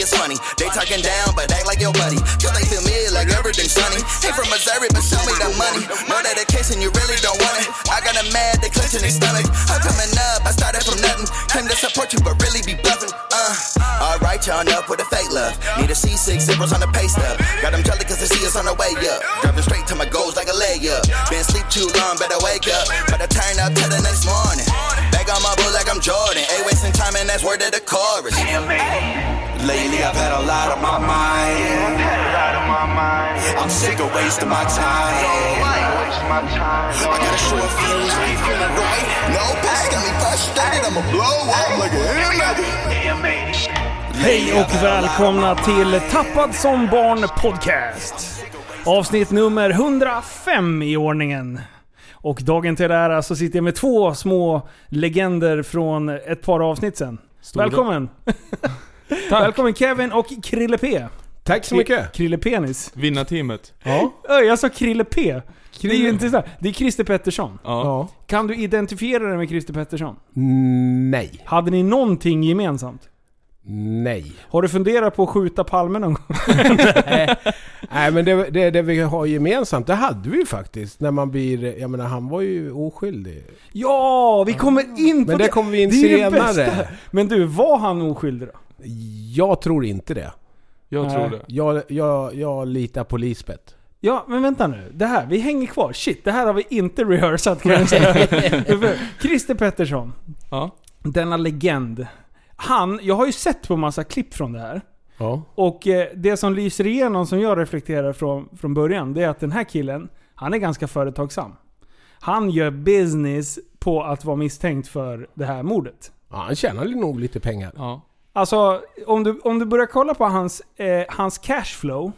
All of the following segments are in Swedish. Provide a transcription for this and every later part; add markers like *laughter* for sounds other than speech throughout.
It's funny. They talking down, but act like your buddy. Cause they feel me like everything's sunny. Ain't from Missouri, but show me the money. No dedication, you really don't want it. I got a mad, they clenching their stomach. I'm coming up, I started from nothing. Came to support you, but really be bluffing. Uh, alright, y'all up with the fake love. Need a C6 zeros on the pay stub. Got them jelly cause they see us on the way up. Driving straight to my goals like a layup. Been sleep too long, better wake up. Better turn up till the next morning. Back on my bull like I'm Jordan. Ain't wasting time, and that's word of the chorus. Lately I've had a lot on my mind. I'm sick of wasting my time. I gotta show a feelings when you feeling right. No pass got me frustrated. I'ma blow up like a Hej och välkomna till Tappad som barn podcast. Avsnitt nummer 105 i ordningen. Och dagen till ära så sitter jag med två små legender från ett par avsnitt sen. Välkommen! *laughs* Välkommen Kevin och Krille P. Tack så mycket. Krille Penis. Vinnarteamet. Ja. Jag sa Krille P. Det är ju inte så. Det är Christer Pettersson. Ja. ja. Kan du identifiera dig med Christer Pettersson? Nej. Hade ni någonting gemensamt? Nej. Har du funderat på att skjuta Palme någon gång? *laughs* Nej men det, det, det vi har gemensamt, det hade vi ju faktiskt. När man blir, jag menar han var ju oskyldig. Ja, vi kommer in på Men det kommer vi in Det är det senare. bästa. Men du, var han oskyldig då? Jag tror inte det. Jag Nej. tror det. Jag, jag, jag litar på Lisbeth. Ja, men vänta nu. Det här, vi hänger kvar. Shit, det här har vi inte rehearsat kan jag säga. *laughs* Christer Pettersson, Ja. denna legend. Han, jag har ju sett på massa klipp från det här. Ja. Och eh, det som lyser igenom, som jag reflekterar från, från början, det är att den här killen, han är ganska företagsam. Han gör business på att vara misstänkt för det här mordet. ja han tjänar nog lite pengar. Ja. Alltså, om du, om du börjar kolla på hans, eh, hans cashflow.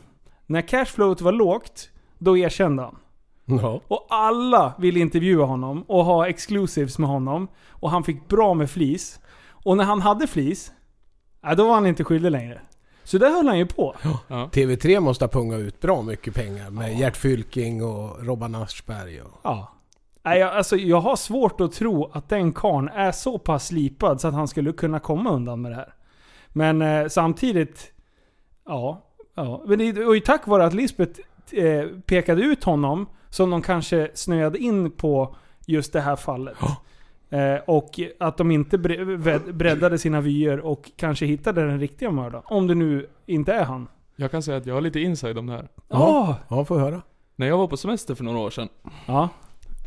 När cashflowet var lågt, då erkände han. Ja. Och alla ville intervjua honom och ha exclusives med honom. Och han fick bra med flis. Och när han hade flis, ja, då var han inte skyldig längre. Så där höll han ju på. TV3 måste ha pungat ut bra mycket pengar med Gert Fylking och Robban Aschberg. Och... Ja. Nej, jag, alltså, jag har svårt att tro att den karln är så pass slipad så att han skulle kunna komma undan med det här. Men eh, samtidigt... Ja. ja. Men det ju tack vare att Lisbeth eh, pekade ut honom som de kanske snöade in på just det här fallet. Eh, och att de inte breddade sina vyer och kanske hittade den riktiga mördaren. Om det nu inte är han. Jag kan säga att jag har lite inside om det här. Ja. Ja, får höra. När jag var på semester för några år sedan. Ja.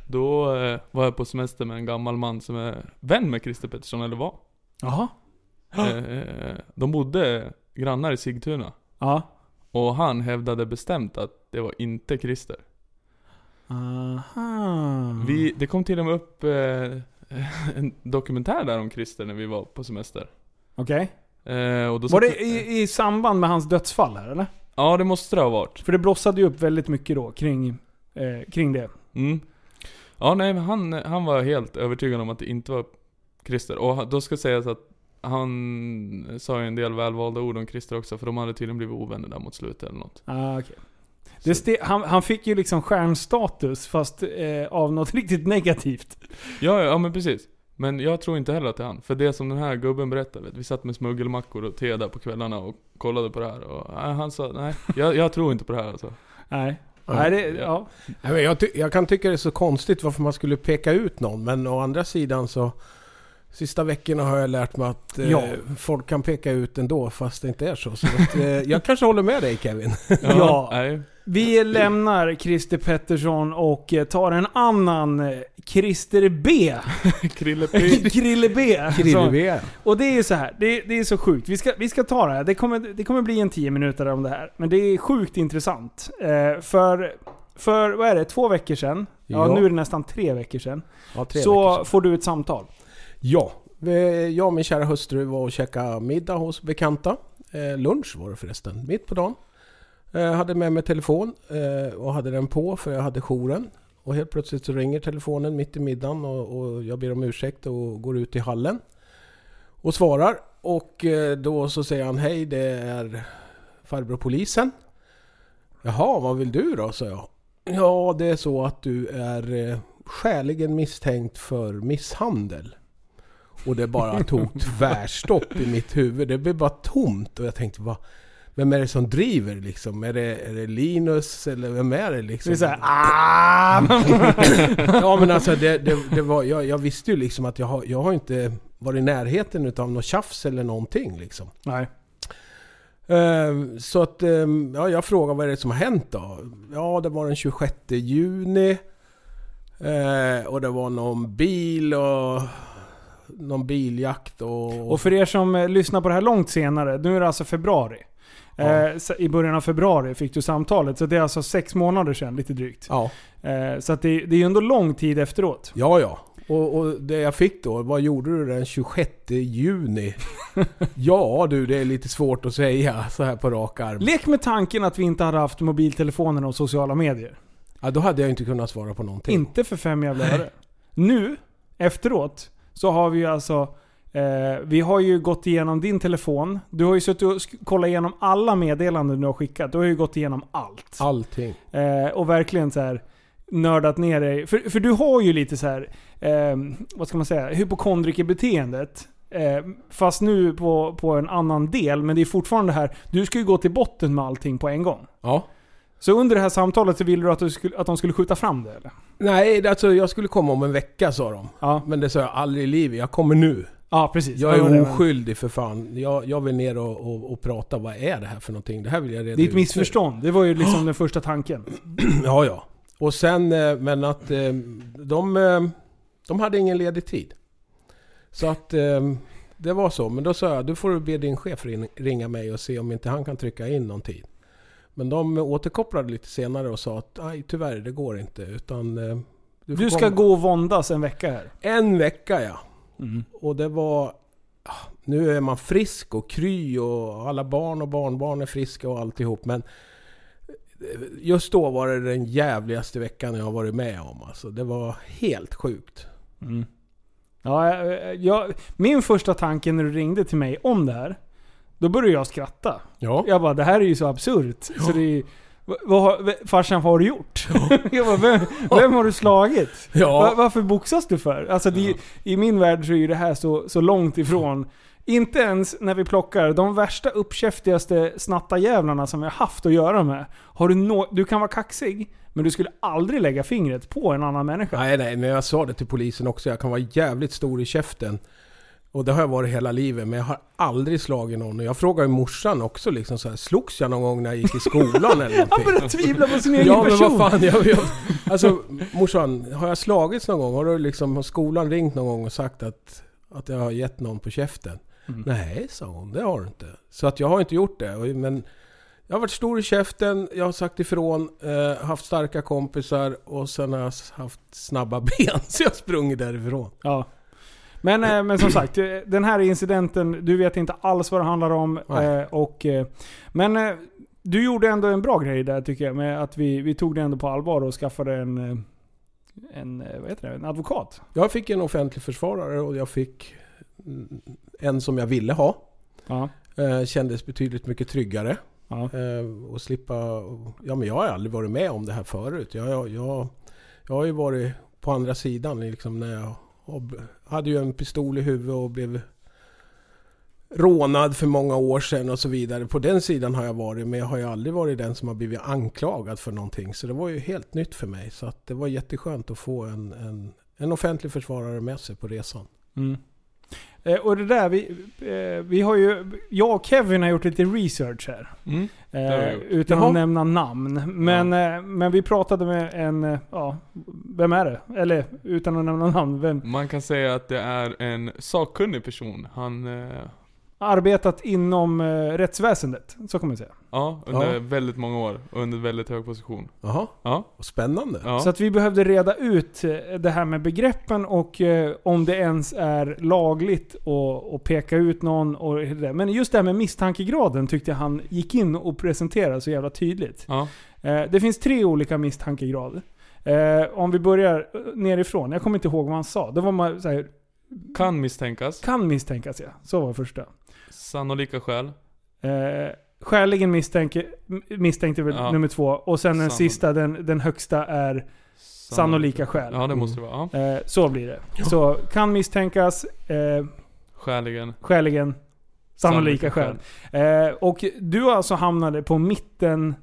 Då eh, var jag på semester med en gammal man som är vän med Christer Pettersson, eller var. Jaha. Eh, eh, de bodde grannar i Sigtuna. Ja. Och han hävdade bestämt att det var inte Christer. Aha. Vi, det kom till och med upp eh, *laughs* en dokumentär där om Christer när vi var på semester. Okej. Eh, och då Var det i, i samband med hans dödsfall här eller? Ja, det måste det ha varit. För det blossade ju upp väldigt mycket då kring, eh, kring det. Mm. Ja, nej, men han, han var helt övertygad om att det inte var Christer. Och då ska sägas att han sa ju en del välvalda ord om Christer också, för de hade tydligen blivit ovänner där mot slutet eller något. Ah, okay. det ste- han, han fick ju liksom stjärnstatus fast eh, av något *laughs* riktigt negativt. Ja, ja, ja, men precis. Men jag tror inte heller att det är han. För det som den här gubben berättade, vet, vi satt med smuggelmackor och te där på kvällarna och kollade på det här. Och nej, han sa, nej, jag, jag tror inte på det här alltså. Nej. Ja. Nej, det, ja. Men jag, ty- jag kan tycka det är så konstigt varför man skulle peka ut någon. Men å andra sidan så... Sista veckorna har jag lärt mig att eh, Ja. folk kan peka ut ändå fast det inte är så. så att, eh, jag kanske håller med dig Kevin. *laughs* Ja. Nej. Vi lämnar Christer Pettersson och eh, tar en annan eh, Christer B. *laughs* Krille P. *laughs* Krille B. Så- Krille Och det är så här, det, det är så sjukt. Vi ska, vi ska ta det här. Det kommer, det kommer bli en 10 minuter om det här. Men det är sjukt intressant. Eh, för, för, vad är det, två veckor sedan? Ja, Ja. nu är det nästan tre veckor sedan. Ja, tre så veckor sedan. får du ett samtal. Ja, jag och min kära hustru var och käkade middag hos bekanta. Eh, lunch var det förresten, mitt på dagen. Eh, hade med mig telefon eh, och hade den på för jag hade jouren. Och helt plötsligt så ringer telefonen mitt i middagen och, och jag ber om ursäkt och går ut i hallen. Och svarar. Och eh, då så säger han hej det är farbror polisen. Jaha, vad vill du då? sa jag. Ja, det är så att du är eh, skäligen misstänkt för misshandel. Och det bara tog *laughs* tvärstopp i mitt huvud. Det blev bara tomt och jag tänkte vad vem är det som driver liksom? Är det, är det Linus eller vem är det liksom? Det är såhär *laughs* ah! *laughs* ja men alltså det, det, det var, jag, jag visste ju liksom att jag har, jag har inte varit i närheten utav något tjafs eller någonting liksom. Nej. Ehm, Så att, ehm, ja, jag frågade vad är det som har hänt då? Ja, det var den 26 juni. Eh, och det var någon bil och någon biljakt och... Och för er som eh, lyssnar på det här långt senare, nu är det alltså februari. Ja. Eh, så I början av februari fick du samtalet, så det är alltså sex månader sedan, lite drygt. Ja, Eh, Så att det, det är ju ändå lång tid efteråt. ja. ja. Och, och det jag fick då, vad gjorde du den 26 juni? *laughs* ja du, det är lite svårt att säga så här på rak arm. Lek med tanken att vi inte hade haft mobiltelefoner och sociala medier. Ja, då hade jag inte kunnat svara på någonting. Inte för fem jävla öre. Nu, efteråt, så har vi ju alltså... Eh, vi har ju gått igenom din telefon. Du har ju suttit och kollat igenom alla meddelanden du har skickat. Du har ju gått igenom allt. Allting. Eh, och verkligen så här nördat ner dig. För, för du har ju lite så här, eh, vad ska man säga, hypokondrikerbeteendet. Eh, fast nu på, på en annan del, men det är fortfarande det här, du ska ju gå till botten med allting på en gång. Ja. Så under det här samtalet så ville du att, du skulle, att de skulle skjuta fram det eller? Nej, alltså jag skulle komma om en vecka sa de. Ja, Men det sa jag aldrig i livet. Jag kommer nu. ja precis. Jag är oskyldig för fan. Jag, jag vill ner och, och, och prata. Vad är det här för någonting? Det här vill jag reda Det är ett ut missförstånd. Det var ju liksom den första tanken. *clears throat* Ja, ja. Och sen, eh, men att eh, de, eh, de hade ingen ledig tid. Så att det var så. Men då sa jag, du får du be din chef ring- ringa mig och se om inte han kan trycka in någon tid. Men de återkopplade lite senare och sa att nej tyvärr, det går inte. Utan eh, får Du ska komma." gå och våndas en vecka här. En vecka ja. Mm. Och det var... ah, Nu är man frisk och kry och alla barn och barnbarn är friska och alltihop. Men eh, just då var det den jävligaste veckan jag varit med om. Alltså, det var helt sjukt. Mm. Ja, jag, jag, min första tanke när du ringde till mig om det här, då började jag skratta. Ja. Jag bara, det här är ju så absurt. Så det är, vad, har- farsan, vad har du gjort? *laughs* jag bara, vem, vem har du slagit? Ja. varför boxas du för? Alltså det, I min värld så är ju det här så, så långt ifrån. Inte ens när vi plockar de värsta uppkäftigaste snattarjävlarna som vi har haft att göra med. Har du, nå du kan vara kaxig, men du skulle aldrig lägga fingret på en annan människa. Nej, nej, men jag sa det till polisen också. Jag kan vara jävligt stor i käften. Och det har jag varit hela livet, men jag har aldrig slagit någon. Och jag frågade ju morsan också liksom så här, slogs jag någon gång när jag gick i skolan eller *laughs* Han någonting? börjar tvivla på sin egen Ja men person. vad fan, jag, jag, alltså morsan, har jag slagits någon gång? Har du liksom, har skolan ringt någon gång och sagt att, att jag har gett någon på käften? Mm. Nej, sa hon, det har du inte. Så att jag har inte gjort det. Men jag har varit stor i käften, jag har sagt ifrån, eh, haft starka kompisar och sen har jag haft snabba *laughs* ben så jag har sprungit därifrån. Ja. Men, eh, men som sagt, eh, den här incidenten, du vet inte alls vad det handlar om. Nej. eh, Och, men du gjorde ändå en bra grej där tycker jag. Med att vi, vi tog det ändå på allvar och skaffade en, en, vad heter det, en advokat. Jag fick en offentlig försvarare och jag fick mm, en som jag ville ha. Ja. Kändes betydligt mycket tryggare. Ja. Och slippa... Ja men jag har aldrig varit med om det här förut. Jag, jag, jag, jag har ju varit på andra sidan liksom när jag och- hade ju en pistol i huvudet och blev rånad för många år sedan och så vidare. På den sidan har jag varit men jag har ju aldrig varit den som har blivit anklagad för någonting. Så det var ju helt nytt för mig. Så att det var jätteskönt att få en, en, en offentlig försvarare med sig på resan. Mm. Eh, och det där, vi, eh, vi har ju... Jag och Kevin har gjort lite research här. Mm. Eh, utan Jaha. att nämna namn. Men, eh, men vi pratade med en... eh, Ja, vem är det? Eller utan att nämna namn. Vem? Man kan säga att det är en sakkunnig person. Han, eh, Arbetat inom eh, rättsväsendet. Så kan man säga. ja, under Ja. väldigt många år. Och under väldigt hög position. Jaha, Ja, spännande. ja. Så att vi behövde reda ut eh, det här med begreppen och eh, om det ens är lagligt att att peka ut någon. Och det. Men just det här med misstankegraden tyckte jag han gick in och presenterade så jävla tydligt. ja. Eh, Det finns tre olika misstankegrader. Eh, Om vi börjar eh, nerifrån. Jag kommer inte ihåg vad han sa. Det var man så här, Kan misstänkas. kan misstänkas ja. Så var första. Sannolika skäl. Eh, Skäligen misstänke, misstänkt är väl Ja. nummer två. Och sen den Sannolik. sista, den, den högsta är Sannolika skäl. Ja, det måste det vara. Ja. Eh, så blir det. Så kan misstänkas, eh, Skäligen. skäligen, sannolika skäl. Eh, och du alltså hamnade på mitten.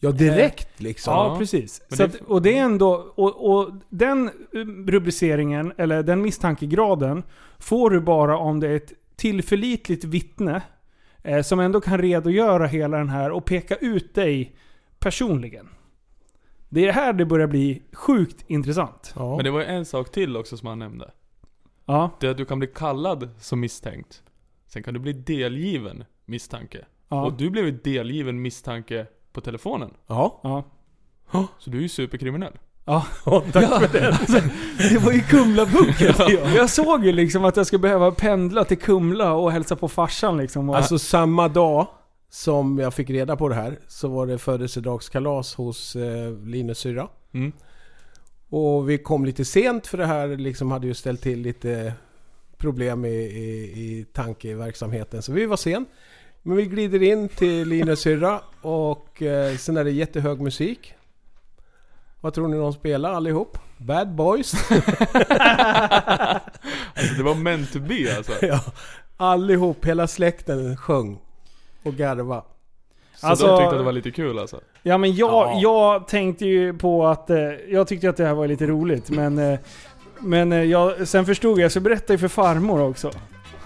Ja, direkt liksom. Ja, Ja. precis. Det- att, och det är ändå, och, och den eh, rubriceringen, eller den misstankegraden, får du bara om det är ett tillförlitligt vittne eh, som ändå kan redogöra hela den här och peka ut dig personligen. Det är här det börjar bli sjukt intressant. Ja. Men det var en sak till också som han nämnde. Ja, Det är att du kan bli kallad som misstänkt. Sen kan du bli delgiven misstanke. ja, Och du blev delgiven misstanke på telefonen. ja. ja. Så du är ju superkriminell. Ja, tack för det. Alltså, det var ju Kumlabucket. Jag såg ju liksom att jag skulle behöva pendla till Kumla och hälsa på farsan liksom. Och, Alltså samma dag som jag fick reda på det här så var det födelsedagskalas hos eh, Linus syrra. Mm. Och vi kom lite sent för det här liksom hade ju ställt till lite problem i, i, i tankeverksamheten. Så vi var sen. Men vi glider in till Linus syrra och eh, sen är det jättehög musik. Vad tror ni de spelar allihop? Bad Boys. *laughs* Alltså det var meant to be alltså. ja, allihop, hela släkten sjöng och garva. Så Alltså- de tyckte att det var lite kul alltså. ja men jag, Ja. jag tänkte ju på att... Eh, jag tyckte att det här var lite roligt men... Eh, men eh, jag, sen förstod jag, jag ska berätta ju för farmor också.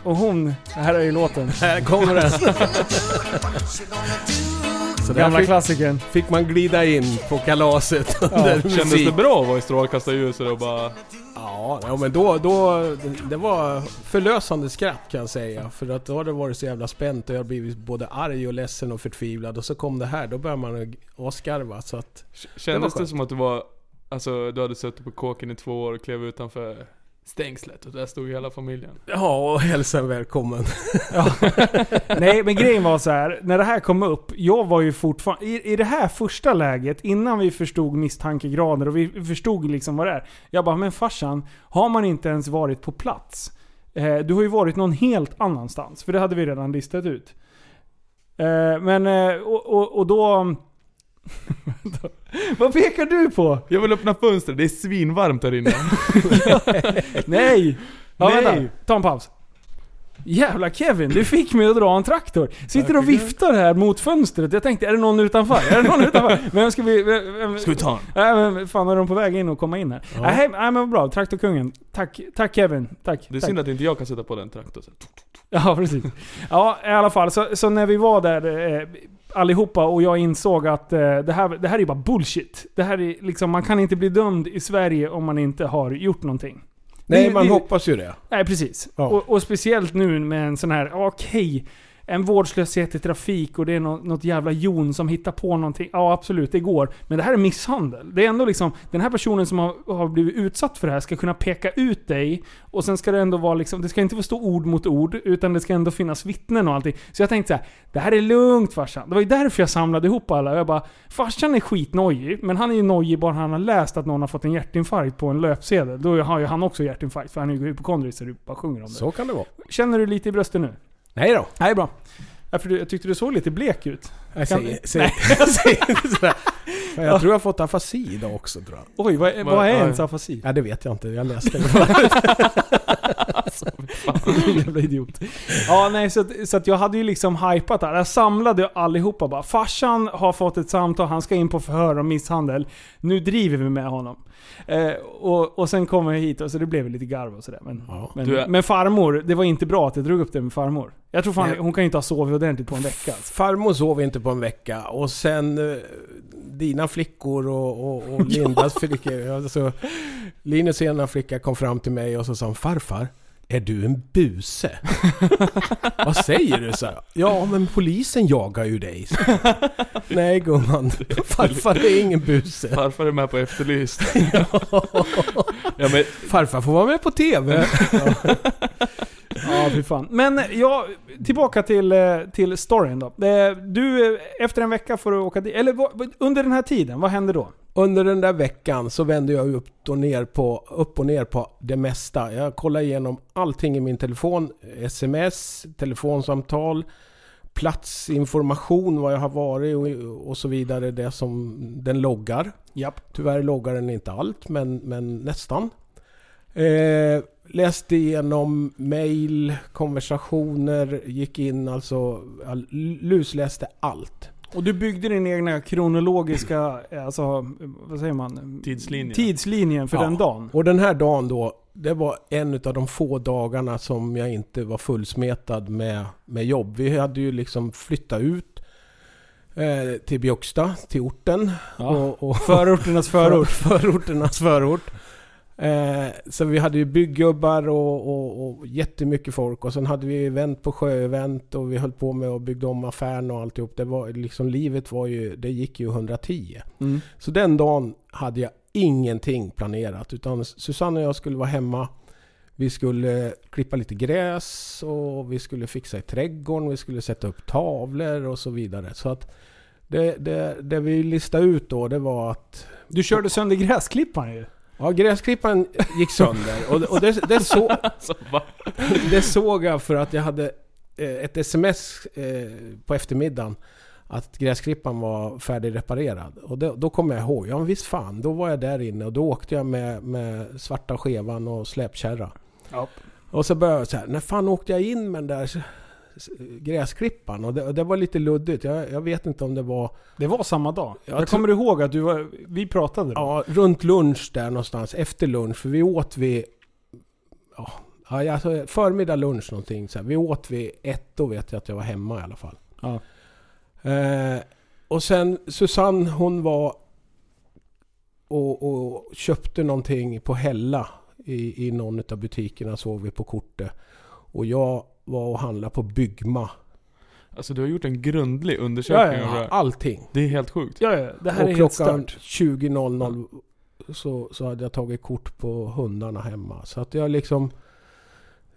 Och hon, här är ju låten. Här kommer den. *laughs* Så Gamla fick, klassikern. fick man glida in på kalaset under musik. Kändes det bra att vara i strålkastarljuset och bara... Ja, ja men då, då... Det var förlösande skratt kan jag säga. För att då har det varit så jävla spänt och jag har blivit både arg och ledsen och förtvivlad. Och så kom det här, då börjar man asgarva. Så att... Kändes det, skönt. som att du var... Alltså du hade suttit på kåken i två år och klev utanför stängslet och där stod hela familjen. Ja, och hälsa välkommen. *laughs* Nej, men grejen var så här. När det här kom upp, jag var ju fortfarande... I, I det här första läget, innan vi förstod misstankegrader och vi förstod liksom vad det är. Jag bara, men farsan, har man inte ens varit på plats? Eh, du har ju varit någon helt annanstans, för det hade vi redan listat ut. Eh, men, eh, och, och, och då... *laughs* vad pekar du på? Jag vill öppna fönstret, det är svinvarmt här inne. *laughs* Nej! Ja, Nej. vänta. Ta en paus. Jävla Kevin, du fick mig att dra en traktor. Sitter och viftar här mot fönstret. Jag tänkte, är det någon utanför? Är det någon utanför? Vem ska vi... Vem, Ska vi ta? Nej men fan är de på väg in och komma in här? Nej nej, men vad bra, traktorkungen. Tack, tack Kevin. Tack. Det är tack. synd att inte jag kan sätta på den traktorn. Ja, precis. Ja, i alla fall. Så, så när vi var där eh, allihopa och jag insåg att eh, det, här, det här är bara bullshit. Det här är liksom, man kan inte bli dömd i Sverige om man inte har gjort någonting. Nej, Det- man det- hoppas ju det. Nej, precis. Ja. Och, och speciellt nu med en sån här, okej, en vårdslöshet i trafik och det är något, något jävla jon som hittar på någonting. Ja, absolut, det går. Men det här är misshandel. Det är ändå liksom, den här personen som har, har blivit utsatt för det här ska kunna peka ut dig. Och sen ska det ändå vara liksom, det ska inte få stå ord mot ord, utan det ska ändå finnas vittnen och allting. Så jag tänkte så här, det här är lugnt farsan. Det var ju därför jag samlade ihop alla. Jag bara, farsan är skitnojig, men han är ju nojig bara han har läst att någon har fått en hjärtinfarkt på en löpsedel. Då har ju han också hjärtinfarkt, för han är ju hypokondrisk så du bara sjunger om det. Så kan det vara. Känner du lite i bröstet nu? Nej då. Nej, bra. Ja, för du, jag tyckte du såg lite blek ut. Jag Kan- säger, säger, *laughs* jag säger inte sådär. Men *laughs* jag tror jag har fått afasi idag också tror jag. Oj, vad, vad är ens afasi? Ja det vet jag inte, jag läste *laughs* det bara. Jävla idiot. Ja, nej, så, att, så att jag hade ju liksom hypat det här. Jag samlade allihopa bara. Farsan har fått ett samtal, han ska in på förhör om misshandel. Nu driver vi med honom. Eh, och, och sen kom jag hit och så det blev lite garv och sådär. Men, men, Du är- men farmor, det var inte bra att jag drog upp det med farmor. Jag tror fan, Nej. hon kan ju inte ha sovit ordentligt på en vecka. Alltså. Farmor sov inte på en vecka och sen eh, dina flickor och, och, och *laughs* Lindas flickor. Alltså, Linus ena flicka kom fram till mig och så sa hon, farfar, är du en buse? *laughs* Vad säger du? Så här, ja, men polisen jagar ju dig. Så. *laughs* Nej gumman, farfar är ingen buse. Farfar är med på Efterlyst. *laughs* ja, men, Farfar får vara med på TV. Ja, fy fan. Men ja, tillbaka till, eh, till storyn då. Eh, Du, eh, efter en vecka får du åka dit. Eller under den här tiden, vad händer då? Under den där veckan så vände jag upp och ner på, upp och ner på det mesta. Jag kollade igenom allting i min telefon. Sms, telefonsamtal, platsinformation, var jag har varit och, och så vidare. Det som den loggar. Japp. Tyvärr loggar den inte allt, men, men nästan. Eh, läste igenom mail, konversationer, gick in alltså, all, lusläste allt. Och du byggde din egna kronologiska, eh, alltså, vad säger man? Tidslinjen. Tidslinjen för Ja. den dagen. Och den här dagen då, det var en av de få dagarna som jag inte var fullsmetad med, med jobb. Vi hade ju liksom flyttat ut eh, till Björksta, till orten. Ja. Och, och Förorternas förort. För, *laughs* förorternas förort. Eh, så vi hade ju bygggubbar och, och, och jättemycket folk. Och sen hade vi event på sjöevent och vi höll på med att bygga om affären och alltihop. Det var liksom, livet var ju, det gick ju 110. Mm. Så den dagen hade jag ingenting planerat. Utan Susanne och jag skulle vara hemma. Vi skulle klippa lite gräs och vi skulle fixa i trädgården. Vi skulle sätta upp tavlor och så vidare. Så att det, det, det vi listade ut då det var att Du körde sönder gräsklipparen ju. Ja, gräsklipparen gick sönder. Och, och det, det, så, alltså, det såg jag för att jag hade eh, ett sms eh, på eftermiddagen att gräsklipparen var färdigreparerad. Och det, då kom jag ihåg, ja visst fan, då var jag där inne och då åkte jag med, med svarta skevan och släpkärra. Ja. Och så började jag så här, när fan åkte jag in med den där gräsklipparen? Och det, och det var lite luddigt. Jag, jag vet inte om det var... Det var samma dag. Jag Jag kommer ihåg att du var, vi pratade då? Ja, runt lunch där någonstans. Efter lunch. För vi åt vid... Ja, alltså förmiddag lunch någonting. Så här. Vi åt vid ett, då vet jag att jag var hemma i alla fall. Ja. Eh, och sen Susanne hon var och, och köpte någonting på Hälla i, i någon av butikerna såg vi på kortet. Och jag var och handlade på Byggma. Alltså du har gjort en grundlig undersökning Ja, ja, av det här. Allting. Det är helt sjukt. Ja, ja, det här och är helt klockan stört. 20.00 så, så hade jag tagit kort på hundarna hemma. Så att jag liksom...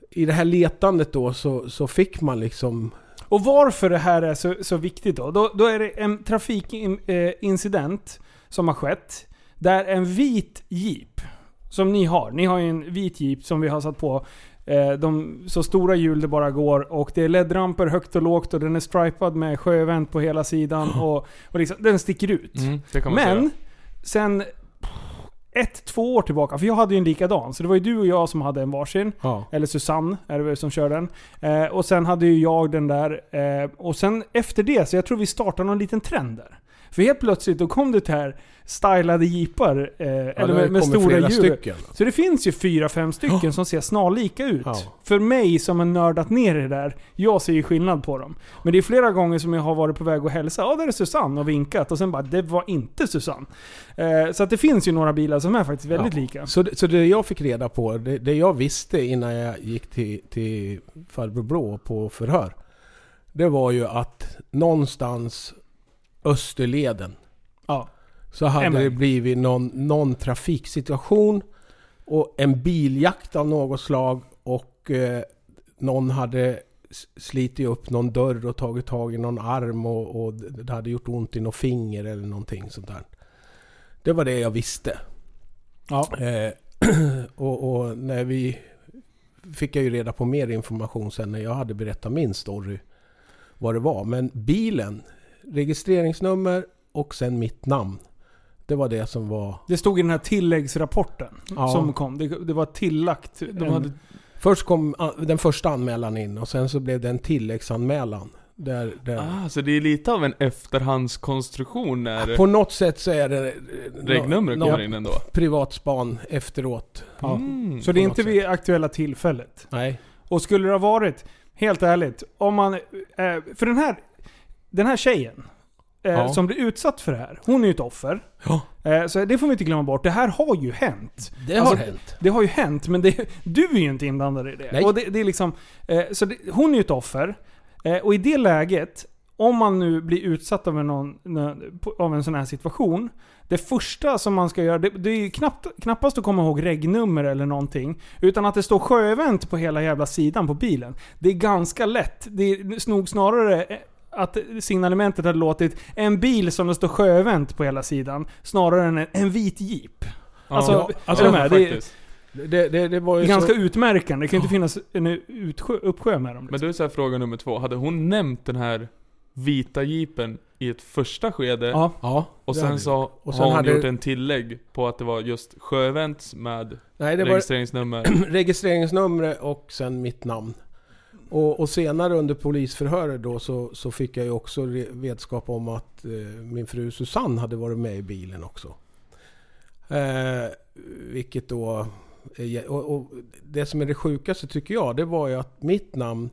I det här letandet då så, så fick man liksom... Och varför det här är så, så viktigt då? då? Då är det en trafikincident som har skett. Där en vit jeep, som ni har. Ni har ju en vit jeep som vi har satt på de så stora hjul det bara går. Och det är LED-ramper högt och lågt och den är stripad med sjövänt på hela sidan. Och, och liksom, den sticker ut. Mm, Men, säga. sen ett, två år tillbaka, för jag hade ju en likadan. Så det var ju du och jag som hade en varsin. Ja. Eller Susanne är det väl som kör den. Eh, och sen hade ju jag den där. Eh, och sen efter det, så jag tror vi startade någon liten trend där. För helt plötsligt då kom det här stylade jeepar. Eh, eller med, med stora hjul. stycken. Så det finns ju fyra, fem stycken *gasps* som ser snarlika ut. Ja. För mig som har nördat ner i det där, jag ser ju skillnad på dem. Men det är flera gånger som jag har varit på väg att hälsa. Ja, där är Susanne och vinkat. Och sen bara, det var inte Susanne. Eh, så att det finns ju några bilar som är faktiskt väldigt Ja. lika. Så, det, så det jag fick reda på, det, det jag visste innan jag gick till, till farbror Blå på förhör. Det var ju att någonstans Österleden Ja. så hade En väg. det blivit någon, någon trafiksituation och en biljakt av något slag och eh, någon hade slitit upp någon dörr och tagit tag i någon arm och, och det hade gjort ont i något finger eller någonting sånt där. Det var det jag visste. Ja. Eh, *clears throat* och, och när vi fick jag ju reda på mer information sen när jag hade berättat min story. Vad det var. Men bilen, registreringsnummer och sen mitt namn. Det var det som var... Det stod i den här tilläggsrapporten Ja. som kom. Det, det var tillagt. De en- hade Först kom a- den första anmälan in och sen så blev det en tilläggsanmälan. Där, där Ah, så det är lite av en efterhandskonstruktion när På något sätt så är det... regnumret kommer in ändå. Privatspan efteråt. Ja. Mm. Så det är inte vid aktuella tillfället. Nej. Och skulle det ha varit, helt ärligt, om man... Eh, för den här, den här tjejen eh, Ja. som blir utsatt för det här, hon är ju ett offer. Ja. Eh, så det får vi inte glömma bort. Det här har ju hänt. Det Alltså, har hänt. Det har ju hänt, men det, du är ju inte inblandad i det. Nej. Och det, det är liksom, eh, så det, hon är ju ett offer. Eh, och i det läget, om man nu blir utsatt av en, någon, av en sån här situation. Det första som man ska göra, det, det är ju knappt, knappast att komma ihåg regnummer eller någonting. Utan att det står sjövänt på hela jävla sidan på bilen. Det är ganska lätt. Det är nog snarare eh, att signalementet hade låtit en bil som det står sjövänt på hela sidan, snarare än en, en vit jeep. Ja, Alltså, Ja, alltså de här, det är faktiskt. Det, det, det var ju ganska så, utmärkande. Det kan ju inte finnas en utsjö, uppsjö med dem. Men Liksom. då är så här fråga nummer två. Hade hon nämnt den här vita jeepen i ett första skede Ja. Ja, och sen så Och sen har hon hade- gjort en tillägg på att det var just sjövänt med Nej, det var registreringsnummer. *clears throat* och sen mitt namn. Och, och senare under polisförhöret då så, så fick jag ju också vetskap om att eh, min fru Susanne hade varit med i bilen också. Eh, vilket då... Eh, och, och det som är det sjukaste tycker jag, det var ju att mitt namn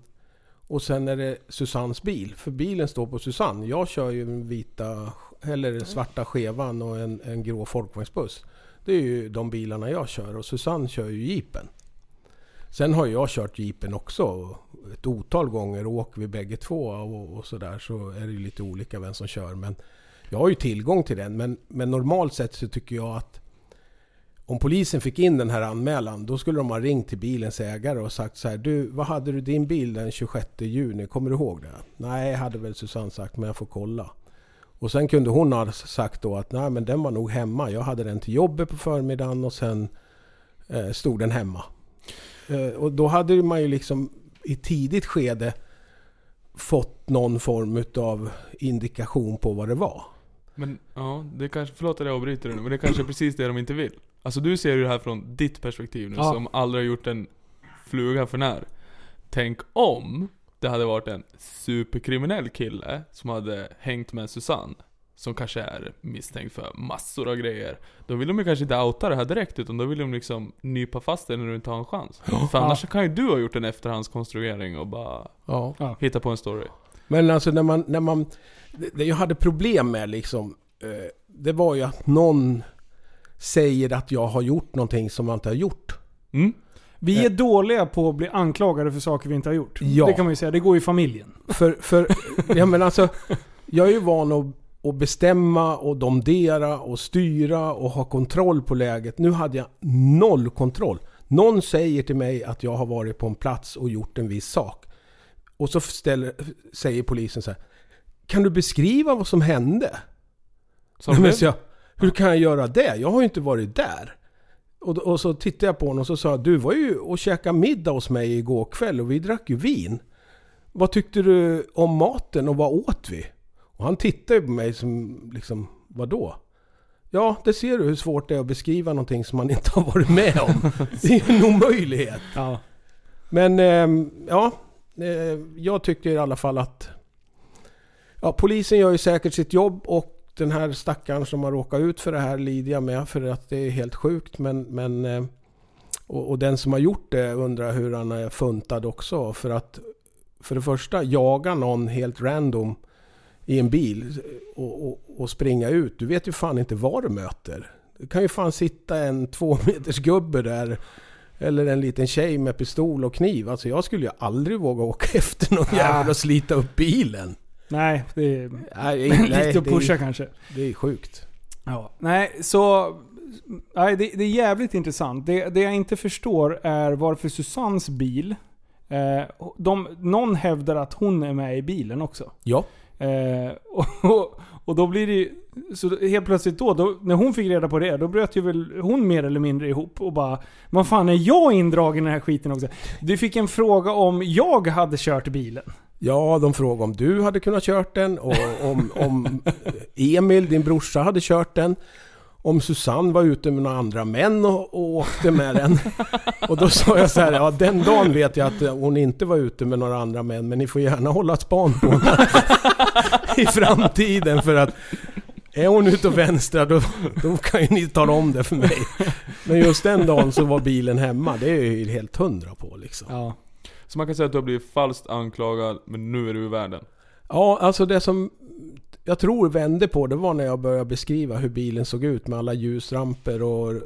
och sen är det Susannes bil. För bilen står på Susanne. Jag kör ju den vita, eller den svarta skevan och en, en grå folkvagnsbuss. Det är ju de bilarna jag kör och Susanne kör ju jeepen. Sen har jag kört jeepen också ett otal gånger och åker vi bägge två och, och sådär så är det ju lite olika vem som kör. Men jag har ju tillgång till den. Men, men normalt sett så tycker jag att om polisen fick in den här anmälan då skulle de ha ringt till bilens ägare och sagt så här. Du, vad hade du din bil den 26 juni? Kommer du ihåg det? Nej, hade väl Susanne sagt, men jag får kolla. Och sen kunde hon ha sagt då att nej men den var nog hemma. Jag hade den till jobbet på förmiddagen och sen eh, stod den hemma. Eh, och då hade man ju liksom i tidigt skede fått någon form av indikation på vad det var. Men ja, det kanske, förlåt att jag avbryter nu, men det kanske är precis det de inte vill. Alltså du ser ju det här från ditt perspektiv nu, Ja. som aldrig har gjort en fluga för när. Tänk om det hade varit en superkriminell kille som hade hängt med Susanne. Som kanske är misstänkt för massor av grejer. Då vill de ju kanske inte outa det här direkt, utan då vill de liksom nypa fast dig när du inte har en chans. För annars kan ju du ha gjort en efterhandskonstruering och bara Ja. hitta på en story. Men alltså när man... När man det, jag hade problem med liksom... Eh, det var ju att någon säger att jag har gjort någonting som jag inte har gjort. Mm? Vi är dåliga på att bli anklagade för saker vi inte har gjort. Ja. Det kan man ju säga. Det går i familjen. För, för ja men alltså, jag är ju van att, att bestämma och domdera och styra och ha kontroll på läget. Nu hade jag noll kontroll. Någon säger till mig att jag har varit på en plats och gjort en viss sak. Och så ställer, säger polisen så här. Kan du beskriva vad som hände? Som Men jag, hur kan jag göra det? Jag har ju inte varit där. Och, och så tittade jag på honom och så sa jag, du var ju och käkade middag hos mig igår kväll och vi drack ju vin. Vad tyckte du om maten och vad åt vi? Och han tittade på mig som liksom, vadå? Ja, det ser du hur svårt det är att beskriva någonting som man inte har varit med om. *laughs* Det är ju en omöjlighet. Ja. Men ehm, ja, eh, jag tycker i alla fall att ja, polisen gör ju säkert sitt jobb och den här stackaren som har råkat ut för det här lider jag med för att det är helt sjukt. Men, men, eh, och, och den som har gjort det undrar hur han är funtad också. För att för det första jaga någon helt random i en bil och, och, och springa ut. Du vet ju fan inte vad du möter. Det kan ju fan sitta en två meters gubbe där eller en liten tjej med pistol och kniv. Alltså jag skulle ju aldrig våga åka *laughs* efter någon jävel och slita upp bilen. Nej, det är Nej, *laughs* lite att det, pusha är, kanske. det är sjukt. Ja. Nej, så... Nej, det, det är jävligt intressant. Det, det jag inte förstår är varför Susannes bil... Eh, de, någon hävdar att hon är med i bilen också. Ja. Eh, *laughs* och, och, då blir det ju... Så helt plötsligt då, då, när hon fick reda på det, då bröt ju väl hon mer eller mindre ihop och bara Vad fan är jag indragen i den här skiten också? Du fick en fråga om jag hade kört bilen. Ja, de frågade om du hade kunnat kört den och om, om *laughs* Emil, din brorsa, hade kört den. Om Susanne var ute med några andra män och, och åkte med den. Och då sa jag så här, ja den dagen vet jag att hon inte var ute med några andra män, men ni får gärna hålla span på henne i framtiden för att är hon ute och vänstrar då, då kan ju ni tala om det för mig. Men just den dagen så var bilen hemma, det är ju helt hundra på liksom. Ja. Så man kan säga att du har blivit falskt anklagad, men nu är du ur världen. Ja, alltså det som jag tror vände på det var när jag började beskriva hur bilen såg ut med alla ljusramper och eh,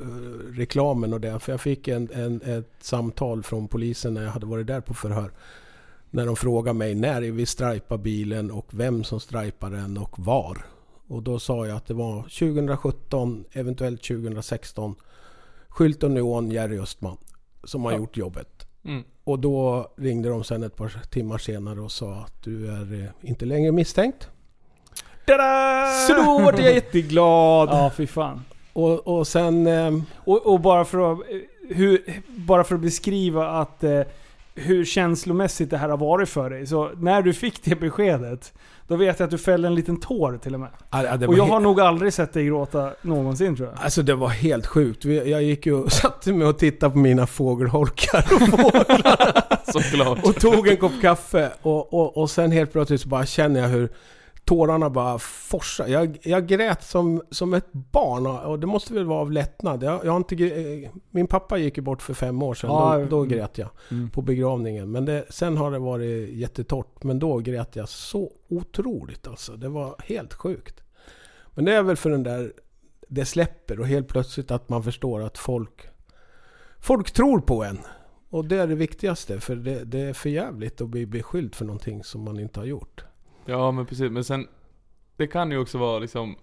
reklamen och det. För jag fick en, en, ett samtal från polisen när jag hade varit där på förhör. När de frågade mig när vi strajpar bilen och vem som strajpar den och var. Och då sa jag att det var 2017, eventuellt 2016. Skylt och neon Jerry Östman som har gjort jobbet. Mm. Och då ringde de sen ett par timmar senare och sa att du är eh, inte längre misstänkt. Tada! Så då var jag jätteglad. Ja, fy fan. Och, och sen... ehm, Och, och bara, för att, eh, hur, bara för att beskriva att eh, hur känslomässigt det här har varit för dig. Så när du fick det beskedet, då vet jag att du fällde en liten tår till och med. ja, Och jag har nog aldrig sett dig gråta någonsin tror jag. Alltså det var helt sjukt. Vi- Jag gick ju och *laughs* satte mig och tittade på mina fågelholkar och fåglar *laughs* Såklart. och tog en kopp kaffe. Och, och, och sen helt plötsligt så bara känner jag hur tårarna bara forsar. Jag, jag grät som, som ett barn och det måste väl vara av lättnad. Jag, jag har inte, eh, min pappa gick ju bort för fem år sedan. Ja, då, då mm. grät jag Mm. på begravningen. Men det, sen har det varit jättetorrt. Men då grät jag så otroligt alltså. Det var helt sjukt. Men det är väl för den där, det släpper och helt plötsligt att man förstår att folk, folk tror på en. Och det är det viktigaste. För det, det är för jävligt att bli beskylld för någonting som man inte har gjort. Ja men precis, men sen Det kan ju också vara liksom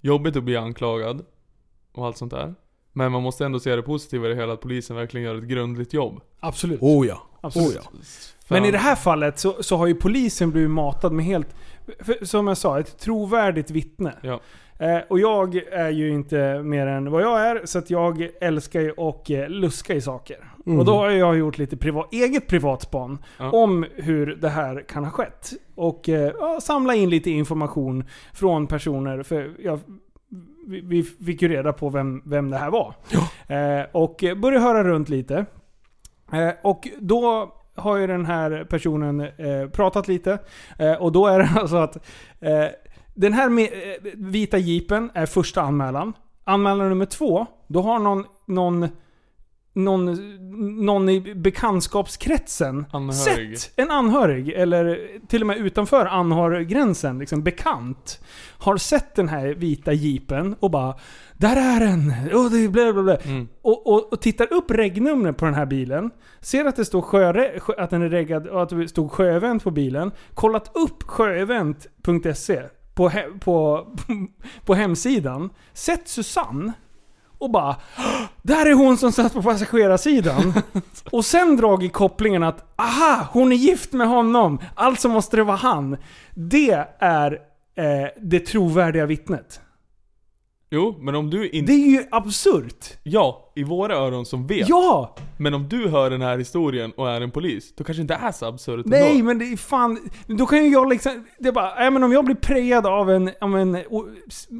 Jobbigt att bli anklagad Och allt sånt där Men man måste ändå se det positiva i det hela att polisen verkligen gör ett grundligt jobb Absolut. Oh ja. Absolut. Oh ja. Men i det här fallet så, så har ju polisen blivit matad med helt, för, som jag sa, ett trovärdigt vittne. Ja. Eh, och jag är ju inte mer än vad jag är, så att jag älskar ju att eh, luska i saker. Mm. Och då har jag gjort lite privat, eget privatspan Ja. om hur det här kan ha skett. Och eh, ja, samla in lite information från personer, för jag, vi, vi fick ju reda på vem, vem det här var. Eh, och började höra runt lite. Eh, och då har ju den här personen eh, pratat lite. Och då är det *laughs* alltså att den här med, eh, vita jeepen är första anmälan. Anmälan nummer två, då har någon, någon, någon, någon i bekantskapskretsen Anhörig. sett en anhörig, eller till och med utanför anhöriggränsen, liksom bekant, har sett den här vita jeepen och bara Där är den! Oh, det bla bla bla. Mm. Och, och, och tittar upp regnumret på den här bilen. Ser att det står sjö, att den är reggad och att det stod sjöevent på bilen. Kollat upp sjöevent.se på, he, på, *laughs* på hemsidan. Sett Susanne. Och bara Där är hon som satt på passagerarsidan. *laughs* och sen dragit kopplingen att aha, hon är gift med honom. Alltså måste det vara han. Det är eh, det trovärdiga vittnet. Jo, men om du inte... Det är ju absurt. Ja, i våra öron som vet. Ja! Men om du hör den här historien och är en polis, då kanske det inte är så absurt Nej ändå. men det är fan, då kan ju jag liksom, det är bara, nej, men om jag blir prejad av en, av en,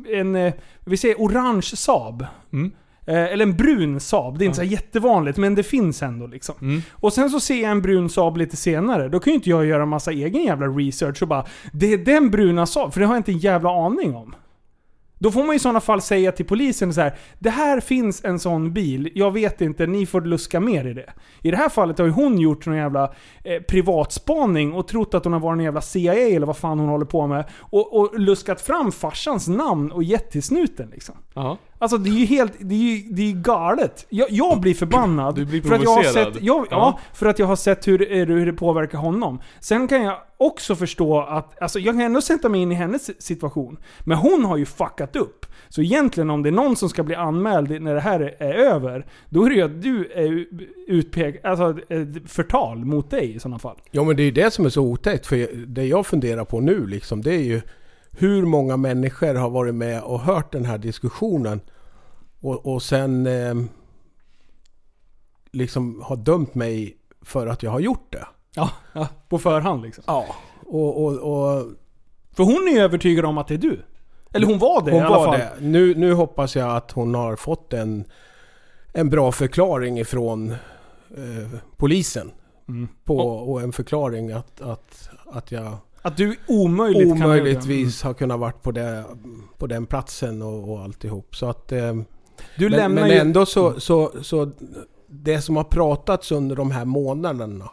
en, eh, vi säger orange Saab. Mm. Eh, Eller en brun Saab, det är inte så här jättevanligt men det finns ändå liksom. Mm. Och sen så ser jag en brun Saab lite senare, då kan ju inte jag göra massa egen jävla research och bara Det är den bruna Saab, för det har jag inte en jävla aning om. Då får man i sådana fall säga till polisen så här: Det här finns en sån bil, jag vet inte, ni får luska mer i det. I det här fallet har ju hon gjort någon jävla eh, privatspaning och trott att hon har varit en jävla CIA eller vad fan hon håller på med. Och, och luskat fram farsans namn och gett till snuten liksom. Ja. Alltså det är ju helt, det är ju, det är ju galet. Jag, jag blir förbannad. Du blir för att jag har provocerad. sett, jag, ja. Ja. för att jag har sett hur, det- hur det påverkar honom. Sen kan jag också förstå att, alltså jag kan ändå sätta mig in i hennes situation. Men hon har ju fuckat upp. Så egentligen om det är någon som ska bli anmäld när det här är över, då är det ju att du är utpekad, alltså förtal mot dig i sådana fall. Ja men det är ju det som är så otäckt. För det jag funderar på nu liksom, det är ju hur många människor har varit med och hört den här diskussionen och, och sen eh, liksom har dömt mig för att jag har gjort det. Ja, ja på förhand liksom. Ja. Och, och, och För hon är ju övertygad om att det är du. Eller hon var det Hon i alla var fall. det. Nu, nu hoppas jag att hon har fått en, en bra förklaring ifrån eh, polisen. Mm. På, och en förklaring att, att, att jag Att du omöjligt kan omöjligtvis har kunnat varit på, det, på den platsen och, och alltihop. Så att... Eh, Du men, lämnar men ju... ändå så, så, så... Det som har pratats under de här månaderna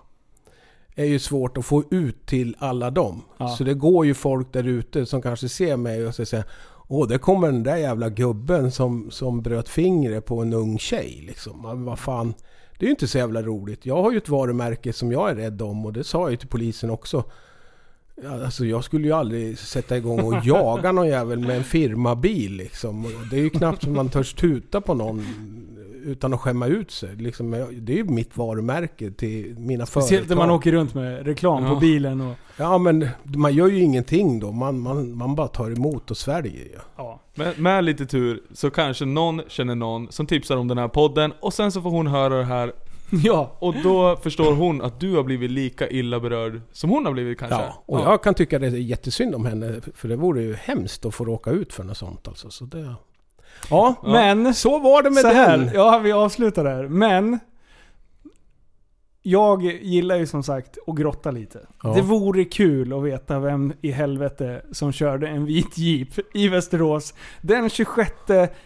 är ju svårt att få ut till alla dem. Ja. Så det går ju folk där ute som kanske ser mig och säger Åh, det kommer den där jävla gubben som, som bröt fingret på en ung tjej liksom. Men vad fan. Det är ju inte så jävla roligt. Jag har ju ett varumärke som jag är rädd om och det sa jag ju till polisen också. Ja, Alltså jag skulle ju aldrig sätta igång och jaga någon jävel med en firmabil liksom. Det är ju knappt som man törs tuta på någon utan att skämma ut sig. Liksom, det är ju mitt varumärke till mina Speciellt när man företag. åker runt med reklam på Ja. bilen och... Ja men man gör ju ingenting då. Man, man, man bara tar emot och sväljer ju. Ja. Med, med lite tur så kanske någon känner någon som tipsar om den här podden och sen så får hon höra det här *laughs* Ja. och då förstår hon att du har blivit lika illa berörd som hon har blivit kanske. Ja, och jag kan tycka det är jättesynd om henne. För det vore ju hemskt att få råka ut för något sånt alltså. Så det... Ja, Men... så var det med så här, den. Ja, vi avslutar där. Men... Jag gillar ju som sagt att grotta lite. Ja. Det vore kul att veta vem i helvete som körde en vit jeep i Västerås den 26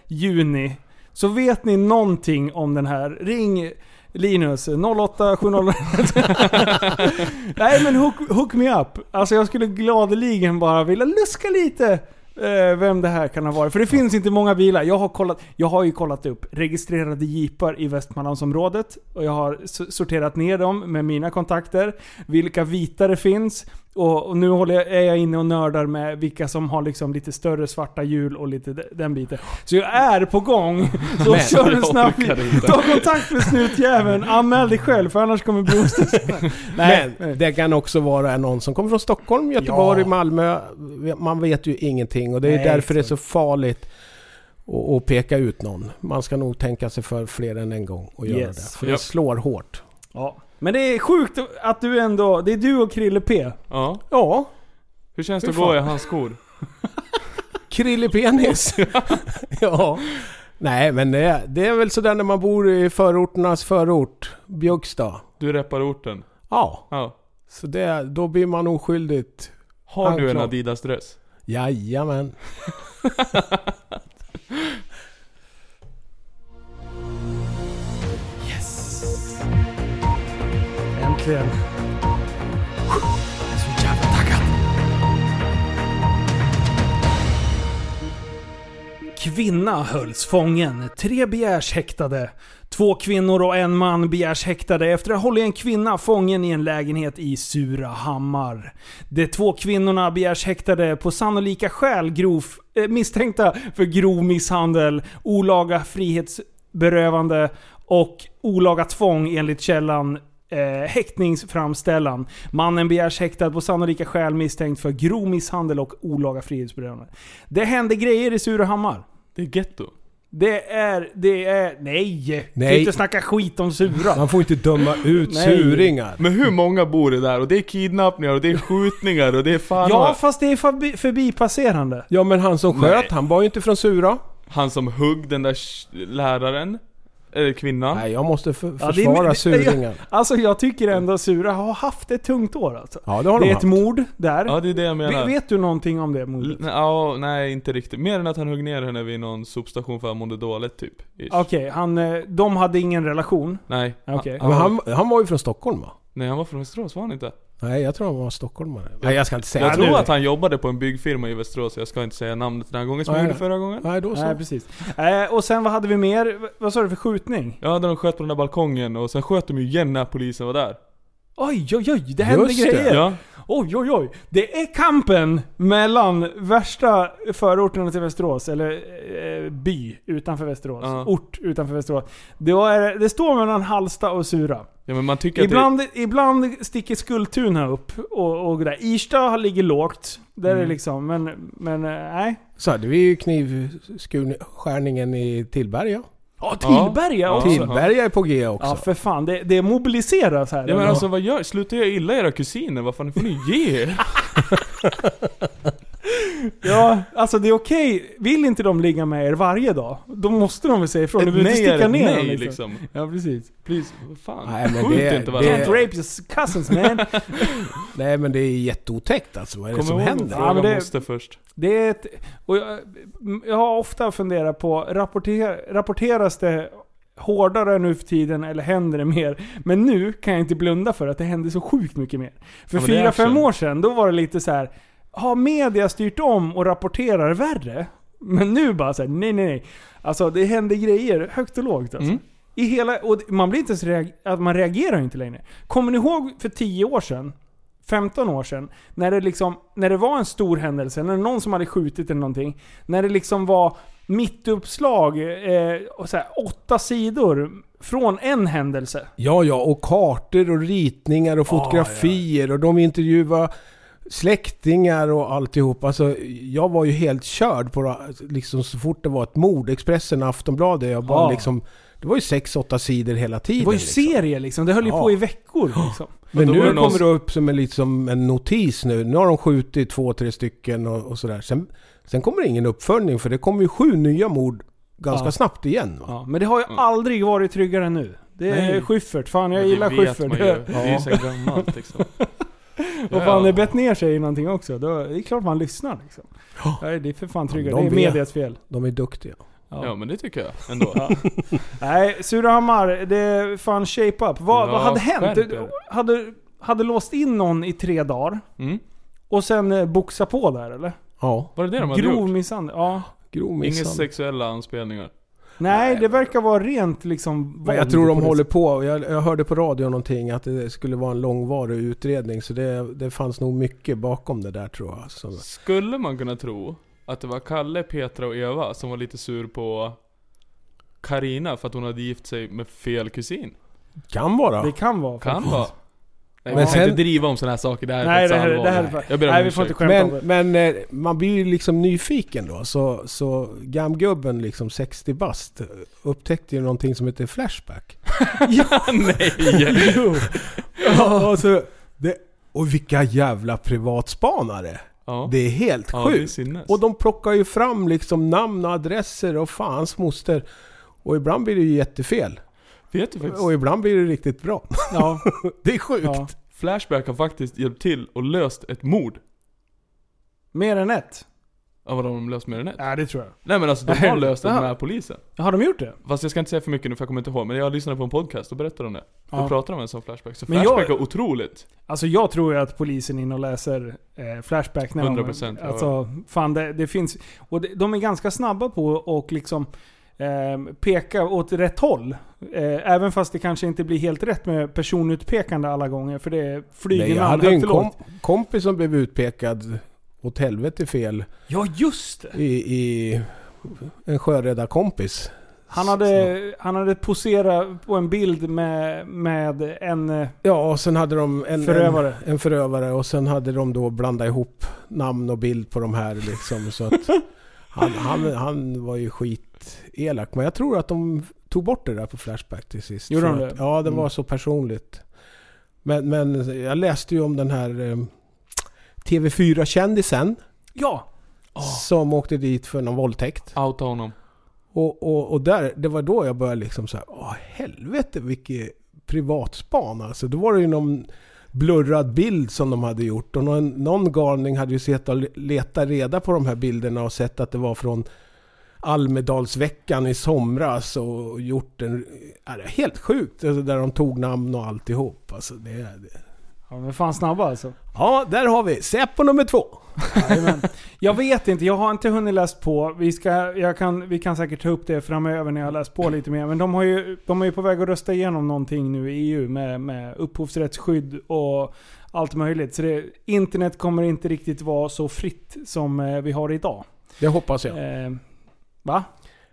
juni. Så vet ni någonting om den här, ring Linus 0870. *laughs* Nej men hook, hook me up. Alltså jag skulle gladeligen bara vilja luska lite eh, vem det här kan ha varit. För det finns inte många bilar. Jag har, kollat, jag har ju kollat upp registrerade jeepar i Västmanlandsområdet. Och jag har sorterat ner dem med mina kontakter. Vilka vita det finns. Och, och nu jag, är jag inne och nördar med vilka som har liksom lite större svarta hjul och lite de- den biten. Så jag är på gång. *laughs* Så Men, kör en snabb. Ta kontakt med snutjäveln. Anmäl dig själv för annars kommer Bruce... *laughs* Nej. Men det kan också vara någon som kommer från Stockholm, Göteborg, Ja. Malmö. Man vet ju ingenting och det är Nej, därför det är så farligt att, peka ut någon. Man ska nog tänka sig för fler än en gång och göra Yes. det. För det slår hårt. Ja. Men det är sjukt att du ändå... Det är du och Krille P. Ja. Ja, Hur känns det Fy att gå fan. i hans skor? *laughs* krillepenis. *laughs* ja. Nej men det är, det är väl sådär när man bor i förorternas förort. Björkstad. Du reppar orten. Ja, Ja. så det, då blir man oskyldigt. Har du en. Adidas-dress? Jajamän. *laughs* Är så jävla taggad. Kvinna hölls fången. Tre begärs häktade. Två kvinnor och en man begärs häktade efter att ha hållit en kvinna fången i en lägenhet i Surahammar. De två kvinnorna begärs häktade på sannolika skäl grov, eh, misstänkta för grov misshandel, olaga frihetsberövande och olaga tvång enligt källan eh, häktningsframställan. Mannen begärs häktad på sannolika skäl misstänkt för grov misshandel och olaga frihetsberövande. Det hände grejer i Surahammar. Det är getto. Det är, det är, nej! Kan Nej. inte snacka skit om Sura. Man får inte döma ut Nej. suringar. Men hur många bor det där? Och det är kidnappningar och det är skjutningar och det är fan Ja, vad- fast det är förbi, förbipasserande. Ja men han som Nej. sköt, han var ju inte från Sura. Han som högg den där läraren. Eller kvinnan. Nej, jag måste för, Ja, försvara det- *laughs* suringen. Alltså jag tycker ändå att Sura har haft ett tungt år alltså. Ja, det har Det de är ett haft. mord där. Ja det är det jag menar. Vet, vet du någonting om det mordet? L- Ja, nej inte riktigt. Mer än att han högg ner henne vid någon sopstation för att han mådde dåligt typ. Okej, han, eh, de hade ingen relation. Nej. Okej. Han, Men han, han, han var ju från Stockholm va? nej han var från Västerås var han inte? Nej, jag tror han var stockholmare. Nej, jag ska inte säga Jag tror att han jobbade på en byggfirma i Västerås, jag ska inte säga namnet den här gången som jag Nej. gjorde förra gången. Nej, då så. Nej, precis. Eh, och sen vad hade vi mer? Vad sa du för skjutning? Ja, där de sköt på den där balkongen och sen sköt de ju igen när polisen var där. Oj, oj, oj, det hände Just det. grejer! Ja. Oj, oj, oj. Det är kampen mellan värsta förorterna till Västerås, eller eh, by utanför Västerås. Ja. Ort utanför Västerås. Det, är, det står mellan Halsta och Sura. Ja men man tycker att Ibland, ibland sticker Skultuna upp och, och där. Irsta ligger lågt. Där är det Mm. liksom, men, men eh, nej. Så hade vi ju knivskärningen i Tillberga. Ja, Tillberga Ja. också. Tillberga är på G också. Ja, för fan. Det, det mobiliseras här. Ja men Ja. alltså vad gör, sluta göra illa era kusiner, vad fan får ni ge er? *laughs* Ja, alltså det är okej. Vill inte de ligga med er varje dag, då måste de väl säga ifrån. Du behöver inte nej är sticka ner nej dem, liksom. Ja, precis. Please, vad fan. Nej, men Skjut det- inte det- varandra. Can't rape your cousins man. *laughs* Nej men det är jätteotäckt alltså. Vad är det Kom som händer? Ja, men det- moster först. Det är ett... Och jag, jag har ofta funderat på, rapporter, rapporteras det hårdare nu för tiden eller händer det mer? Men nu kan jag inte blunda för att det händer så sjukt mycket mer. För Ja, men det är fyra, fem action. år sedan, då var det lite så här. Har media styrt om och rapporterar värre? Men nu bara så här, nej nej nej. Alltså det händer grejer högt och lågt alltså. Mm. I hela, och man blir inte så reag, att man reagerar inte längre. Kommer ni ihåg för 10 år sedan? 15 år sedan. När det, liksom, när det var en stor händelse, när någon som hade skjutit eller någonting. När det liksom var mittuppslag, eh, och så här, åtta sidor från en händelse. Ja, ja, och kartor och ritningar och fotografier och de intervjuar släktingar och alltihop. Alltså, jag var ju helt körd på liksom så fort det var ett mord. Expressen, Aftonbladet, jag bara Ja. liksom... Det var ju sex, åtta sidor hela tiden. Det var ju liksom. serier liksom, det höll ju Ja. på i veckor liksom. *gasps* Men nu det någon kommer det upp som en, liksom en notis nu. Nu har de skjutit två, tre stycken och, och sådär. Sen, sen kommer det ingen uppföljning för det kommer ju sju nya mord ganska Ja. snabbt igen. Va? Ja, men det har ju aldrig varit tryggare än nu. Det är Nej. Schyffert. Fan jag gillar Schyffert. Det är ju *laughs* så gammalt liksom. *laughs* *laughs* Och fan, det bett ner sig i någonting också. Då, det är klart man lyssnar liksom. Nej, det är för fan tryggare. de det är medias fel. De är duktiga. Ja men det tycker jag ändå. *laughs* Ja. Nej, Surahammar, det är fan shape up. Vad, Ja, vad hade hänt? Du hade, hade låst in någon i tre dagar Mm. och sen eh, boxa på där eller? Ja, Var det det de hade Grov gjort? misshandel? Ja. grov Inga misshandel. sexuella anspelningar? Nej, det verkar vara rent liksom Men jag våld tror de håller på. Jag, jag hörde på radio någonting att det skulle vara en långvarig utredning. Så det, det fanns nog mycket bakom det där tror jag. Så, Skulle man kunna tro att det var Kalle, Petra och Eva som var lite sur på Karina för att hon hade gift sig med fel kusin? kan vara. Det kan vara Kan faktiskt. vara. Nej, Men vi sen- inte driva om sådana här saker, det här är Nej, faktiskt det här, det här. Jag ber om nej vi får inte skämta om Men, det. men eh, man blir ju liksom nyfiken då. Så, så gamgubben, liksom 60 bast, upptäckte ju någonting som heter Flashback. *laughs* Nej! Jo. och, så, det, och vilka jävla privatspanare! Ja, Det är helt ja är sjukt. sinnes. och de plockar ju fram liksom namn och adresser och fans moster. Och ibland blir det ju jättefel. Vet du faktiskt? Och ibland blir det riktigt bra. Ja, *laughs* Det är sjukt. ja. Flashback har faktiskt hjälpt till och löst ett mord. Mer än ett? Ja vadå, har de löst mer än ett? Ja, det tror jag. Nej men alltså de har löst det med polisen. Har de gjort det? Fast jag ska inte säga för mycket nu för jag kommer inte ihåg, men jag lyssnade på en podcast och berättade om det. Då Ja. pratade de om en sån Flashback. Så Men Flashback jag- var otroligt. Alltså jag tror ju att polisen är inne och läser eh, Flashback när 100%, de, ja. Alltså, fan det, det finns... Och det, de är ganska snabba på och liksom eh, peka åt rätt håll. Eh, även fast det kanske inte blir helt rätt med personutpekande alla gånger, för det flyger Nej, jag hade en kom, kompis som blev utpekad åt helvete fel Ja, just det! i, i en sjöräddarkompis. Han hade, han hade poserat på en bild med, med en... eh, Ja, och sen hade de en Förövare. En, en förövare och sen hade de då blandat ihop namn och bild på de här liksom. Så att *laughs* han, han, han var ju skitelak. Men jag tror att de tog bort det där på Flashback till sist. Gjorde de det? Ja, det Mm. var så personligt. Men, men jag läste ju om den här eh, TV4-kändisen Ja! som åkte dit för någon våldtäkt. Outa honom. Och, och, och där, det var då jag började liksom så här, åh helvete vilket privatspan alltså. Då var det ju någon blurrad bild som de hade gjort. Och någon, någon galning hade ju sett och letat reda på de här bilderna och sett att det var från Almedalsveckan i somras och gjort en... Ja, det är helt sjukt, alltså, där de tog namn och alltihop. Alltså, det, det. Ja men fan snabba alltså. Ja, där har vi Säpo nummer två. Jajamän. Jag vet inte, jag har inte hunnit läst på. Vi, ska, kan, vi kan säkert ta upp det framöver när jag har läst på lite mer. Men de, har ju, de är ju på väg att rösta igenom någonting nu i EU med, med upphovsrättsskydd och allt möjligt. Så det, internet kommer inte riktigt vara så fritt som eh, vi har idag. Det hoppas jag. Eh, va?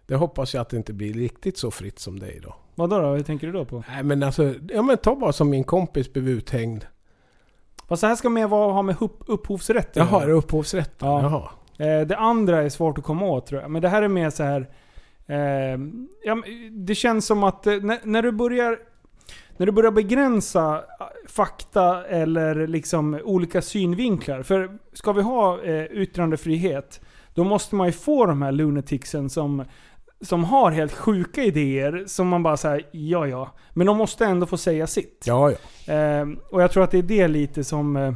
Det hoppas jag att det inte blir riktigt så fritt som det är idag. Vad då? Hur tänker du då på? Nej men alltså, ja men ta bara som min kompis blev uthängd. Fast det här ska mer vara, ha med upp, upphovsrätt Jaha, är det upphovsrätten? Ja. Jaha. Eh, det andra är svårt att komma åt tror jag. Men det här är mer så här. Eh, ja, det känns som att eh, när, när du börjar... när du börjar begränsa eh, fakta eller liksom olika synvinklar. För ska vi ha eh, yttrandefrihet, då måste man ju få de här lunaticsen som, som har helt sjuka idéer som man bara säger ja ja. Men de måste ändå få säga sitt. Ja, ja. Eh, och jag tror att det är det lite som... Eh,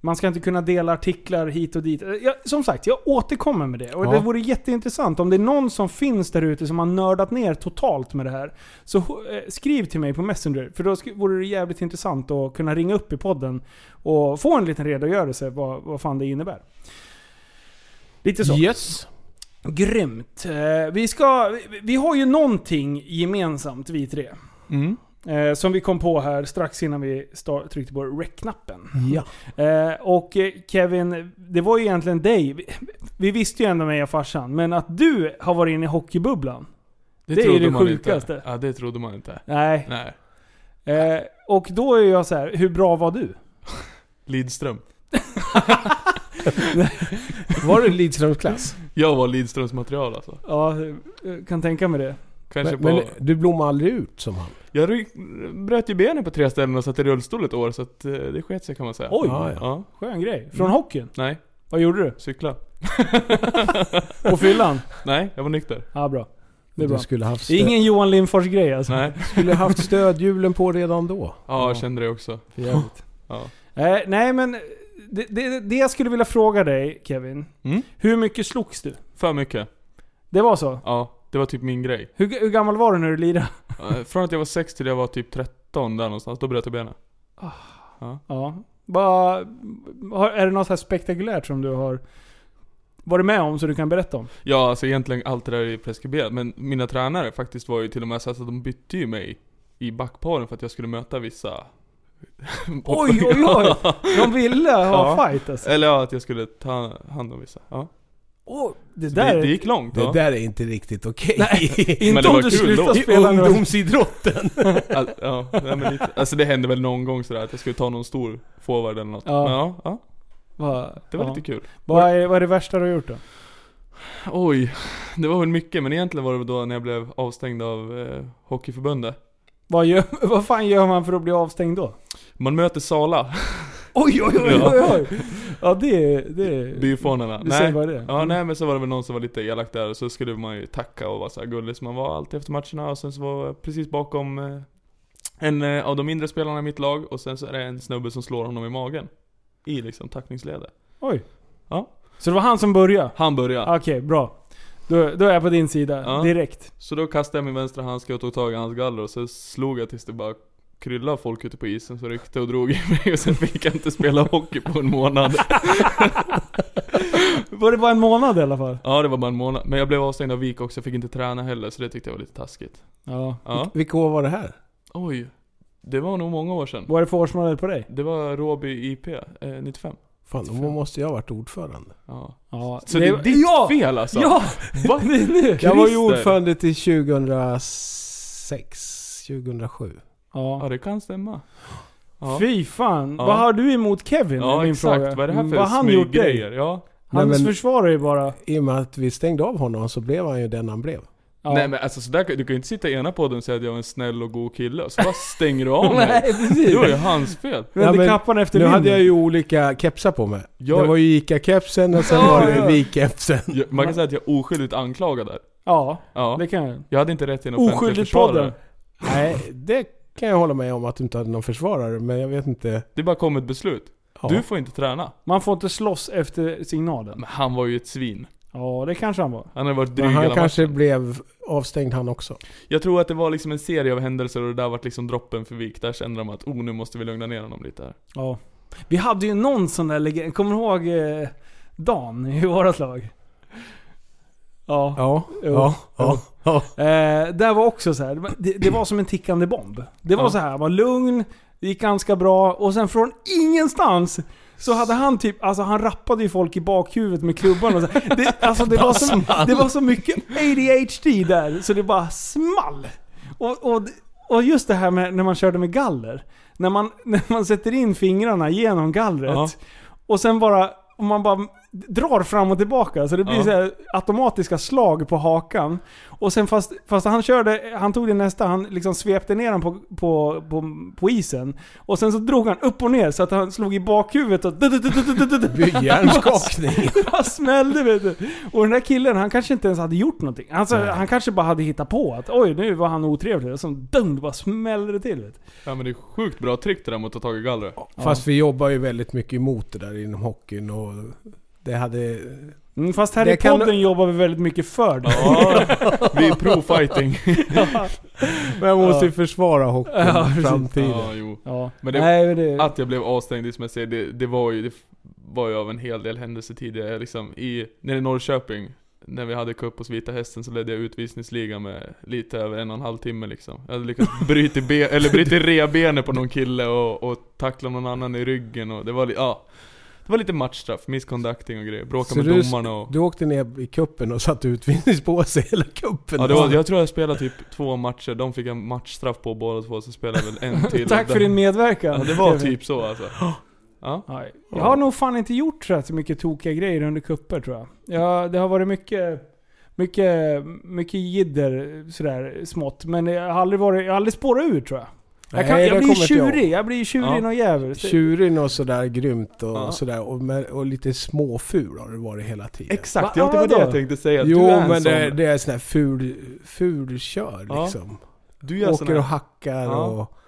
man ska inte kunna dela artiklar hit och dit. Jag, som sagt, jag återkommer med det. Och Ja. det vore jätteintressant om det är någon som finns där ute som har nördat ner totalt med det här. Så eh, skriv till mig på Messenger. För då vore det jävligt intressant att kunna ringa upp i podden och få en liten redogörelse vad, vad fan det innebär. Lite så. Yes. Grymt. Eh, Vi, ska, vi, har ju någonting gemensamt vi tre. Mm. Eh, som vi kom på här strax innan vi start, tryckte på rec-knappen. Ja. Eh, och Kevin, det var ju egentligen dig. Vi, vi visste ju ändå mig och farsan, men att du har varit inne i hockeybubblan. Det är ju det sjukaste. Inte. Ja, det trodde man inte. Nej. Nej. Eh, och då är jag så här, hur bra var du? *laughs* Lidström. *laughs* *laughs* Var du Lidströms-klass? Jag var Lidströms material alltså. Ja, jag kan tänka mig det. Kanske Men, på... men du blommade aldrig ut som han? Jag ryck, bröt ju benen på tre ställen och satt i rullstol ett år så att eh, det sket sig kan man säga. Oj, Ja, ja. Ja. skön grej. Från hockeyn? Nej, Vad gjorde du? cykla. *laughs* På fyllan? Nej, jag var nykter. Ja, bra. Det är bra. skulle haft, Det är ingen Johan Lindfors grej alltså. Nej. *laughs* skulle haft stödhjulen på redan då. Ja, jag kände det också. För jävligt. Ja. Eh, nej men, det, det, det jag skulle vilja fråga dig Kevin. Mm. Hur mycket slogs du? För mycket. Det var så? Ja, det var typ min grej. Hur, hur gammal var du när du lirade? Från att jag var 6 till jag var typ 13 där någonstans, då bröt jag benen. Ja. Vad- har, är det något så här spektakulärt som du har varit med om så du kan berätta om? Ja, alltså egentligen allt det där är preskriberat. Men mina tränare faktiskt var ju till och med så att de bytte ju mig i backparen för att jag skulle möta vissa... *laughs* Oj oj oj! De ville ha Ja. fight alltså. Eller ja, att jag skulle ta hand om vissa. Ja. Oh, det Så där det, det är... gick långt. Det Ja. där är inte riktigt okej. Nej, *laughs* Men Inte det om var du kul slutar då. I spela ungdomsidrotten. *laughs* All, ja, nej, men lite. Alltså det hände väl någon gång sådär att jag skulle ta någon stor forward eller något. Ja. Men ja, ja Va, det var ja. lite kul. Vad är, vad är det värsta du har gjort då? Oj, det var väl mycket, men egentligen var det då när jag blev avstängd av eh, Hockeyförbundet. Vad, gör, vad fan gör man för att bli avstängd då? Man möter Sala, Oj oj oj oj oj! Ja det, det... byfånarna. Du säger bara det? Ja, nej men så var det väl någon som var lite elak där, och så skulle man ju tacka och vara så gullig som man var alltid efter matcherna, och sen så var jag precis bakom eh, en eh, av de mindre spelarna i mitt lag, och sen så är det en snubbe som slår honom i magen. I liksom tackningsledet. Oj. Ja. Så det var han som började? Han började. Okej, bra. Då, då är jag på din sida Ja. direkt. Så då kastade jag min vänstra handske och tog tag i hans galler och så slog jag tills det bara kryllade folk ute på isen så ryckte och drog i mig och sen fick jag inte spela hockey på en månad. *laughs* Var det bara en månad i alla fall? Ja det var bara en månad. Men jag blev avstängd av Vik också, jag fick inte träna heller så det tyckte jag var lite taskigt. Ja. Ja. Vilka år var det här? Oj. Det var nog många år sedan. Vad är det för årsmodell på dig? Det var Råby IP, eh, 95. Fan, då måste jag ha varit ordförande. Ja. Ja. Så det, är ditt ja! fel alltså? Ja! Va? *laughs* Det nu! Jag var ju ordförande till 2006, 2007. Ja Ja. det kan stämma. Ja, Fy fan. Ja. Vad har du emot Kevin? är ja min exakt. fråga. Vad är det här för Vad han gjort dig? Ja. Hans Nej, men- försvarar ju bara... I och med att vi stängde av honom så blev han ju den han blev. Ja. Nej men alltså sådär, du kan ju inte sitta i ena podden och säga att jag är en snäll och god kille och så bara stänger du av mig. *laughs* Nej precis. Det var ju hans fel. Vände men kappan efter Nu hade jag ju olika kepsar på mig. Jag- Det var ju Ica-kepsen och sen Ja, var det ja. Vik-kepsen. Jag, man kan säga att jag är oskyldigt anklagad där. Ja, Ja. det kan jag. Jag hade inte rätt till en offentlig Oskyldigt försvarare. podden. Nej, det kan jag hålla med om att du inte hade någon försvarare, men jag vet inte. Det bara kom ett beslut. Ja. Du får inte träna. Man får inte slåss efter signalen. Men han var ju ett svin. Ja, det kanske han var. Han varit dryg Men han hela kanske matchen. blev avstängd han också. Jag tror att det var liksom en serie av händelser och det där vart liksom droppen för Vik. Där kände de att oh nu måste vi lugna ner honom lite här. Ja. Vi hade ju någon sån där legend. Kommer du ihåg eh, Dan i vårat lag? Ja. Ja, Jo. ja, ja. Ja. Eh, där var också så här. Det, det var som en tickande bomb. Det var Ja. så här, var lugn, det gick ganska bra och sen från ingenstans så hade han typ, alltså han rappade ju folk i bakhuvudet med klubban och så. Det, alltså det var, så, det var så mycket ADHD där så det bara small. Och, och, och just det här med när man körde med galler. När man, *laughs* när man sätter in fingrarna genom gallret Ja. och sen bara, och man bara drar fram och tillbaka. Så det blir Ja. så här automatiska slag på hakan. Och sen fast, fast han körde, han tog det nästa, han liksom svepte ner den på, på, på, på isen. Och sen så drog han upp och ner så att han slog i bakhuvudet och... Hjärnskakning. *laughs* Bara smällde vet du. Och den där killen, han kanske inte ens hade gjort någonting. Alltså, han kanske bara hade hittat på att oj, nu var han otrevlig. Och så dum, bara smällde det till. Vet du. Ja men det är sjukt bra trick det där mot att ta tag i gallret. Fast vi jobbar ju väldigt mycket emot det där inom hockeyn och det hade... Mm, fast här i Det kan- podden jobbar vi väldigt mycket för det. Ja, *laughs* vi är pro-fighting. *laughs* Men jag måste ju försvara hockeyn Ja, i framtiden. Ja, jo. Ja. Men det- Nej, men det... Att jag blev avstängd, som jag säger, det, det var ju, det var ju av en hel del händelser tidigare. Liksom i, nere i Norrköping, när vi hade cup hos Vita Hästen så ledde jag utvisningsligan med lite över en och en halv timme liksom. Jag hade lyckats *laughs* bryta, be, eller bryta revbenet på någon kille och, och tackla någon annan i ryggen och det var ja. Det var lite matchstraff, misconducting och grejer. Bråka Så med du, domarna och... du åkte ner i kuppen och satte utvisningspåse hela kuppen? Ja, det var, jag tror jag spelade typ två matcher, de fick en matchstraff på båda två, så spelade jag väl en *laughs* till. Tack för den- din medverkan. Ja, det var typ så alltså. Ja. Jag har nog fan inte gjort så mycket tokiga grejer under kupper tror jag. Ja, det har varit mycket, mycket, mycket jidder sådär smått. Men jag har aldrig, varit, jag har aldrig spårat ur tror jag. Jag, kan, det jag blir inte jag tjurig. Jag blir tjurig Ja. någon jävel. Så- Tjurig och sådär grymt och Ja. sådär. Och, med, och lite småful har det varit hela tiden. Exakt, Va- det var det vadå? jag tänkte säga. att Jo, du men det, det är sån här ful, ful kör Ja. liksom. Du gör Åker såna och hackar Ja. och...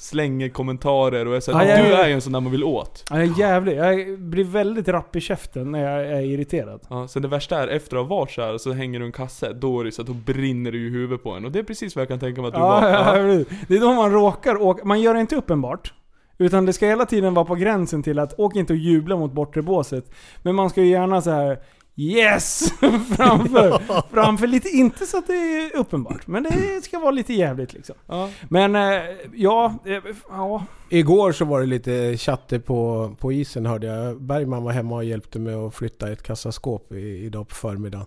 slänger kommentarer och är så Ja, Du är ju en sån där man vill åt. Ja, jag är jävlig. Jag blir väldigt rapp i käften när jag är irriterad. Ja, sen det värsta är, efter att ha varit så här, så hänger du en kasse, då är det så att då brinner det ju i huvudet på en. Och det är precis vad jag kan tänka mig att du Ja, var. ja. Det är då man råkar åka. Man gör det inte uppenbart. Utan det ska hela tiden vara på gränsen till att åk inte och jubla mot bortre båset. Men man ska ju gärna så här Yes! *laughs* framför, framför lite, inte så att det är uppenbart. Men det ska vara lite jävligt liksom. Ja. Men eh, ja, eh, ja. Igår så var det lite chatter på, på isen hörde jag. Bergman var hemma och hjälpte mig att flytta ett kassaskåp i, idag på förmiddagen.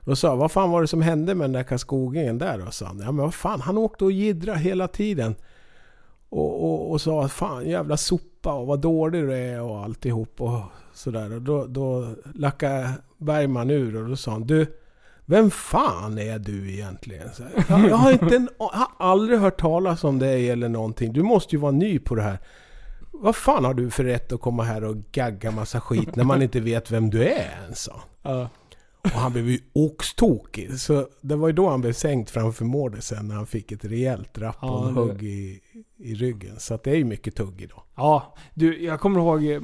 Då sa jag, vad fan var det som hände med den där kaskogingen där då? Sa han. Ja men vad fan, han åkte och jiddra hela tiden. Och, och, och sa, fan jävla sopa och vad dålig du är och alltihop och sådär. Och då, då lackade Bergman ur och då sa han, du vem fan är du egentligen? Så här, jag, jag, har inte en, jag har aldrig hört talas om dig eller någonting. Du måste ju vara ny på det här. Vad fan har du för rätt att komma här och gagga massa skit när man inte vet vem du är ens? ja. Och han blev ju oxtokig. Så det var ju då han blev sänkt framför målet sen när han fick ett rejält rapp Ja, i, i ryggen. Så det är ju mycket tugg idag. Ja, du, jag kommer ihåg, eh,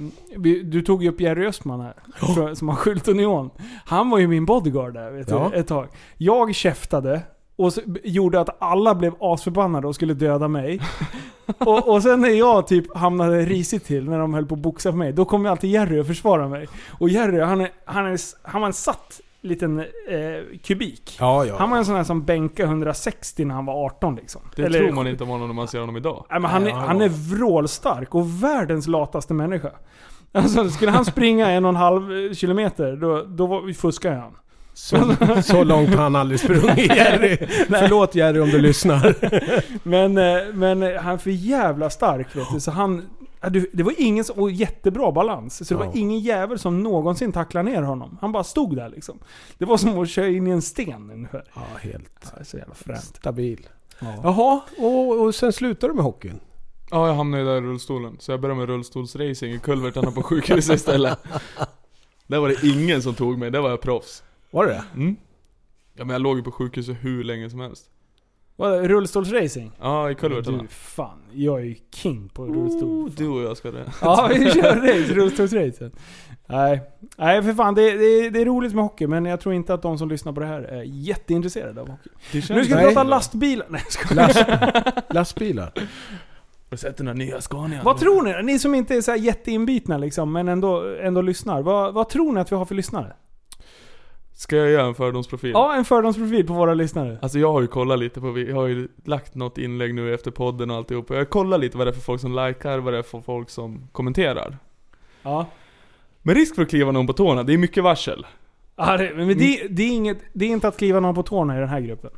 du tog ju upp Jerry Östman här, för- som har skylt Union. Han var ju min bodyguard där vet Ja. du, ett tag. Jag käftade och gjorde att alla blev asförbannade och skulle döda mig. *laughs* och, och sen när jag typ hamnade risigt till när de höll på att boxa för mig, då kom ju alltid Jerry och försvara mig. Och Jerry, han, är, han, är, han var en satt liten eh, kubik. Ja, ja. Han var en sån här som bänkade 160 när han var 18 liksom. Det Eller- tror man inte om honom när man ser honom idag. Nej, men han, är, Ja, ja. han är vrålstark och världens lataste människa. *laughs* Alltså, skulle han springa en och en halv kilometer, då, då fuskar han. Så, så långt har han aldrig sprungit *laughs* Jerry. Förlåt Jerry om du lyssnar. *laughs* Men, eh, men eh, han är för jävla stark vet du. Så han, det var ingen som, och jättebra balans. Så det Ja. var ingen jävel som någonsin tacklade ner honom. Han bara stod där liksom. Det var som att köra in i en sten ungefär. Ja, helt Ja, det är så jävla fränt. stabil. Ja. Jaha, och, och sen slutar du med hockeyn? Ja, jag hamnade ju där i rullstolen. Så jag började med rullstolsracing i kulvertarna på sjukhuset istället. *laughs* Där var det ingen som tog mig, där var jag proffs. Var det det? Mm. Ja men jag låg ju på sjukhuset hur länge som helst. Vad, rullstolsracing? Ja, i kulvertarna. Du, fan. Jag är ju king på rullstol. Oh, du och jag ska det. Ja, vi *laughs* kör race, rullstolsracen. Nej. Nej, för fan. Det, det, det är roligt med hockey, men jag tror inte att de som lyssnar på det här är jätteintresserade av hockey. Nu ska vi Nej. prata lastbilar. Nej, jag. Last, *laughs* lastbilar? Har du sett den här nya Scanian? Vad tror ni? Ni som inte är så jätteinbitna liksom, men ändå, ändå lyssnar. Vad, vad tror ni att vi har för lyssnare? Ska jag göra en fördomsprofil? Ja, en fördomsprofil på våra lyssnare. Alltså jag har ju kollat lite på, vi har ju lagt något inlägg nu efter podden och alltihop. Jag kollar lite vad det är för folk som likar, vad det är för folk som kommenterar. Ja. Med risk för att kliva någon på tårna, det är mycket varsel. Ja, det, men det, det, är inget, det är inte att kliva någon på tårna i den här gruppen.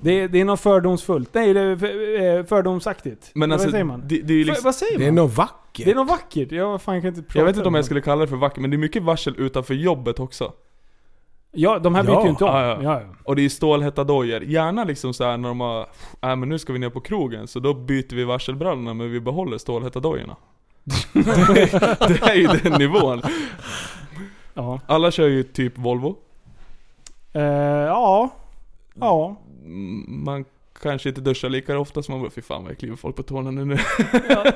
Det, är- det är något fördomsfullt. Nej, det är eh, fördomsaktigt. Men alltså, vad säger man? det, det är liksom, vad säger Det är man? nog vackert. Det är något vackert. Ja, vad fan, jag kan inte prata jag vet inte om jag skulle kalla det för vackert, men det är mycket varsel utanför jobbet också. Ja, de här byter Ja. ju inte om. Ja, Ja, ja. ja. Och det är stålhätta dojor. Gärna liksom så här när de har, äh, men nu ska vi ner på krogen, så då byter vi varselbrallorna men vi behåller stålhätta dojorna. *laughs* det är ju den nivån. ja. Alla kör ju typ Volvo. Eh, ja. Ja. Mm, Man kanske inte duschar lika ofta som man bara, fy fan vad jag kliver folk på tårna nu. nu.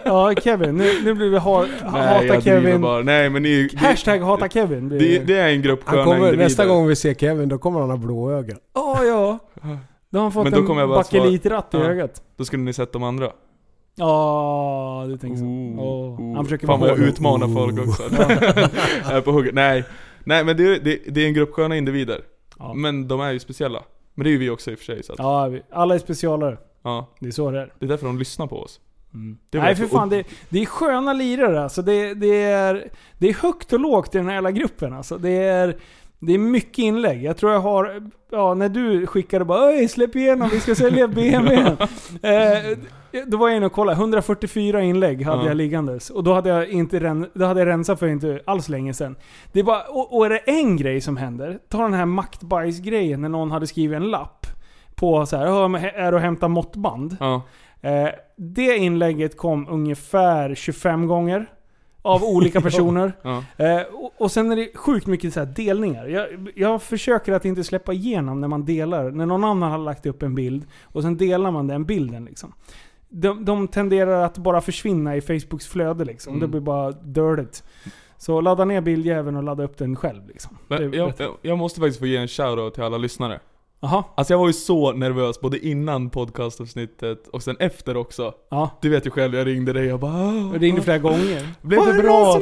Ja, *laughs* Kevin. Nu, nu blir vi ha, Nej hata Kevin. bara. Nej men ni, det, Hashtag hata Kevin. blir det, det är en grupp sköna kommer, individer. nästa gång vi ser Kevin, då kommer han ha blå ögon. Ja, ja. Då har han fått Men då en kommer jag bara svara- bakelitratt i Ja. ögat. Då skulle ni sett de andra. Ja, du tänker så. Oh, oh. Han försöker Fan vad jag utmanar folk också. jag är på hugget. Nej. Nej men det, det, det är en grupp sköna individer. Ja. Men de är ju speciella. Men det är ju vi också i och för sig så att, ja. Ja, vi- alla är specialare. Det är så det är. Det är därför de lyssnar på oss. Det var Nej för fan, det, det är sköna lirare alltså. Det, det, är, det är högt och lågt i den här hela gruppen alltså. Det är, det är mycket inlägg. Jag tror jag har, ja när du skickade bara Öj, släpp igenom, vi ska sälja *laughs* BMW. eh, då var jag inne och kollade, 144 inlägg hade Ja. jag liggandes. Och då hade jag, inte ren, då hade jag rensat för inte alls länge sedan. Det var, och, och är det en grej som händer, ta den här maktbajs-grejen när någon hade skrivit en lapp på så här, "Ja, men är och hämta måttband? Eh, det inlägget kom ungefär 25 gånger. Av olika *laughs* personer. Ja. Eh, och, och sen är det sjukt mycket så delningar. Jag, jag försöker att inte släppa igenom när man delar. När någon annan har lagt upp en bild och sen delar man den bilden liksom. De, de tenderar att bara försvinna i Facebooks flöde liksom. Mm. Det blir bara dirtigt. Så ladda ner bildjäveln och ladda upp den själv liksom. Men jag, jag, jag måste faktiskt få ge en shoutout till alla lyssnare. Jaha. Alltså jag var ju så nervös både innan podcastavsnittet och sen efter också. Ja. Du vet ju själv, jag ringde dig och bara "Ah, Jag ringde flera gånger. Blev det bra?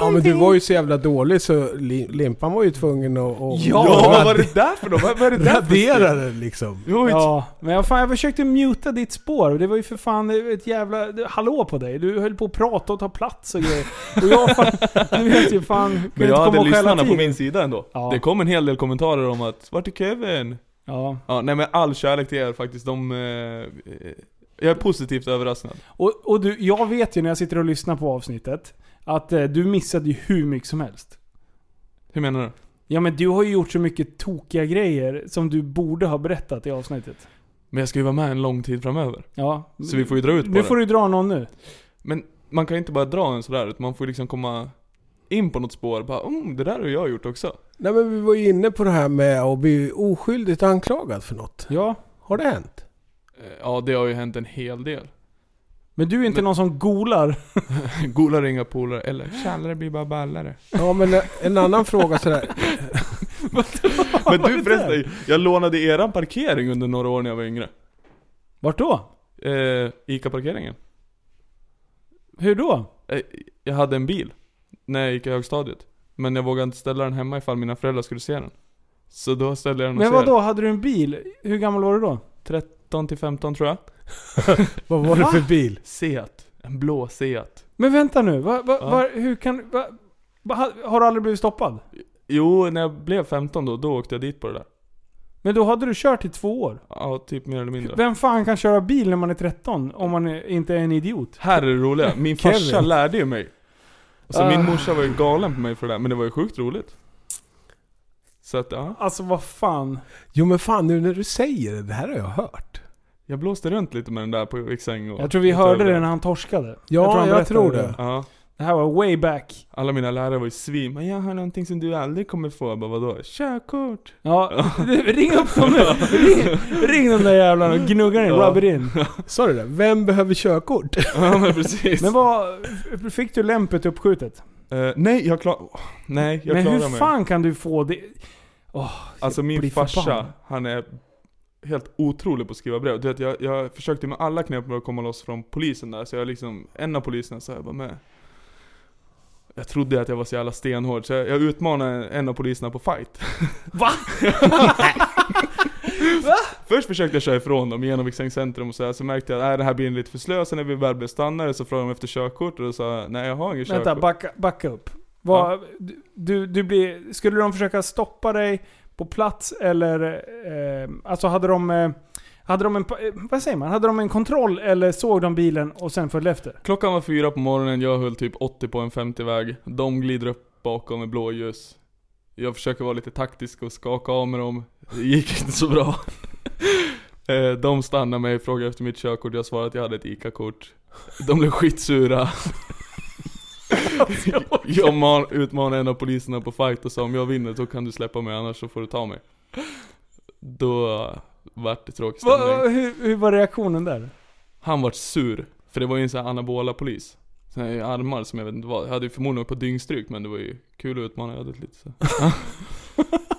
Ja men du var ju så jävla dålig så Li- Limpan var ju tvungen att... att Ja, Ja, vad var *laughs* det där för då? Vad, vad är det där för radera den liksom. Jo, Ja, men jag, fan, jag försökte muta ditt spår. Det var ju för fan ett jävla det- hallå på dig. Du höll på att prata och ta plats och grejer. Och jag fan, *laughs* du vet ju fan, kunde Men inte jag komma hade och skälla lyssnarna på tid. min sida ändå. Ja. Det kom en hel del kommentarer om att, vart är Kevin? Ja. Ja, nej men all kärlek till er faktiskt. De, eh, eh, jag är positivt överraskad. Och, och du, jag vet ju när jag sitter och lyssnar på avsnittet att eh, du missade ju hur mycket som helst. Hur menar du? Ja men du har ju gjort så mycket tokiga grejer som du borde ha berättat i avsnittet. Men jag ska ju vara med en lång tid framöver. Ja. Så vi får ju dra ut på Nu det. får du dra någon nu. Men man kan ju inte bara dra en sådär, utan man får ju liksom komma in på något spår. Bara, mm, det där har jag gjort också. Nej men vi var ju inne på det här med att bli oskyldigt anklagad för något. Ja. Har det hänt? Eh, Ja, det har ju hänt en hel del. Men du är inte Men- någon som golar. *laughs* Golar inga polare, eller tjallare blir bara ballare. Ja men en annan fråga sådär. *laughs* *laughs* Men du förresten, jag lånade eran parkering under några år när jag var yngre. Vart då? Eh, Ica-parkeringen. Hur då? Eh, jag hade en bil när jag gick i högstadiet. Men jag vågade inte ställa den hemma ifall mina föräldrar skulle se den. Så då ställde jag den Men hos vad då Hade du en bil? Hur gammal var du då? 13 till 15 tror jag. *laughs* Vad var det för bil? Seat. En blå Seat. Men vänta nu, va, va, Ja. va, hur kan... Va, va, ha- har du aldrig blivit stoppad? Jo, när jag blev 15 då, då åkte jag dit på det där. Men då hade du kört i två år. Ja, typ mer eller mindre. Vem fan kan köra bil när man är 13? Om man är, inte är en idiot. Här är det roliga, min Kevin. farsa lärde ju mig. Så Ah. min morsa var ju galen på mig för det där, men det var ju sjukt roligt. Så att ja, Alltså vad fan. Jo men fan nu när du säger det, det här har jag hört. jag blåste runt lite med den där på Viksäng och Jag tror vi hörde det när han torskade. Ja, han jag berättade tror det. Ja, Det här var way back. alla mina lärare var ju svin. Men jag har någonting som du aldrig kommer få. Jag bara vadå? Körkort! Ja, *laughs* ring upp dem nu. Ring, ring de där jävlarna och gnugga in, Ja. rub it in. *laughs* Sa du det? Vem behöver körkort? *laughs* Ja men precis. Men vad... Fick du lämpet uppskjutet? Eh, nej, jag klar... Nej, jag Men klarar hur mig. fan kan du få det? Åh, Alltså min farsa, förbannad. han är helt otrolig på att skriva brev. Du vet, jag, jag försökte med alla knep för att komma loss från polisen där, så jag liksom, en av poliserna så jag bara med. Jag trodde att jag var så jävla stenhård, så jag, jag utmanade en av poliserna på fight. *laughs* *laughs* Va? Först försökte jag köra ifrån dem genom Viksäng centrum och så, här, så märkte jag att det här blir lite för slö, sen när vi väl blev stannade så frågade de efter körkort och då sa nej jag har inget Vänta, körkort. backa, backa upp. Vad, du, du blir, skulle de försöka stoppa dig på plats eller... Eh, alltså hade de... Eh, hade de en... eh, Vad säger man? Hade de en kontroll eller såg de bilen och sen följde efter? Klockan var fyra på morgonen, jag höll typ 80 på en 50-väg. De glider upp bakom med blåljus. Jag försöker vara lite taktisk och skaka av med dem. Det gick inte så bra. *laughs* Eh, De stannade mig, frågade efter mitt körkort, jag svarade att jag hade ett ICA-kort. De blev skitsura. *laughs* Jag man, utmanade en av poliserna på fight och sa om jag vinner så kan du släppa mig annars så får du ta mig. Då vart det tråkig stämning. hur, hur var reaktionen där? Han vart sur, för det var ju en sån här anabola polis. Såna här armar som jag vet inte vad, jag hade ju förmodligen åkt på dyngstryk men det var ju kul att utmana ödet lite så.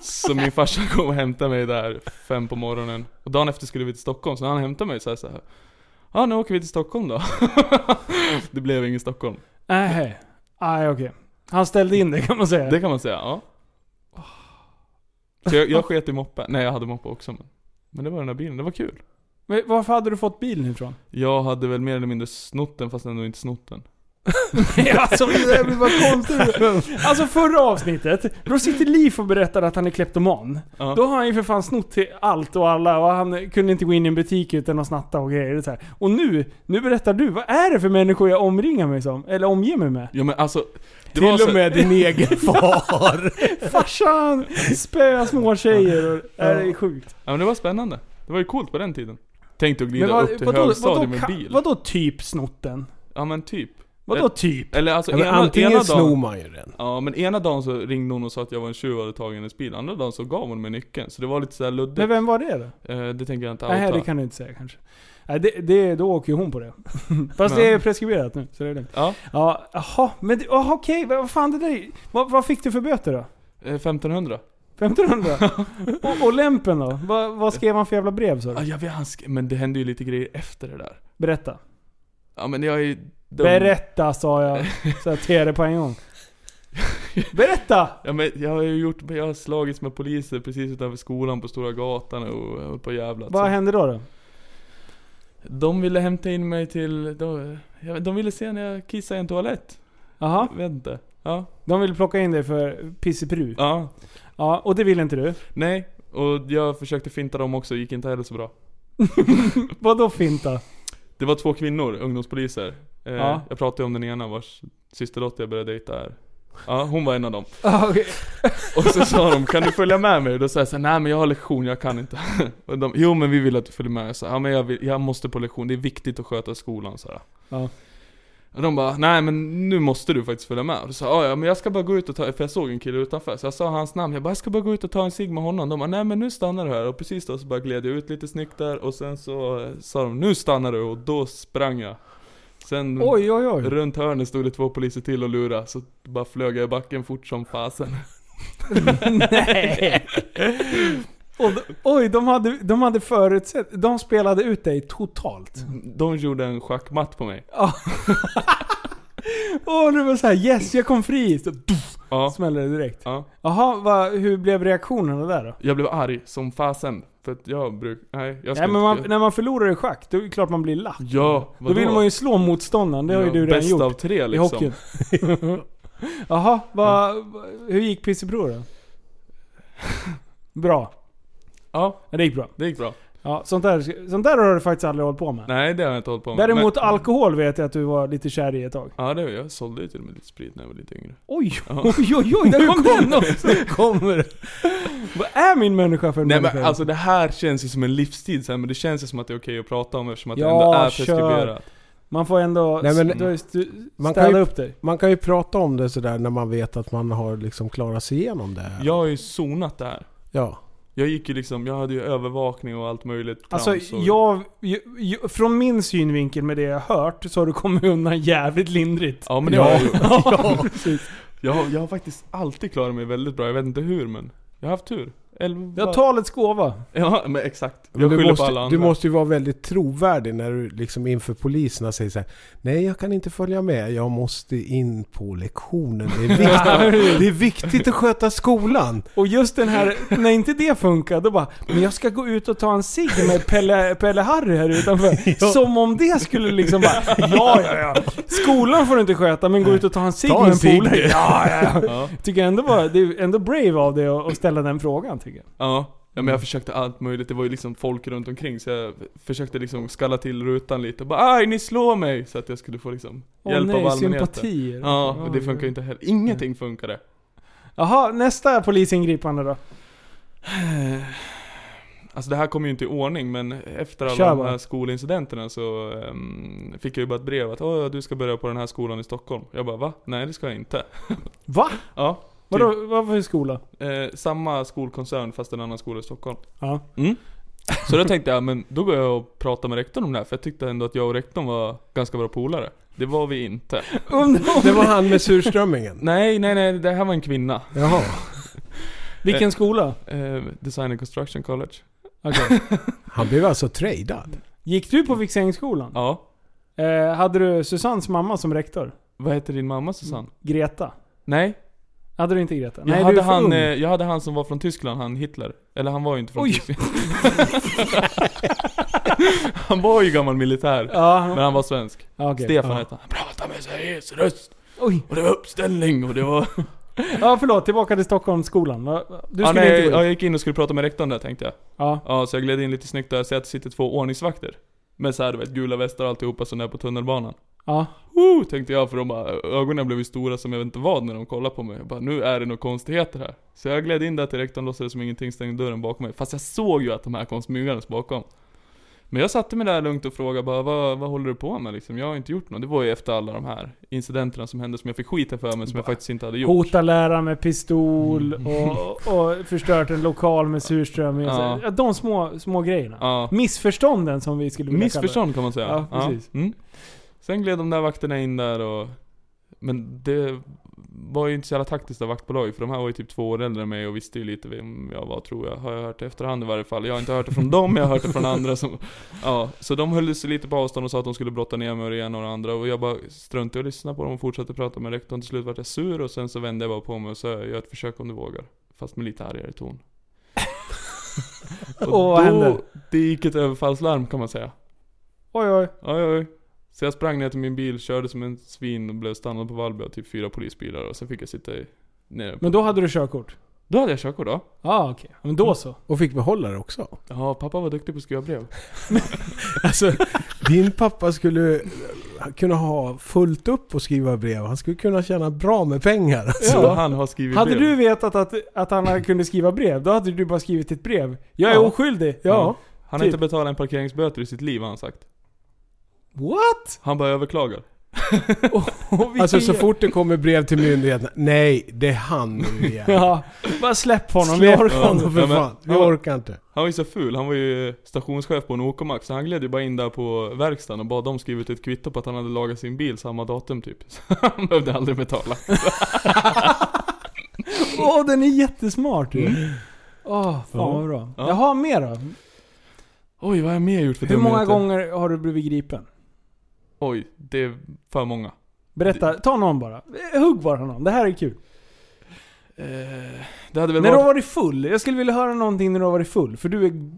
*laughs* så min farsa kom och hämtade mig där fem på morgonen. Och dagen efter skulle vi till Stockholm, så han hämtade mig så här, så här. Ja nu åker vi till Stockholm då. *laughs* det blev ingen Stockholm. Nej, Nej okej. Han ställde in det kan man säga. Det kan man säga, ja. Så jag, jag sket i moppe. Nej jag hade moppe också men. Men det var den där bilen, det var kul. Men Varför hade du fått bilen ifrån? Jag hade väl mer eller mindre snott den fast ändå inte snott den. Alltså det blir bara konstigt. Alltså förra avsnittet, då sitter Liv och berättar att han är kleptoman. Ja. Då har han ju för fan snott till allt och alla och han kunde inte gå in i en butik utan att snatta och grejer. Och, så här. och nu, nu berättar du, vad är det för människor jag omringar mig som? Eller omger mig med? Ja men alltså. Det Till var så, och med din *laughs* egen far. *laughs* Farsan spöar små tjejer och, är det är sjukt. Ja men det var spännande. Det var ju coolt på den tiden. Tänkte att glida vad, upp till vadå, högstadiet med bil. vadå typ snotten? Ja men typ. Vadå typ? Eller alltså Ja, ena, antingen ena snor dagen, man ju den. Ja men ena dagen så ringde hon och sa att jag var en tjuv och hade tagit hennes bil. Andra dagen så gav hon mig nyckeln. Så det var lite såhär luddigt. Men vem var det då? Eh, det tänker jag inte Nej, outa. det kan du inte säga kanske. Nej, det, det, då åker ju hon på det. *laughs* Fast det är preskriberat nu, så det är det. Ja, Ja, jaha, men jaha, okej, vad fan det där vad, vad fick du för böter då? eh, 1500. 1500? *laughs* och, och lämpen då? Vad, vad skrev han för jävla brev sa Ja du? jag vet, han men det hände ju lite grejer efter det där. Berätta. Ja men jag är dum. Berätta sa jag, *laughs* så jag till det på en gång. Berätta! Ja men jag har ju gjort, jag har slagits med poliser precis utanför skolan på Stora Gatan och höll på jävlat. Vad Så hände då? då? De ville hämta in mig till, de, de ville se när jag kissade i en toalett. Jaha, vet inte. Ja. de ville plocka in dig för pissepru. Ja. Ja, och det ville inte du? Nej, och jag försökte finta dem också, gick inte heller så bra. *laughs* Vadå finta? Det var två kvinnor, ungdomspoliser. Eh, Ja. Jag pratade om den ena vars systerdotter jag började dejta här. Ja, hon var en av dem. *laughs* Ah, okej. Och så sa de, kan du följa med mig? Och då sa jag så här, nej men jag har lektion, jag kan inte. *laughs* Och de, jo men vi vill att du följer med. Jag sa, ja men jag, vill, jag måste på lektion, det är viktigt att sköta skolan så här. Ja. Och de bara, nej men nu måste du faktiskt följa med. Och då sa jag, "Ja, men jag ska bara gå ut och ta, för jag såg en kille utanför. Så jag sa hans namn, jag bara, jag ska bara gå ut och ta en cigg med honom. De bara, nej men nu stannar du här. Och precis då så bara gled jag ut lite snyggt där. Och sen så sa de, nu stannar du. Och då sprang jag. Sen Oj, oj, oj. runt hörnet stod det två poliser till och lurade. Så bara flög jag i backen fort som fasen. *laughs* Nej! Och, oj, de hade, de hade förutsett. De spelade ut dig totalt. De gjorde en schackmatt på mig. Åh, det var så här: yes, jag kom fri! Så tuff, Ja. smällde det direkt. ja. Jaha, vad- hur blev reaktionerna där då? Jag blev arg som fasen. För att jag bruk... Nej, jag ska Nej, men man, inte... när man förlorar i schack, då är det klart man blir lack. Ja, Då vill man ju slå motståndaren, det har ju du redan Bäst gjort. av tre I liksom. hockeyn. *laughs* Jaha, vad, hur gick pisseprovet då? Bra. Ja, Ja, det gick bra. det gick bra. Ja, sånt där, sånt där har du faktiskt aldrig hållit på med. Nej, det har jag inte hållit på med. Däremot Men- alkohol vet jag att du var lite kär i ett tag. Ja, det var jag. sålde ju till och med lite sprit när jag var lite yngre. Oj, Ja. *laughs* oj, oj, oj, där kom den också! kommer det. Vad är min människa för en Nej människa? men alltså det här känns ju som en livstid sen, men det känns ju som att det är okej att prata om eftersom att det Ja, ändå är preskriberat. Man får ändå Nej, men- st- du- st- Man kan ju- upp dig. Man kan ju prata om det sådär när man vet att man har liksom klarat sig igenom det här. Jag har ju zonat det här. Ja. Jag gick ju liksom, jag hade ju övervakning och allt möjligt Alltså och- jag, jag, från min synvinkel med det jag hört så har du kommit undan jävligt lindrigt. Ja men det Ja. har jag gjort. *laughs* ja, precis. Jag har, jag har faktiskt alltid klarat mig väldigt bra, jag vet inte hur men Jag har haft tur. Elva... Ja, talets gåva. Ja, men exakt. Men Jag du, skyller måste, på alla andra. du måste ju vara väldigt trovärdig när du liksom inför poliserna säger så här, Nej, jag kan inte följa med. Jag måste in på lektionen. Det är *laughs* viktigt, det är viktigt att sköta skolan. Och just den här, när inte det funkar, då bara Men jag ska gå ut och ta en cigg med Pelle, Pelle Harry här utanför. *laughs* Som om det skulle liksom bara Ja, ja, ja. Skolan får du inte sköta, men gå ut och ta en cigg med en polare. Ja, ja, ja. Ja. Tycker jag ändå var, det är ändå brave av dig att ställa den frågan tycker jag. Ja. Ja men jag försökte allt möjligt, det var ju liksom folk runt omkring så jag försökte liksom skalla till rutan lite och bara Aj, ni slår mig! Så att jag skulle få liksom Åh hjälp nej, av allmänheten. sympatier. Ja, och det funkar oj. inte heller. Ingenting funkade. Jaha, nästa polisingripande då? *sighs* Alltså det här kom ju inte i ordning men efter alla Kör de bara. här skolincidenterna så ehm, fick jag ju bara ett brev att Åh, du ska börja på den här skolan i Stockholm. Jag bara va? Nej det ska jag inte. Va? *laughs* Ja. Vadå, vad för skola? Eh, samma skolkoncern fast en annan skola i Stockholm. Ja. Mm. Så då tänkte jag, men då går jag och pratar med rektorn om det här för jag tyckte ändå att jag och rektorn var ganska bra polare. Det var vi inte. Det var han med surströmmingen. Nej, nej, nej, det här var en kvinna. Jaha. Vilken skola? Eh, Design and Construction College. Okej. *laughs* Han blev alltså tradad. Gick du på Fixeringsskolan? Ja. Eh, hade du Susannes mamma som rektor? Vad heter din mamma Susanne? Greta? Nej. Hade du inte Greta? Jag, du hade han, eh, jag hade han som var från Tyskland, han Hitler. Eller han var ju inte från Oj. Tyskland. *laughs* han var ju gammal militär. Ja, Men han var svensk. ja, okej. Stefan ja. hette han. Han pratade med seriös röst. Oj. Och det var uppställning och det var... *laughs* Ja, förlåt. Tillbaka till Stockholmsskolan. Va- va- Du ja, skulle nej, inte gå ja, jag gick in och skulle prata med rektorn där tänkte jag. Ja. Ja, så jag gled in lite snyggt där, så att det sitter två ordningsvakter. Med såhär du vet, gula västar och alltihopa som är på tunnelbanan. Ja. Woo, tänkte jag för de bara, ögonen blev ju stora som jag vet inte vad när de kollade på mig. Jag bara, nu är det några konstigheter här. Så jag gled in där till rektorn, låtsades som ingenting, stängde dörren bakom mig. Fast jag såg ju att de här kom smygandes bakom. Men jag satte mig där lugnt och frågade bara, vad, vad håller du på med liksom? Jag har inte gjort något. Det var ju efter alla de här incidenterna som hände som jag fick skita för men som jag faktiskt inte hade gjort. Hota läraren med pistol och, och förstört en lokal med surströmming. Ja. Ja, de små, små grejerna. Ja. Missförstånden som vi skulle vilja Missförstånd kan man säga. Ja, precis. Mm. Sen gled de där vakterna in där och... Men det var ju inte så jävla taktiskt av vaktbolaget för de här var ju typ två år äldre än mig och visste ju lite vem jag var tror jag. Har jag hört i efterhand i varje fall. Jag har inte hört det från dem, jag har hört det från andra som... *laughs* Ja, så de höll sig lite på avstånd och sa att de skulle brotta ner mig och det ena och det andra. Och jag bara struntade och lyssnade på dem och fortsatte prata med rektorn. Till slut vart jag sur och sen så vände jag bara på mig och sa gör ett försök om du vågar. Fast med lite argare ton. *laughs* Och vad hände? Det gick ett överfallslarm kan man säga. Oj, oj. Oj, oj. Så jag sprang ner till min bil, körde som en svin och blev stannad på Vallby av typ fyra polisbilar och sen fick jag sitta i, nere på... Men då hade du körkort? Då hade jag körkort då. Ja, ah, okej. Men då så. Och fick behålla det också. Ja, pappa var duktig på att skriva brev. *laughs* Alltså, din pappa skulle kunna ha fullt upp och skriva brev. Han skulle kunna tjäna bra med pengar. Alltså. Så han har skrivit Hade brev. du vetat att, att han kunde skriva brev, då hade du bara skrivit ett brev. Jag är Ja. oskyldig. Ja. Ja. Han har typ. inte betalat en parkeringsböter i sitt liv har han sagt. What? Han bara överklagar. *laughs* Och Alltså så fort det kommer brev till myndigheterna. Nej, det är han nu igen. *laughs* Ja, bara släpp honom. Släpp vi orkar honom för Ja, men- fan. Vi Ja. orkar inte. Han var ju så ful, han var ju stationschef på en OK-max så han gled ju bara in där på verkstaden och bad dem skriva ut ett kvitto på att han hade lagat sin bil samma datum typ. *laughs* Så han behövde aldrig betala. Åh, den är jättesmart ju. Mm. Åh, fan Ja. vad bra. Ja. Jaha, mer då? Oj, vad har jag mer gjort för Hur många dumheter? gånger har du blivit gripen? Oj, det är för många. Berätta, ta någon bara. Hugg bara någon, det här är kul. Eh, det hade väl När du har varit... varit full, jag skulle vilja höra någonting när du har varit full. För du är...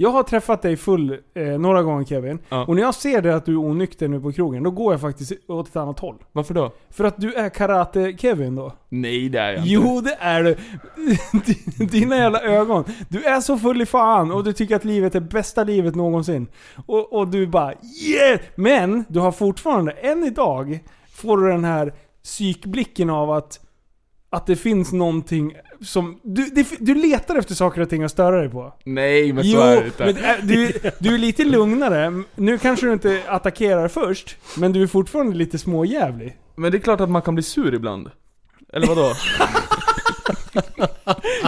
Jag har träffat dig full eh, några gånger Kevin. Ja. Och när jag ser det att du är onykter nu på krogen, då går jag faktiskt åt ett annat håll. Varför då? För att du är karate-Kevin då. Nej det är jag inte. Jo, det är du. *laughs* Dina jävla ögon. Du är så full i fan och du tycker att livet är bästa livet någonsin. Och, och du bara yeah! Men du har fortfarande, än idag, får du den här psykblicken av att att det finns någonting som... Du, det, du letar efter saker och ting att störa dig på. Nej men så Jo, är det inte. men är- du, du är lite lugnare. Nu kanske du inte attackerar först, men du är fortfarande lite småjävlig. Men det är klart att man kan bli sur ibland. Eller vadå? *laughs*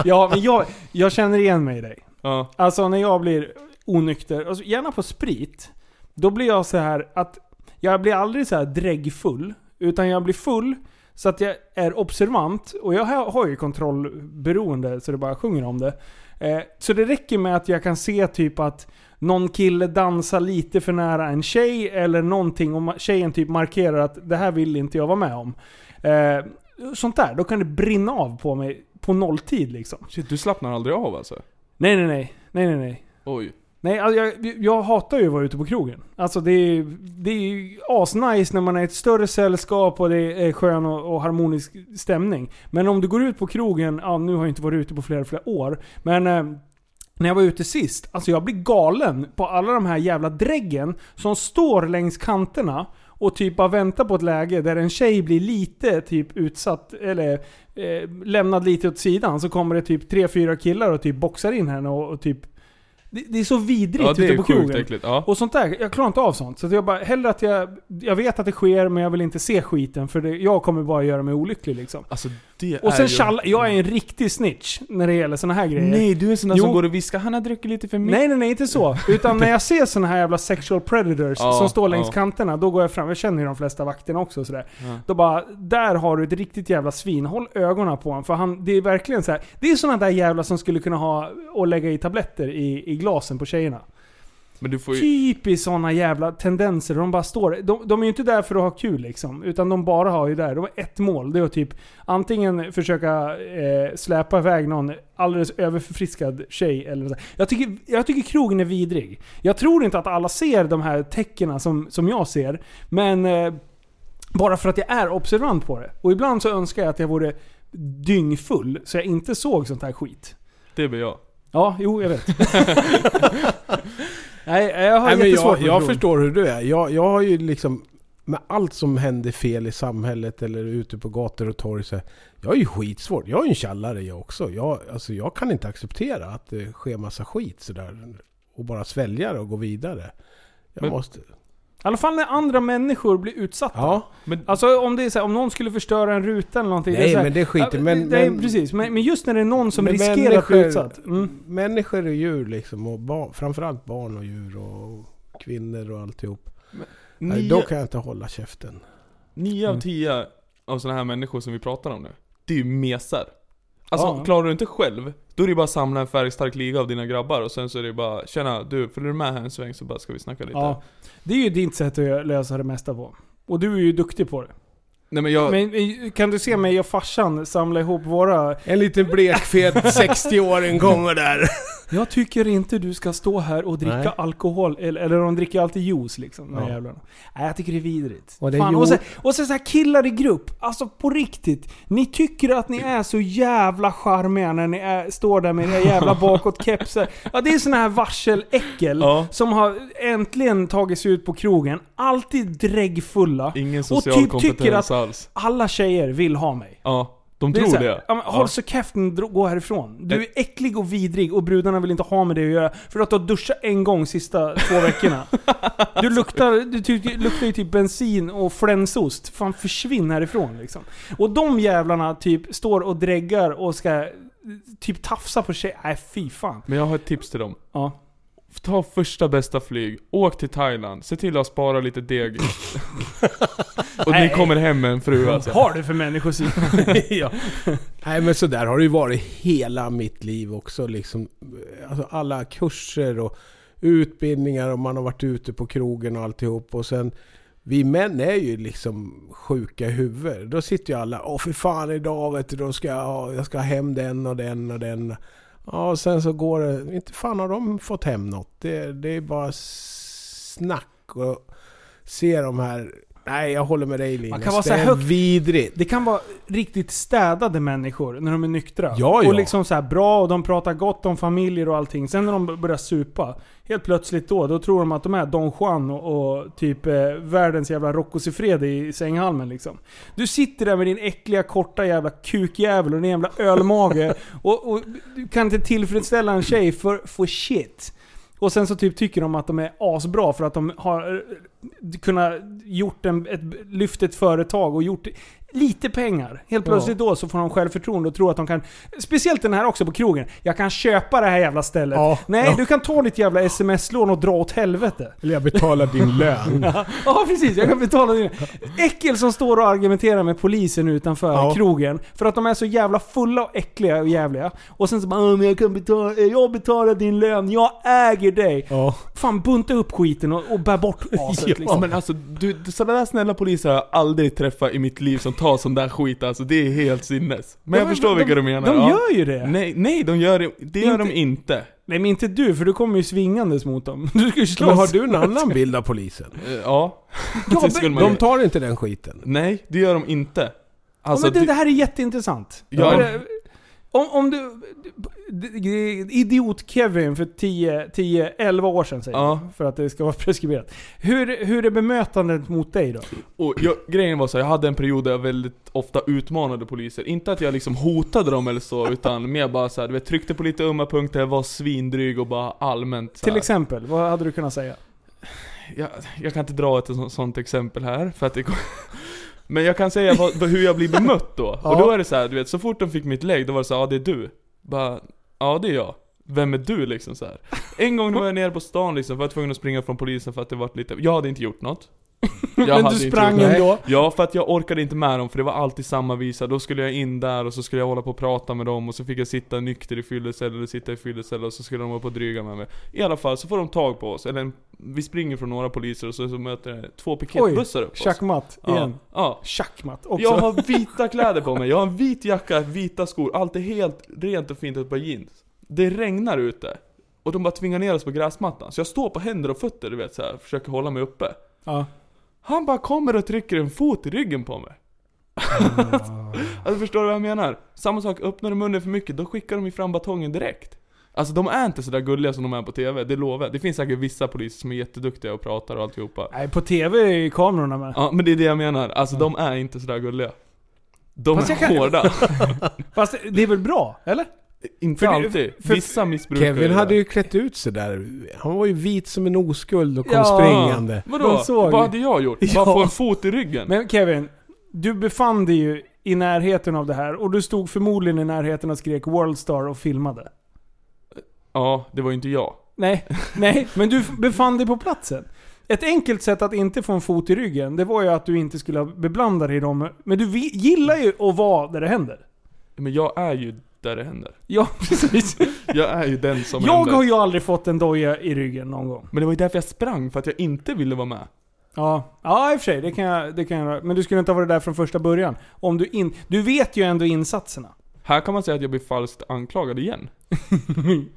Ja, men jag, jag känner igen mig i dig. ja. Alltså när jag blir onykter, alltså gärna på sprit, då blir jag så här att jag blir aldrig så här dräggfull, utan jag blir full Så att jag är observant, och jag har ju kontrollberoende så det bara sjunger om det. Eh, så det räcker med att jag kan se typ att någon kille dansar lite för nära en tjej eller någonting och tjejen typ markerar att det här vill inte jag vara med om. Eh, sånt där, då kan det brinna av på mig på nolltid liksom. Shit, du slappnar aldrig av alltså? Nej nej nej, nej nej nej. Oj. Nej, alltså jag, jag hatar ju att vara ute på krogen. Alltså det är, det är ju asnice när man är i ett större sällskap och det är skön och, och harmonisk stämning. Men om du går ut på krogen, ja nu har jag inte varit ute på flera, flera år. Men eh, när jag var ute sist, alltså jag blir galen på alla de här jävla dräggen som står längs kanterna och typ bara väntar på ett läge där en tjej blir lite typ utsatt, eller eh, lämnad lite åt sidan. Så kommer det typ tre fyra killar och typ boxar in henne och, och typ det, det är så vidrigt Ja, det ute på krogen. Ja. Och sånt där, jag klarar inte av sånt. Så att jag bara, hellre att jag... Jag vet att det sker, men jag vill inte se skiten. För det, jag kommer bara göra mig olycklig liksom. Alltså det Och sen tjalla, jag är en riktig snitch när det gäller såna här grejer. Nej, du är en sån där Jo. som går och viskar 'Han har druckit lite för mycket' Nej nej nej, inte så. *laughs* Utan när jag ser såna här jävla sexual predators Ja, som står längs ja. kanterna, då går jag fram. Jag känner ju de flesta vakterna också och sådär. Ja. Då bara, där har du ett riktigt jävla svin. Håll ögonen på honom. För han, det är verkligen så här. Det är såna där jävla som skulle kunna ha och lägga i tabletter i, i glasen på tjejerna. Men du får ju... Typiskt såna jävla tendenser. De bara står de, de är ju inte där för att ha kul liksom. Utan de bara har ju där. De har ett mål. Det är att typ antingen försöka eh, släpa iväg någon alldeles överförfriskad tjej eller så. Jag tycker, jag tycker krogen är vidrig. Jag tror inte att alla ser de här tecknen som, som jag ser. Men eh, bara för att jag är observant på det. Och ibland så önskar jag att jag vore dyngfull så jag inte såg sånt här skit. Det blir jag. Ja, jo jag vet. *laughs* *laughs* Nej, jag har Nej, men jag, jag förstår hur du är. Jag, jag har ju liksom... Med allt som händer fel i samhället eller ute på gator och torg så här, Jag har ju skitsvårt. Jag är ju en tjallare jag också. Jag, alltså, jag kan inte acceptera att det sker massa skit sådär. Och bara svälja det och gå vidare. Jag Men- måste... I alla fall när andra människor blir utsatta. Ja. Men Alltså om det är så här, om någon skulle förstöra en ruta eller någonting. Nej, det är så här, men det skiter- men- det är, men- precis. Men, men just när det är någon som Men riskerar att bli utsatt. Mm. Människor och djur liksom. Och barn, framförallt barn och djur och kvinnor och alltihop. Nej, nio, då kan jag inte hålla käften. nio av Mm. tio av såna här människor som vi pratar om nu, det är ju mesar. Alltså Ja. klarar du inte själv, då är det bara att samla en färgstark liga av dina grabbar och sen så är det bara Tjena, du följer du med här en sväng så bara ska vi snacka lite? Ja. Det är ju ditt sätt att lösa det mesta på. Och du är ju duktig på det. Nej men jag... Men eh, kan du se mig och farsan samla ihop våra... En liten blekfet 60-åring kommer där. *laughs* Jag tycker inte du ska stå här och dricka Nej. alkohol. Eller, eller de dricker alltid juice liksom. De Ja. jävlarna. Nej, jag tycker det är vidrigt. Och det är och, sen, och sen så här killar i grupp. Alltså på riktigt. Ni tycker att ni är så jävla charmiga när ni är, står där med era jävla *laughs* bakåtkepsar. Ja, det är såna här varseläckel Ja. som har äntligen tagit sig ut på krogen. Alltid dräggfulla. Ingen och social typ tycker att alls. alla tjejer vill ha mig. Ja, de Det är tror här, det. Ja, men, håll så käften, gå härifrån. Du är äcklig och vidrig och brudarna vill inte ha med det att göra. För att du har duschat en gång sista två veckorna. Du *laughs* luktar, du ty, luktar ju typ bensin och flänsost. Fan försvinn härifrån liksom. Och de jävlarna typ står och dräggar och ska eh, typ tafsa på tjejer. Nej fy fan. Men jag har ett tips till dem. Ja. Ta första bästa flyg, åk till Thailand, se till att spara lite deg. *laughs* och ni Nej. kommer hem med en fru alltså. Har du för människosyn? *laughs* ja. Nej men så där har det ju varit hela mitt liv också liksom. Alltså alla kurser och utbildningar och man har varit ute på krogen och alltihop och sen vi män är ju liksom sjuka i huvudet. Då sitter ju alla Åh för fan idag vet du, då ska jag, jag ska ha hem den och den och den. Ja och sen så går det, inte fan har de fått hem något. Det, det är bara snack och se de här Nej jag håller med dig Linus. kan vara så det är högt- vidrigt. Det kan vara riktigt städade människor när de är nyktra. Ja, ja. Och liksom så här bra och de pratar gott om familjer och allting. Sen när de börjar supa, helt plötsligt då, då tror de att de är Don Juan och, och typ eh, världens jävla Rocco Siffredi i sänghalmen liksom. Du sitter där med din äckliga korta jävla kukjävel och din jävla ölmage *laughs* och, och du kan inte tillfredsställa en tjej för, för shit. Och sen så typ tycker de att de är asbra för att de har eh, kunnat gjort en, ett, lyft ett företag och gjort lite pengar. Helt plötsligt då så får de självförtroende och tror att de kan... Speciellt den här också på krogen. Jag kan köpa det här jävla stället. Ja, Nej, ja. du kan ta ditt jävla sms-lån och dra åt helvete. Eller jag betalar din *laughs* lön. Ja, ja precis, jag kan betala din. Äckel som står och argumenterar med polisen utanför Ja. krogen. För att de är så jävla fulla och äckliga och jävliga. Och sen så bara "Ja, men jag kan betala, jag betalar din lön, jag äger dig. Ja. Fan bunta upp skiten och, och bär bort *laughs* aset Ja liksom. men alltså, du, sådana där snälla poliser har jag aldrig träffat i mitt liv som tar sån där skit alltså, det är helt sinnes. Men jag Ja, men förstår de- vilka du menar. de ja. gör ju det. Nej, nej de gör det, det gör de Inte-. Nej men inte du, för du kommer ju svingandes mot dem. *laughs* Du ska ju slåss. Men har du en annan bild av polisen? Eh, Ja. Ja, *laughs* man De tar inte den skiten. Nej, det gör de inte. Ja, Alltså, men det, det- det här är jätteintressant. Ja. Om, om du... Idiot-Kevin för 10, 10, 11 år sedan säger Ja. För att det ska vara *laughs* preskriberat. Hur, hur är bemötandet mot dig då? Och jag, grejen var så, jag hade en period där jag väldigt ofta utmanade poliser. Inte att jag liksom hotade dem eller så, utan mer bara så här, du vet, tryckte på lite ömma punkter, var svindryg och bara allmänt så Till exempel, vad hade du kunnat säga? jag, jag kan inte dra ett så, sånt exempel här, för att det *laughs* Men jag kan säga vad, vad- hur jag blir bemött då. Ja. Och då är det så här, du vet, så fort de fick mitt lägg, då var det så här, ja det är du. Bara, ja det är jag. Vem är du liksom så här. En gång var jag nere på stan liksom, var jag tvungen att springa från polisen för att det var lite, jag hade inte gjort något. Jag Men du inte sprang något. ändå? Ja, för att jag orkade inte med dem, för det var alltid samma visa. Då skulle jag in där och så skulle jag hålla på och prata med dem och så fick jag sitta nykter i fyllecell eller sitta i fyllecell och så skulle de vara på och dryga med mig. I alla fall så får de tag på oss, eller en, vi springer från några poliser och så, så möter det två piketbussar upp oss. Schackmatt igen. Ja, ja. Schackmatt också. Jag har vita kläder på mig, jag har en vit jacka, vita skor, allt är helt rent och fint och ett par jeans. Det regnar ute. Och de bara tvingar ner oss på gräsmattan. Så jag står på händer och fötter, du vet så här, försöker hålla mig uppe. Ja. Han bara kommer och trycker en fot i ryggen på mig. *laughs* alltså förstår du vad jag menar? Samma sak, öppnar du munnen för mycket, då skickar de ju fram batongen direkt. Alltså de är inte sådär gulliga som de är på TV, det lovar jag. Det finns säkert vissa poliser som är jätteduktiga och pratar och alltihopa. Nej, på TV är ju kamerorna med. Ja, men det är det jag menar. Alltså de är inte sådär gulliga. De Fast är kan- hårda. *laughs* Fast det är väl bra? Eller? Inte För det- alltid. för- Vissa missbrukar Kevin det hade ju klätt ut sig där. Han var ju vit som en oskuld och kom Ja. springande. Vadå? såg- Vad hade jag gjort? *laughs* Ja. Bara få en fot i ryggen? Men Kevin, du befann dig ju i närheten av det här och du stod förmodligen i närheten och skrek Worldstar och filmade. Ja, det var ju inte jag. Nej, nej, men du befann dig på platsen. Ett enkelt sätt att inte få en fot i ryggen, det var ju att du inte skulle beblanda dig i dem. Men du gillar ju att vara där det händer. Men jag är ju där det händer. Ja, *laughs* precis. Jag är ju den som Jag händer. har ju aldrig fått en doja i ryggen någon gång. Men det var ju därför jag sprang, för att jag inte ville vara med. Ja, ja i och för sig. Det kan jag, det kan jag Men du skulle inte ha varit där från första början. Om du in... Du vet ju ändå insatserna. Här kan man säga att jag blir falskt anklagad igen. *laughs*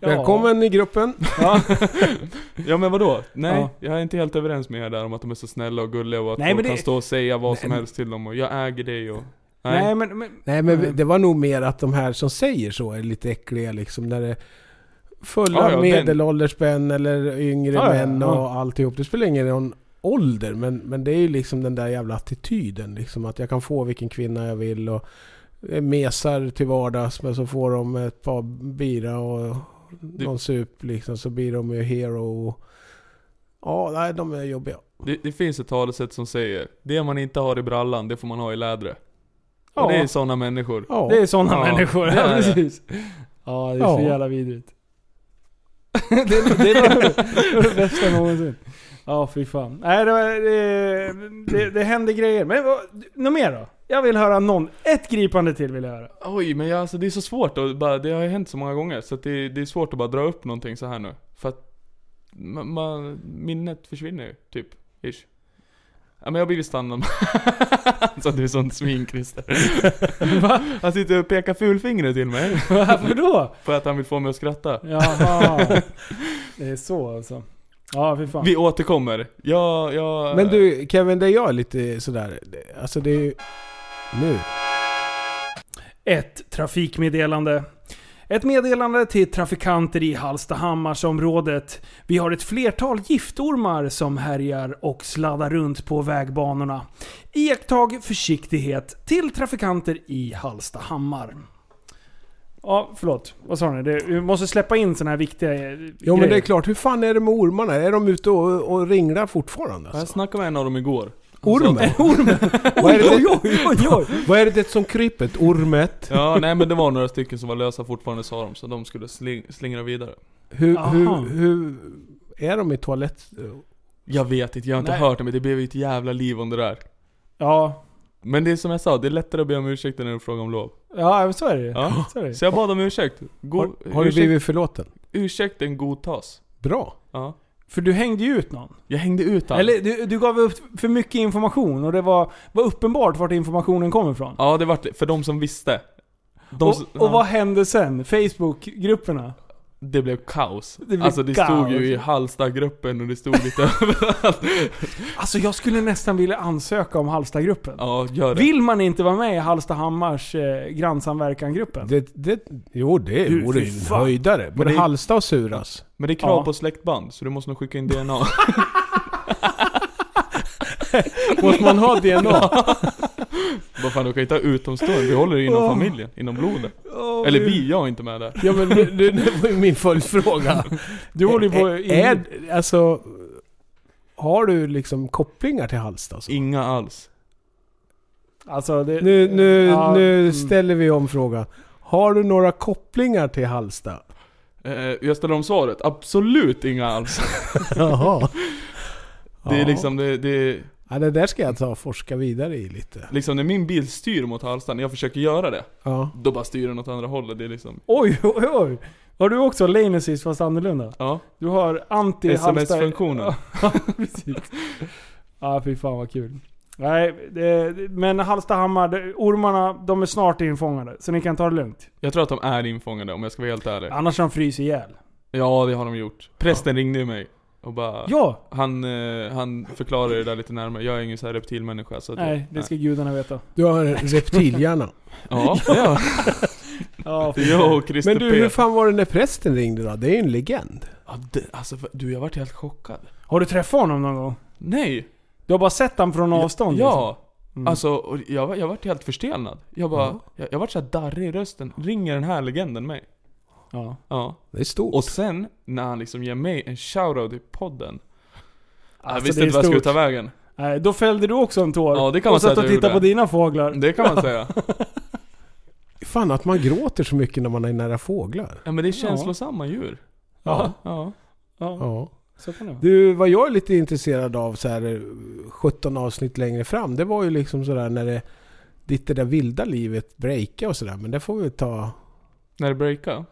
Ja. Välkommen i gruppen. Ja. *laughs* Ja men vadå? Nej, Ja. jag är inte helt överens med er där om att de är så snälla och gulliga och att Nej, folk det- kan stå och säga vad som helst till dem och jag äger dig och... Nej, men... men Nej men det var nog mer att de här som säger så är lite äckliga liksom. När det fulla Ja, ja, medelålders män eller yngre Ja, ja, män ja. och alltihop. Det spelar ingen roll ålder men, men det är ju liksom den där jävla attityden liksom. Att jag kan få vilken kvinna jag vill och mesar till vardags men så får de ett par bira och någon sup liksom så blir de ju hero. och- Ja, nej de är jobbiga. Det, det finns ett talesätt som säger Det man inte har i brallan, det får man ha i lädret. Ja. Och det är sådana människor. Ja. Det är sådana Ja, människor. Ja, precis. Ja, det är så Ja. jävla vidrigt. *laughs* det, är- det, är det, *laughs* det är det bästa någonsin. Ja, fy fan. Nej, det, det, det, det händer grejer. Men något mer då? Jag vill höra någon. Ett gripande till vill jag höra. Oj, men jag, alltså, det är så svårt och bara, det har ju hänt så många gånger så att det, det är svårt att bara dra upp någonting så här nu. För att man, man, minnet försvinner ju, typ. Ish. Ja men jag har blivit stannad. *laughs* så du är sånt svin Christer. *laughs* Han sitter och pekar fulfingret till mig. Varför då? För att han vill få mig att skratta. Jaha. *laughs* Det är så alltså. Ja, fy fan. Vi återkommer. Jag, jag... Men du Kevin, det jag är lite sådär, alltså det är ju... Nu. Ett trafikmeddelande. Ett meddelande till trafikanter i Hallstahammarsområdet. Vi har ett flertal giftormar som härjar och sladdar runt på vägbanorna. Iakttag försiktighet till trafikanter i Hallstahammar. Ja, förlåt. Vad sa ni? Det, vi måste släppa in såna här viktiga eh, Jo men det är grejer. klart, hur fan är det med ormarna? Är de ute och, och ringlar fortfarande Jag alltså? snackade med en av dem igår. Ormen? *laughs* Ormen! Vad är det- Oj, oj, oj, oj. Vad är det som kryper? Ett Ormet? Ja, nej men det var några stycken som var lösa fortfarande sa de, så de skulle sling, slingra vidare. Hur, Aha. hur, hur är de i toalett? Jag vet inte, jag har inte Nej. hört det men det blev ju ett jävla liv om det där. Ja, Men det är som jag sa, det är lättare att be om ursäkt än att fråga om lov. ja så är det ju. Ja. Så är det. ju. Så jag bad om ursäkt. Go- Har, har du ursäkt, blivit förlåten? Ursäkten godtas. Bra. Ja. För du hängde ju ut någon. Jag hängde ut han. Eller du, du gav upp för mycket information och det var, var uppenbart vart informationen kom ifrån. Ja, det var för de som visste. De, och, som- och ja. vad hände sen? Facebook-grupperna? Det blev kaos. Det blev alltså det stod kaos. ju i Hallsta-gruppen och det stod lite *laughs* överallt. Alltså jag skulle nästan vilja ansöka om Halstagruppen. Ja, gör det. Vill man inte vara med i Hallstahammars eh, grannsamverkan-gruppen? Det, det, jo, det Du, vore ju en fan. höjdare. Både det- Halsta och Suras. Men det är krav Ja. på släktband, så du måste nog skicka in DNA. *laughs* Måste man ha DNA? *laughs* Vad fan, du kan inte ha utomstående. Vi håller det inom Åh. familjen, inom blodet. Åh, Eller vi, jag är inte med där. Ja men det, det, var ju min följdfråga. Du håller ju på... är, alltså, har du liksom kopplingar till Halsta? Så? Inga alls. Alltså det... Nu, nu, Ja, nu mm. ställer vi om frågan. Har du några kopplingar till Halsta? Eh, jag ställer om svaret. Absolut inga alls. *laughs* Jaha. Det är liksom, det, det, Ja, det där ska jag ta och forska vidare i lite. liksom när min bil styr mot Hallsta, när jag försöker göra det, Ja. då bara styr den åt andra hållet. Det är liksom, Oj, oj, oj. Har du också lane assist fast annorlunda? ja. Du har anti SMS-funktionen. *laughs* Ja, precis. Ja, fy fan vad kul. Nej, det, men Hallstahammar, ormarna, de är snart infångade. Så ni kan ta det lugnt. Jag tror att de är infångade om jag ska vara helt ärlig. Annars har de fryser ihjäl. Ja, det har de gjort. Prästen ringde ju mig och bara... Ja! Han, eh, han förklarade det där lite närmare. Jag är ingen så här reptilmänniska så att Nej, det ska gudarna veta. Du har en reptilhjärna. Ja, *laughs* ja. Ja, Det är jag och Christer Men du, P. hur fan var det när prästen ringde då? Det är ju en legend. Ja, det, alltså för- du, jag varit helt chockad. Har du träffat honom någon gång? Nej! Du har bara sett honom från avstånd? Ja! Mm. Alltså, och jag, var- jag varit helt förstelnad. Jag bara, jag, jag vart så här darrig i rösten. Ringer den här legenden mig? Ja. Ja. Det är stort. Och sen, när han liksom ger mig en shoutout i podden. jag Alltså, visste det är inte vad jag skulle ta vägen. Nej, då fällde du också en tår. Ja, det kan man och satt och att jag tittade på dina fåglar. Det kan man säga. *laughs* Fan att man gråter så mycket när man är nära fåglar. Ja men det är känslosamma djur. Ja. Ja. Ja, Ja. så kan det vara. Du, vad jag är lite intresserad av så här eh, 17 avsnitt längre fram, det var ju liksom sådär när det ditt det där vilda livet breaka och sådär, men det får vi ta... När det breakar.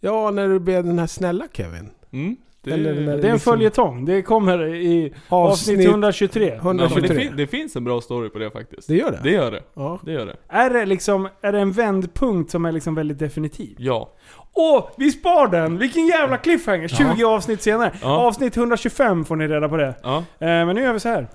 Ja, när du blev den här snälla Kevin. Mm. Det, Eller när Det är en liksom- följetong. Det kommer i avsnitt, Avsnitt 123. ja, men det, 123. fin, det finns en bra story på det faktiskt. Det gör det? Det gör det. Ja. Det gör det. Är det liksom, är det en vändpunkt som är liksom väldigt definitiv? Ja. Åh, vi spar den! Vilken jävla cliffhanger! 20 avsnitt senare. Ja. Avsnitt 125 får ni reda på det. Ja. Eh, men nu gör vi så här.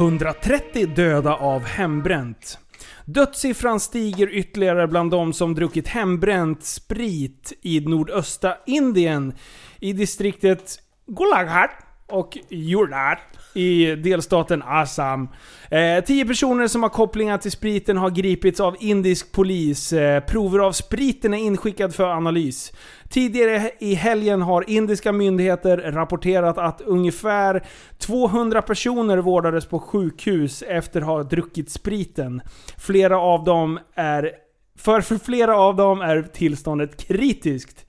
...130 döda av hembränt. Dödssiffran stiger ytterligare bland de som druckit hembränt sprit i nordöstra Indien. I distriktet Golaghat och Jordat i delstaten Assam. Eh, tio personer som har kopplingar till spriten har gripits av indisk polis. Eh, prover av spriten är inskickad för analys. Tidigare i helgen har indiska myndigheter rapporterat att ungefär 200 personer vårdades på sjukhus efter att ha druckit spriten. Flera av dem är... För, för flera av dem är tillståndet kritiskt.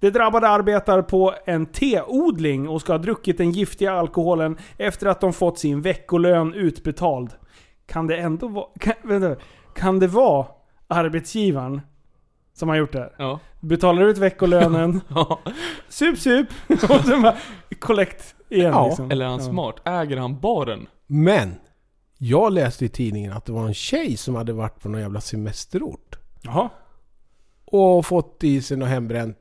De drabbade arbetar på en teodling och ska ha druckit den giftiga alkoholen efter att de fått sin veckolön utbetald. Kan det ändå vara... Kan, vänta, kan det vara arbetsgivaren som har gjort det här? Ja. Betalar ut veckolönen, *laughs* ja. sup sup, *laughs* och sen bara collect igen Ja, liksom. Eller är han Ja. smart? Äger han baren? Men! Jag läste i tidningen att det var en tjej som hade varit på någon jävla semesterort. Jaha. Och fått i sig något hembränt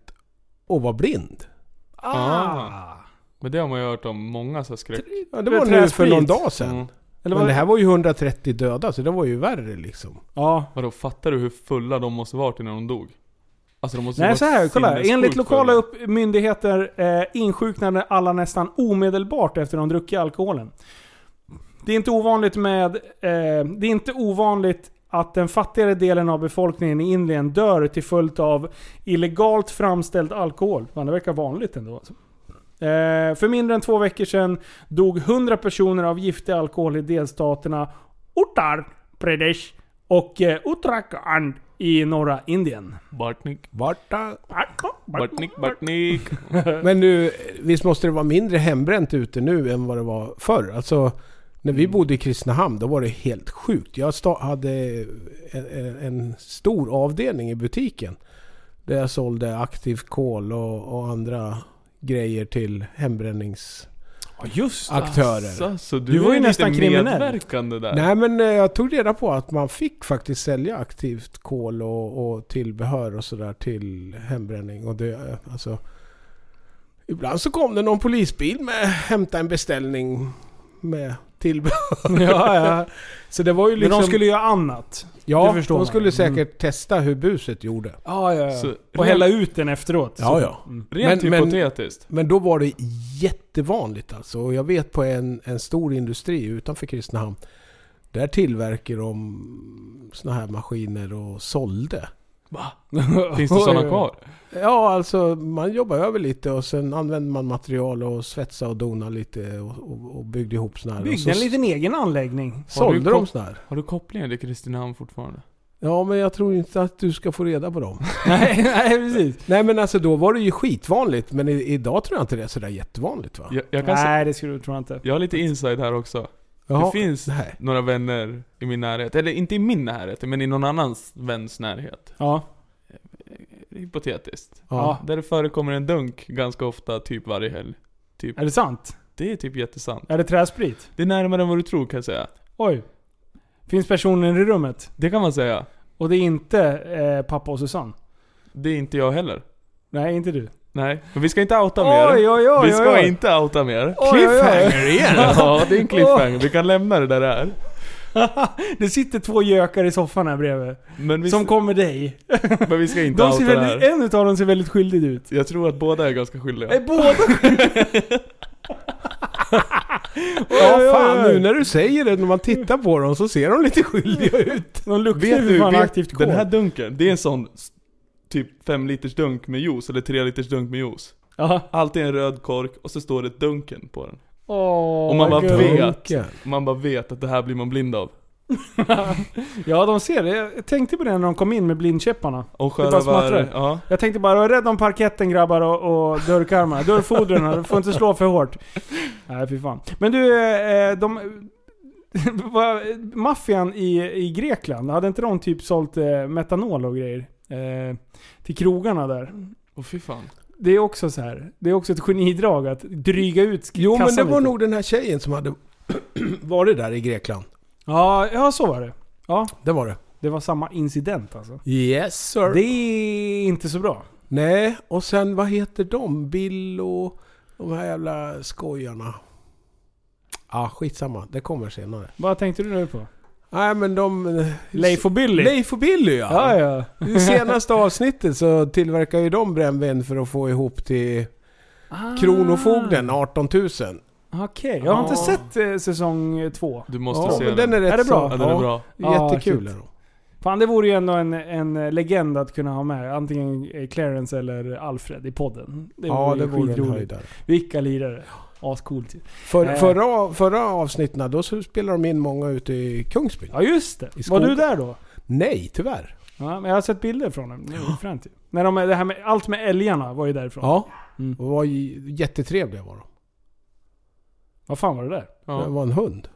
och var blind. Ah. Men det har man ju hört om många så här skräck. Ja, det var nu för någon dag sedan. Mm. Eller Men det här var ju 130 döda, så det var ju värre liksom. Ja. Vadå, fattar du hur fulla de måste varit innan de dog? Alltså de måste Nej varit så här, kolla. Enligt lokala upp myndigheter eh, insjuknade alla nästan omedelbart efter de druckit alkoholen. Det är inte ovanligt med... Eh, det är inte ovanligt att den fattigare delen av befolkningen i Indien dör till följd av illegalt framställd alkohol. Fan, det verkar vanligt ändå. Alltså. Eh, för mindre än två veckor sedan dog 100 personer av giftig alkohol i delstaterna Uttar Pradesh och eh, Uttarakhand i norra Indien. Bartnik, Varta. Bartnik, Bartnik. Men nu, visst måste det vara mindre hembränt ute nu än vad det var förr? Alltså, när vi bodde i Kristinehamn, då var det helt sjukt. Jag hade en, en, en stor avdelning i butiken. Där jag sålde aktivt kol och, och andra grejer till hembränningsaktörer. Ja just Alltså, så du, Du var ju nästan kriminell. där. Nej men eh, jag tog reda på att man fick faktiskt sälja aktivt kol och, och tillbehör och sådär till hembränning. Och det, eh, alltså, ibland så kom det någon polisbil med hämta en beställning med tillbehör. Ja, ja. Så det var ju Men liksom... de skulle göra annat. ja, de man. skulle säkert Mm. testa hur buset gjorde. Ja, ja, ja. Så- och hälla ut den efteråt. Ja, Så- ja. Mm. Rent Men- men- hypotetiskt. Men då var det jättevanligt alltså. Och jag vet på en, en stor industri utanför Kristinehamn. Där tillverkar de såna här maskiner och sålde. *laughs* Finns det sådana kvar? Ja, alltså man jobbar över lite och sen använder man material och svetsa och dona lite och, och, och byggde ihop såna här. Byggde så en liten egen anläggning. sålde Har du de såna här. Har du kopplingar till Kristinehamn fortfarande? Ja, men jag tror inte att du ska få reda på dem. *laughs* nej, nej, precis. Nej men alltså då var det ju skitvanligt. Men i, idag tror jag inte det är sådär jättevanligt va? Jag, jag, kan se, Nej, det skulle du jag inte. jag har lite inside här också. Jaha, Det finns nej. några vänner i min närhet, eller inte i min närhet, men i någon annans väns närhet. Ja. Hypotetiskt. Ja. Där det förekommer en dunk ganska ofta, typ varje helg. Typ. Är det sant? Det är typ jättesant. Är det träsprit? Det är närmare än vad du tror kan jag säga. Oj. Finns personen i rummet? Det kan man säga. Och det är inte eh, pappa och Susanne? Det är inte jag heller. Nej, inte du. Nej, men vi ska inte outa mer. Oj, oj, oj, vi ska oj, oj. inte outa mer. Oj, oj, oj. Cliffhanger igen! *laughs* Ja, det är en cliffhanger. Vi kan lämna det där det är. *laughs* det sitter två gökar i soffan här bredvid. Vi, Som kommer dig. *laughs* men vi ska inte De outa ser väldigt, en utav dem ser väldigt skyldig ut. Jag tror att båda är ganska skyldiga. Är båda Ja fan, nu när du säger det, när man tittar på dem så ser de lite skyldiga ut. De luktar Vet ju du, fan vet, aktivt kol. den här dunken, det är en sån typ 5 liters dunk med juice, eller 3 liters dunk med juice. Ja. Alltid en röd kork och så står det dunken på den. Åh, Och man bara vet. Man bara vet att det här blir man blind av. *laughs* Ja, de ser det. Jag tänkte på det när de kom in med blindkäpparna. Och smattrar. ja. Jag tänkte bara, var rädd om parketten grabbar och, och dörrkarmarna. Dörrfodren, du får inte slå för hårt. Nej, fy fan. Men du, eh, de... *laughs* Maffian i, i Grekland, hade inte de typ sålt eh, metanol och grejer? Eh, till krogarna där. Åh fy fan. Det är också så här. Det är också ett genidrag att dryga ut Jo men det kassan var lite. nog den här tjejen som hade *clears throat* varit där i Grekland. Ja, ja, så var det. Ja, Det var det. det var samma incident alltså. Yes sir. Det är inte så bra. Nej, och sen vad heter de? Bill och de här jävla skojarna. Ja, ah, skitsamma. Det kommer senare. Vad tänkte du nu på? Nej men de... Leif och Billy? Leif och Billy ja. Ja, ja. I senaste avsnittet så tillverkar ju de brännvin för att få ihop till Kronofogden 18 000. Okej, jag har inte Ah. sett eh, säsong eh, två. Du måste Ja, se men den. den är rätt Är det bra? Ja, den är bra. Jättekul Ah, är de. Fan det vore ju ändå en, en eh, legend att kunna ha med. Antingen eh, Clarence eller Alfred i podden. Det Ja, ju det vore en skitroligt. höjdare. Vilka lirare. Ascoolt. För, Eh. förra, förra avsnitten då så spelade de in många ute i Kungsbyn. Ja just det. Var du där då? Nej, tyvärr. Ja, men jag har sett bilder från dem. Det är fränt ju. När de, det här med, allt med älgarna var ju därifrån. Ja. Mm. Och var ju jättetrevliga var de. Vad fan var det där? Det Ja. var en hund.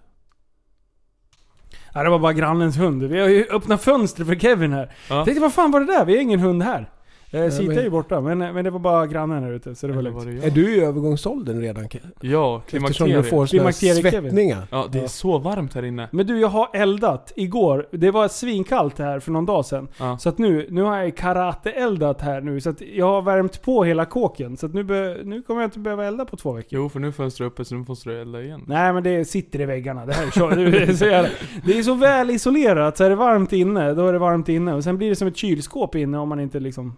Ja, det var bara grannens hund. Vi har ju öppnat fönster för Kevin här. Ja. Tänkte vad fan var det där? Vi har ingen hund här. Eh, Sita men- är ju borta, men, men det var bara grannen här ute. Så det var Eller lugnt. var det Är du i övergångsåldern redan? Ke- Ja, Eftersom klimakteriet. du får såna här Klimakterie, Kevin. svettningar. Ja, det är Ja. så varmt här inne. Men du, jag har eldat igår. Det var svinkallt här för någon dag sedan. Ja. Så att nu, nu har jag karate-eldat här nu. Så att jag har värmt på hela kåken. Så att nu, be, nu kommer jag inte behöva elda på två veckor. Jo, för nu är fönstret uppe så nu måste du elda igen. Nej men det sitter i väggarna. Det här är, så, det är, så jävla, det är så väl isolerat. Så är det varmt inne, då är det varmt inne. Och sen blir det som ett kylskåp inne om man inte liksom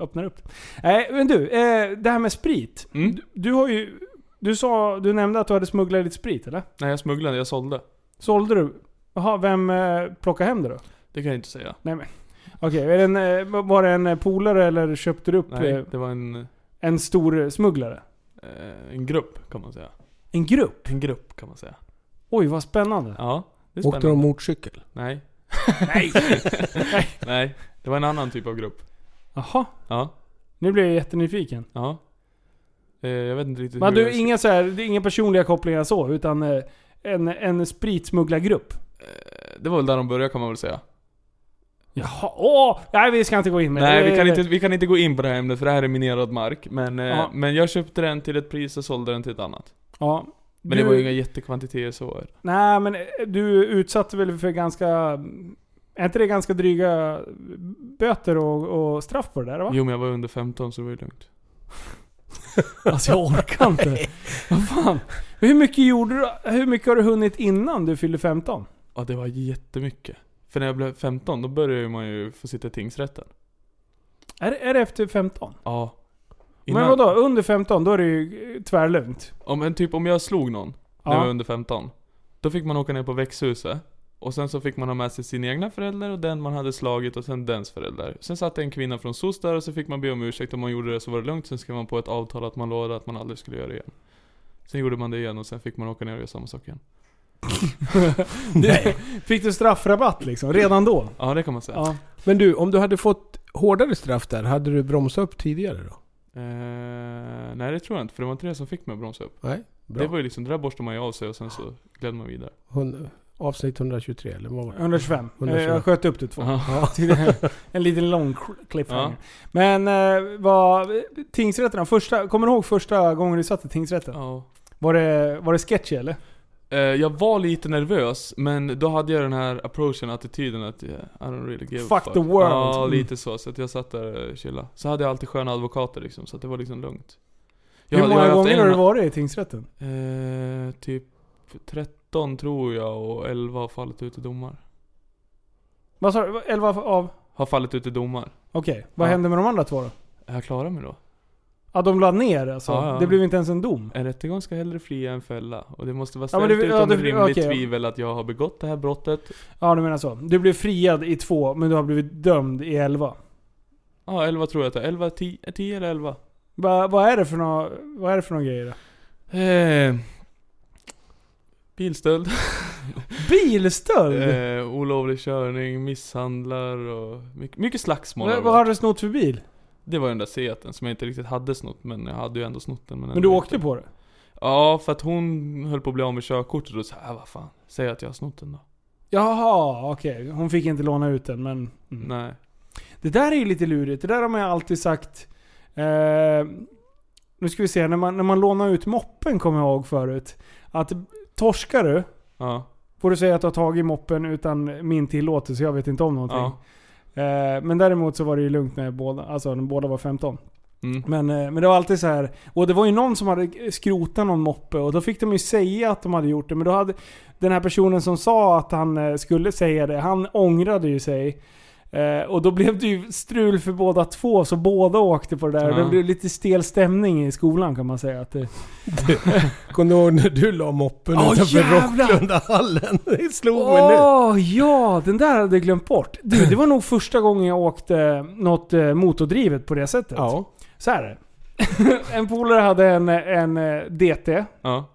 öppnar upp. Nej men du, eh, det här med sprit. Mm. Du, du har ju... Du sa, du nämnde att du hade smugglat lite sprit eller? Nej, jag smugglade, jag sålde. Sålde du? Jaha, vem eh, plockade hem det då? Det kan jag inte säga. Nej men. Okej, eh, var det en eh, polare eller köpte du upp Nej, eh, det var en, en stor eh, smugglare? eh, en grupp kan man säga. En grupp? En grupp kan man säga. Oj, vad spännande. Ja, det är Åkte de spännande. motorcykel? Nej. Nej! *laughs* Nej, det var en annan typ av grupp. Jaha, Ja, nu blir jag jättenyfiken. ja. Eh, jag vet inte riktigt Men hur du, jag- inga, så här, det är inga personliga kopplingar så, utan eh, en, en spritsmugglargrupp? Eh, Det var väl där de började kan man väl säga. Jaha, åh! Nej vi ska inte gå in med Nej, vi kan, inte, vi kan inte gå in på det här ämnet för det här är minerad mark. Men, eh, Ja. men jag köpte den till ett pris och sålde den till ett annat. Ja. Men det var ju inga jättekvantiteter så. Nej men eh, du utsatte väl för ganska... Är inte det ganska dryga böter och, och straff på det där va? Jo men jag var under 15 så det var ju lugnt. *laughs* Alltså jag orkar inte. Vad fan? Hur mycket gjorde du? Hur mycket har du hunnit innan du fyllde 15? Ja det var jättemycket. För när jag blev 15 då började man ju få sitta i tingsrätten. Är, det- är det efter 15? Ja. Men vadå? Under 15 då är det ju tvärlugnt. Om, men typ om jag slog någon när Ja. jag var under 15. Då fick man åka ner på växthuset. Och sen så fick man ha med sig sin egna förälder och den man hade slagit och sen dens förälder. Sen satt en kvinna från SOS där och så fick man be om ursäkt om man gjorde det så var det lugnt. Sen skrev man på ett avtal att man lovade att man aldrig skulle göra det igen. Sen gjorde man det igen och sen fick man åka ner och göra samma sak igen. *laughs* Nej. Fick du straffrabatt liksom? Redan då? Ja det kan man säga. Ja. Men du, om du hade fått hårdare straff där, hade du bromsat upp tidigare då? Eh, nej det tror jag inte, för det var inte det som fick mig att bromsa upp. Nej? Bra. Det var ju liksom, där borstar man ju av sig och sen så gled man vidare. Avsnitt 123 eller vad var det? 125. 125. Eh, Jag sköt upp det två. Ja. *laughs* en liten lång cliffhanger. Ja. Men eh, vad... Tingsrätterna, första, kommer du ihåg första gången du satt i tingsrätten? Ja. Var det, var det sketchy eller? Eh, jag var lite nervös, men då hade jag den här approachen, attityden att yeah, I don't really give a Fuck the world. Ja, Mm. lite så. Så att jag satt där och chillade. Så hade jag alltid sköna advokater liksom, så att det var liksom lugnt. Jag Hur hade- många jag haft gånger har du varit i tingsrätten? Eh, typ 13 tror jag och 11 har fallit ut i domar. Vad sa du? 11 av... Har fallit ut i domar. Okej, vad Ja. hände med de andra två då? Är jag klara mig då? Ja, de la ner alltså? Ja, ja. Det blev inte ens en dom? En rättegång ska hellre fria än fälla. Och det måste vara Ja, men ställt det- ja, utom det- rimligt okej. tvivel att jag har begått det här brottet. Ja, du menar så. Du blev friad i två, men du har blivit dömd i 11. Ja, 11 tror jag att det är. 11, 10, 10 eller 11. Va, vad är det för vad är det för några grejer då? Eh, bilstöld. *laughs* Bilstöld? eh, olovlig körning, misshandlar och mycket, mycket slagsmål. har vad, har du snott för bil? Det var ju den där Seaten som jag inte riktigt hade snott, men jag hade ju ändå snott den. Men ändå du inte. åkte på det? Ja, för att hon höll på att bli av med körkortet och då sa jag, "Ah, vad fan, säg att jag har snott den då. Jaha, okej. Hon fick inte låna ut den, men... Mm. Nej. Det där är ju lite lurigt. Det där har man ju alltid sagt. Eh, nu ska vi se, när man, när man lånar ut moppen kommer jag ihåg förut. Att torskar du, Ja. får du säga att du har tagit moppen utan min tillåtelse. Jag vet inte om någonting. Ja. Eh, men däremot så var det ju lugnt när båda, alltså när båda var 15. Mm. Men, eh, men det var alltid så här. Och det var ju någon som hade skrotat någon moppe och då fick de ju säga att de hade gjort det. Men då hade den här personen som sa att han eh, skulle säga det, han ångrade ju sig. Eh, och då blev det ju strul för båda två, så båda åkte på det där. Ja. Det blev lite stel stämning i skolan kan man säga. Att det, *laughs* Kommer du ihåg när du la moppen Åh, utanför! Rocklundahallen? *laughs* Det slog mig nu. Åh ja, den där hade jag glömt bort. Du, det var nog första gången jag åkte något eh, motordrivet på det sättet. Ja. Så här är det. *laughs* En polare hade en, en eh, DT. Ja.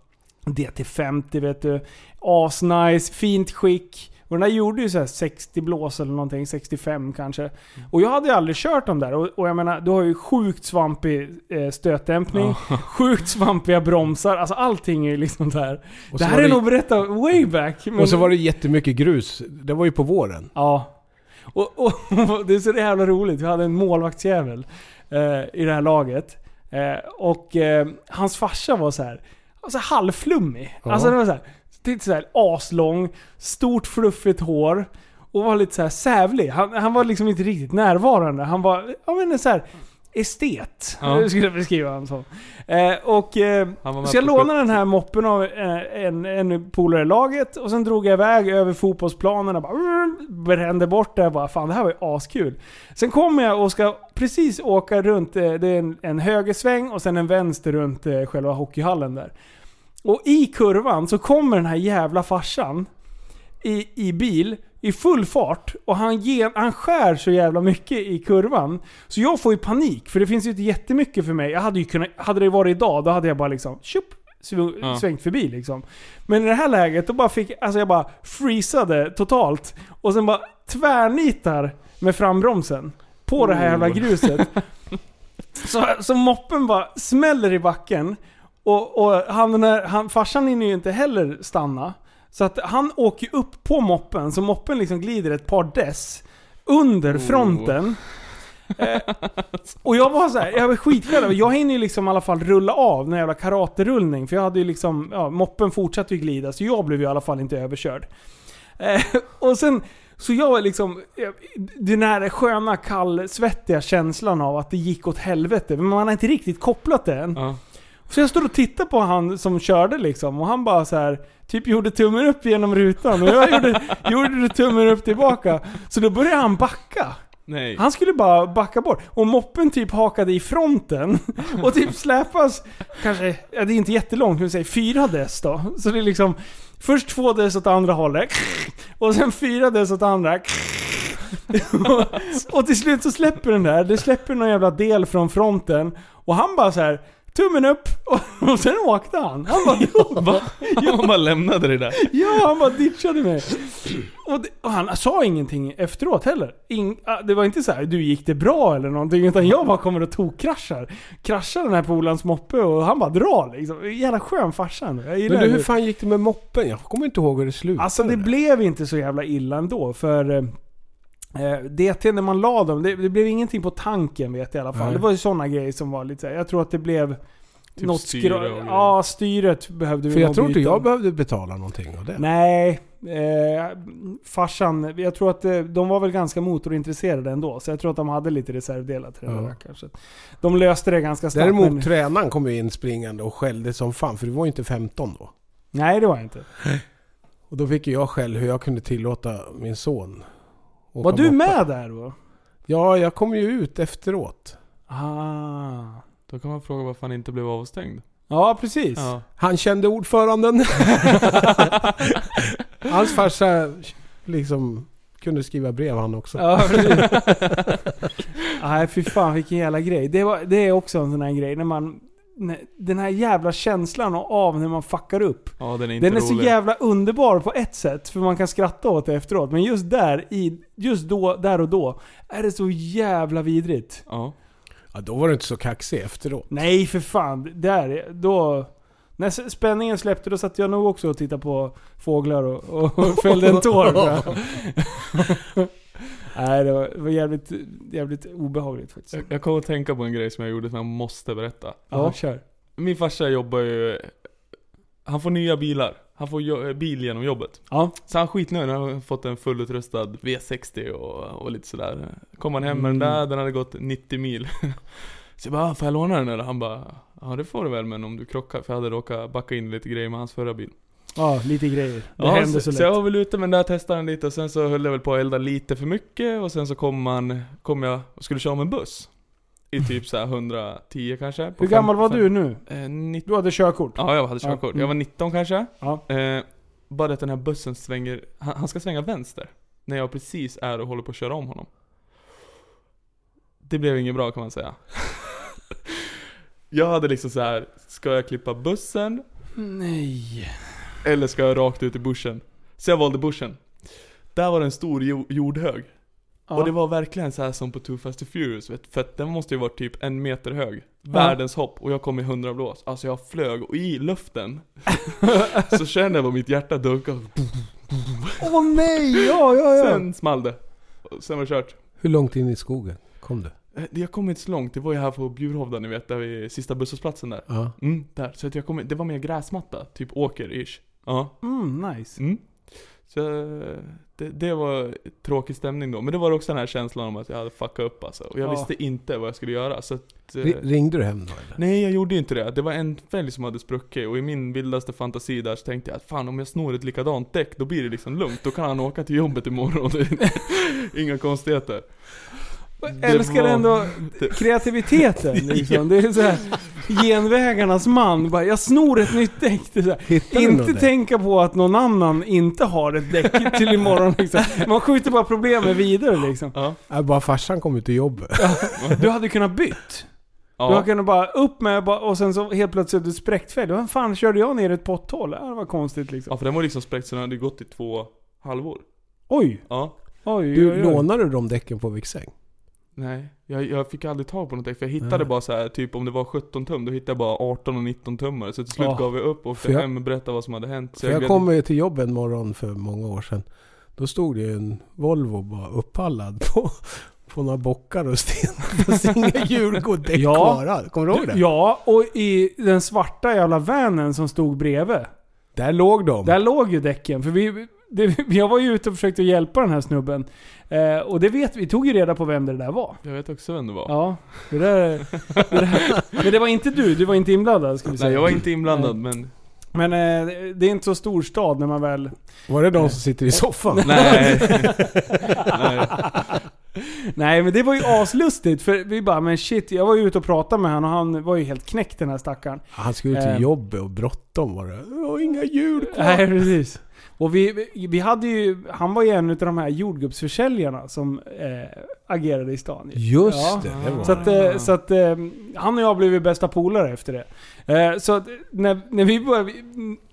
DT50 vet du. Asnice, fint skick. Och den där gjorde ju så här 60 blås eller någonting, 65 kanske. Och jag hade ju aldrig kört dem där. Och, och jag menar, du har ju sjukt svampig eh, stötdämpning, *laughs* sjukt svampiga bromsar. Alltså allting är ju liksom där. Det här är det- nog berättat way back. men- Och så var det jättemycket grus. Det var ju på våren. Ja. Och, och, *laughs* det är så jävla roligt. Vi hade en målvaktsjävel eh, i det här laget. Eh, och eh, hans farsa var så här, alltså halvflummig. Ja. Alltså det var så här, lite så här aslång, stort fluffigt hår. Och var lite så här sävlig. Han, han var liksom inte riktigt närvarande. Han var, ja men en så här estet. Ja. *laughs* Skulle jag beskriva honom som. Eh, och eh, så jag lånade 70. den här moppen av eh, en, en polare i laget och sen drog jag iväg över fotbollsplanen och bara mm, *laughs* brände bort det. Jag bara, fan det här var ju askul. Sen kommer jag och ska precis åka runt, eh, det är en, en högersväng och sen en vänster runt eh, själva hockeyhallen där. Och i kurvan så kommer den här jävla farsan i, i bil i full fart och han, ge, han skär så jävla mycket i kurvan. Så jag får ju panik, för det finns ju inte jättemycket för mig. Jag hade ju kunnat, hade det varit idag, då hade jag bara liksom tjup, svängt förbi liksom. Men i det här läget, då bara fick, alltså jag bara freezade totalt. Och sen bara tvärnitar med frambromsen. På det här jävla Oh. gruset. *laughs* Så, så moppen bara smäller i backen. Och, och han, han, farsan hinner ju inte heller stanna. Så att han åker upp på moppen, så moppen liksom glider ett par dess under fronten. Eh, och jag var så här, jag var skiträdd. Jag hinner ju liksom i alla fall rulla av den jävla karaterullning. För jag hade ju liksom, ja, moppen fortsatte ju glida, så jag blev ju i alla fall inte överkörd. Eh, och sen, så jag var liksom, eh, den här sköna kallsvettiga känslan av att det gick åt helvete. Men man har inte riktigt kopplat det än. Ja. Så jag står och tittar på han som körde liksom och han bara så här typ gjorde tummen upp genom rutan och jag gjorde, gjorde tummen upp tillbaka. Så då började han backa. Nej. Han skulle bara backa bort. Och moppen typ hakade i fronten. *laughs* Och typ släpas, kanske, ja det är inte jättelångt, men säg fyra dess då. Så det är liksom, först två dess åt andra hållet. Och sen fyra dess åt andra. och, *laughs* och till slut så släpper den där, det släpper någon jävla del från fronten. Och han bara så här tummen upp. Och, *laughs* och sen åkte han. Han bara, *laughs* Va? *laughs* Han bara lämnade det där. Ja, han bara ditchade mig. Och, det, och han sa ingenting efteråt heller. Ing, ah, det var inte så här, du gick det bra eller någonting. Utan jag bara kommer och tokkraschar. Kraschar den här polarns moppe och han bara drar liksom. Jävla skön. Jag gillar Men du, hur fan gick det med moppen? Jag kommer inte ihåg hur det slutade. Alltså det blev inte så jävla illa ändå. För eh, DT när man la dem, det, det blev ingenting på tanken vet jag i alla fall. Nej. Det var ju sådana grejer som var lite Jag tror att det blev Typ något styre och grejer. Ja, styret behövde vi För jag tror inte jag behövde betala någonting av det. Nej, eh, farsan, jag tror att eh, de var väl ganska motorintresserade ändå. Så jag tror att de hade lite reservdelar till det Ja. där kanske. De löste det ganska snabbt. Däremot men, tränaren kom ju in springande och skällde som fan, för du var ju inte 15 då. nej, det var jag inte. Och då fick jag skäll hur jag kunde tillåta min son Var du moppe. med där då? Ja, jag kom ju ut efteråt. Ah. Då kan man fråga varför han inte blev avstängd. Ja, precis. Ja. Han kände ordföranden. *laughs* Hans farsa liksom kunde skriva brev han också. Ja. *laughs* Nej, fy fan vilken jävla grej. Det, var, det är också en sån här grej när man... Den här jävla känslan av när man fuckar upp. Ja, den är inte Den är så jävla underbar på ett sätt, för man kan skratta åt det efteråt. Men just där, i, just då, där och då, är det så jävla vidrigt. Ja. Ja, då var du inte så kaxig efteråt. Nej för fan, där, då... När spänningen släppte då satt jag nog också och tittade på fåglar och, och *laughs* fällde en tår. *laughs* Nej det var, det var jävligt, jävligt obehagligt faktiskt. Jag, jag kommer att tänka på en grej som jag gjorde som jag måste berätta. Ja, kör. Min farsa jobbar ju... Han får nya bilar. Han får jo- bil genom jobbet. Ja. Så han skitnöjd. Han har fått en fullutrustad V60 och, och lite sådär. Kom han hem med Mm. den där, den hade gått 90 mil. *laughs* Så jag bara, "Ah, får jag låna den eller? Han bara, ja det får du väl men om du krockar. För jag hade råkat backa in lite grejer med hans förra bil. Ja, lite grejer. Det Ja, händer så, så, så jag lätt. var väl ute med den där, testade den lite och sen så höll jag väl på att elda lite för mycket och sen så kom man, kom jag och skulle köra med en buss. I typ så här 110 kanske. Hur fem- gammal var fem- du nu? Eh, 19. Du hade körkort? Ja, jag hade Ja, körkort. mm. Jag var 19 kanske. Ja. Eh, bara det att den här bussen svänger, han, han ska svänga vänster. När jag precis är och håller på att köra om honom. Det blev inget bra kan man säga. *laughs* jag hade liksom så här: ska jag klippa bussen? Nej. Eller ska jag rakt ut i bussen? Så jag valde bussen. Där var det en stor jo- jordhög. Ja. Och det var verkligen så här som på Too Fast and Furious vet, För att den måste ju vara typ en meter hög Världens hopp och jag kom i 100 blås Alltså jag flög och i luften *laughs* Så kände jag bara mitt hjärta dunka Åh nej! Ja, ja, ja. Sen small det Sen var det kört Hur långt in i skogen kom du? Eh, Jag kom inte så långt, det var ju här på Bjurhovda ni vet, där vid sista busshållplatsen där Ja. Mm, där, så att jag kom, det var mer gräsmatta, typ åker-ish Ja Mm, nice. Mm. Så det, det var tråkig stämning då, men det var också den här känslan om att jag hade fuckat upp alltså. Och jag Ja. visste inte vad jag skulle göra så att, eh, Ri- Ringde du hem då eller? Nej jag gjorde inte det. Det var en fälg som hade spruckit och i min vildaste fantasi där så tänkte jag att fan om jag snor ett likadant däck då blir det liksom lugnt. Då kan han åka till jobbet imorgon. *laughs* Inga konstigheter. Jag älskar var- ändå kreativiteten *laughs* liksom. Det är så här genvägarnas man. Bara, jag snor ett nytt däck. Inte däck? tänka på att någon annan inte har ett däck till imorgon. Liksom. Man skjuter bara problemen vidare liksom. Ja. Nej, bara farsan kom ut till jobbet. Du hade kunnat bytt. Du hade Ja. kunnat bara upp med och sen så helt plötsligt du spräckt fälg. Vad fan körde jag ner ett potthål? Ja, Det var konstigt liksom. ja, för den var liksom spräckt så den hade gått i två halvor. Oj! Ja. Oj, Du, oj, oj. lånade du de däcken på Viksäng? Nej, jag, jag fick aldrig tag på något däck för jag hittade bara så här, typ om det var 17 tum, då hittade jag bara 18 och 19 tummar. Så till slut Ja. gav jag upp och jag- hem och berättade vad som hade hänt. Så jag gled- kom ju till jobbet en morgon för många år sedan. Då stod det ju en Volvo bara upphallad *laughs* på, på några bockar och stenar. Fast inga hjul och däck Ja. kvar. Kommer du ihåg det? Ja, och i den svarta jävla vanen som stod bredvid. Där låg de. Där låg ju däcken. För vi, det, *laughs* jag var ju ute och försökte hjälpa den här snubben. Eh, och det vet vi, tog ju reda på vem det där var. Jag vet också vem det var. Ja, det där, det där. *laughs* Men det var inte du, du var inte inblandad ska vi säga. Nej, jag var inte inblandad men... Men eh, det är inte så stor stad när man väl... Var det de som sitter i soffan? Nej. *laughs* Nej. Nej men det var ju aslustigt för vi bara men shit, jag var ju ute och pratade med honom och han var ju helt knäckt den här stackaren. Han skulle till Eh. jobbet och bråttom var det. Jag har inga hjul kvar. Nej precis. Och vi, vi, hade ju, han var ju en av de här jordgubbsförsäljarna som eh, agerade i stan. ju. Just Ja. det, det var Så att, eh, så att eh, han och jag blev ju bästa polare efter det. Eh, så att när, när vi började,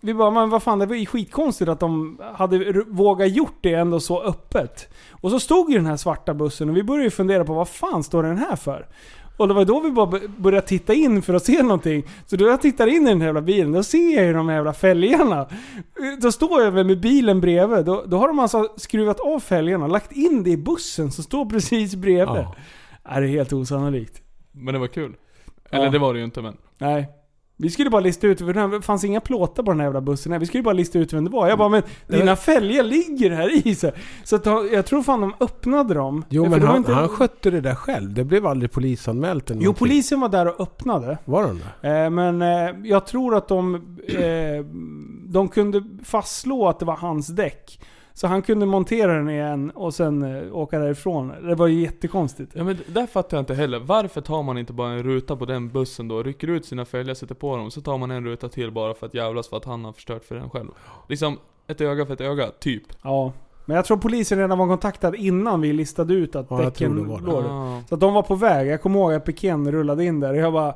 vi, bara, men vad fan det var ju skitkonstigt att de hade vågat gjort det ändå så öppet. Och så stod ju den här svarta bussen och vi började ju fundera på vad fan står den här för? Och det var då vi bara började titta in för att se någonting. Så då jag tittar in i den här jävla bilen, då ser jag ju de här jävla fälgarna. Då står jag väl med bilen bredvid. Då, då har de alltså skruvat av fälgarna, lagt in det i bussen som står precis bredvid. Ja. Ja. Det är helt osannolikt. Men det var kul. Eller Ja. det var det ju inte men. Nej. Vi skulle bara lista ut, för det fanns inga plåtar på den här jävla bussen. Nej, vi skulle bara lista ut vem det var. Jag bara, men dina fälgar ligger här i så. Så de, jag tror fan de öppnade dem. Jo men han, inte- han skötte det där själv. Det blev aldrig polisanmält eller Jo, någonting. polisen var där och öppnade. Var de det? Eh, men eh, jag tror att de, eh, de kunde fastslå att det var hans däck. Så han kunde montera den igen och sen eh, åka därifrån. Det var ju jättekonstigt. Ja men där fattar jag inte heller. Varför tar man inte bara en ruta på den bussen då? Rycker ut sina fälgar, sätter på dem, så tar man en ruta till bara för att jävlas för att han har förstört för den själv. Liksom, ett öga för ett öga, typ. Ja. Men jag tror polisen redan var kontaktad innan vi listade ut att Ja, däcken låg där. Ah. Så att de var på väg. Jag kommer ihåg att piken rullade in där. Jag bara...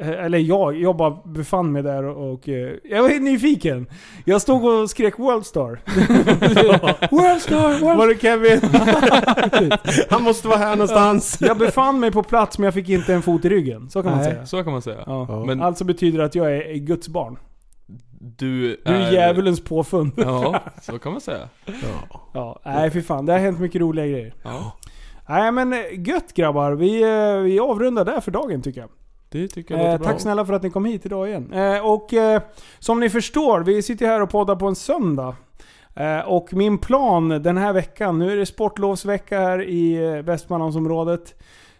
eh, Eller jag, jag bara befann mig där och, och eh, jag var helt nyfiken. Jag stod och skrek Worldstar. *laughs* Worldstar, Worldstar! Var det Kevin? *laughs* Han måste vara här någonstans. jag befann mig på plats men jag fick inte en fot i ryggen. Så kan man Nej. säga. Så kan man säga. Ja. Ja. Men Alltså betyder det att jag är, är Guds barn. du Du är djävulens påfund. Ja, så kan man säga. Ja. Ja, nej fy fan. Det har hänt mycket roliga grejer. Ja, Nej men eh, gött grabbar. Vi, vi avrundar där för dagen tycker jag. Det tycker jag Eh, låter bra. tack snälla för att ni kom hit idag igen. Eh, och eh, som ni förstår, vi sitter här och poddar på en söndag. Eh, och min plan den här veckan, nu är det sportlovsvecka här i eh, Västmanlandsområdet.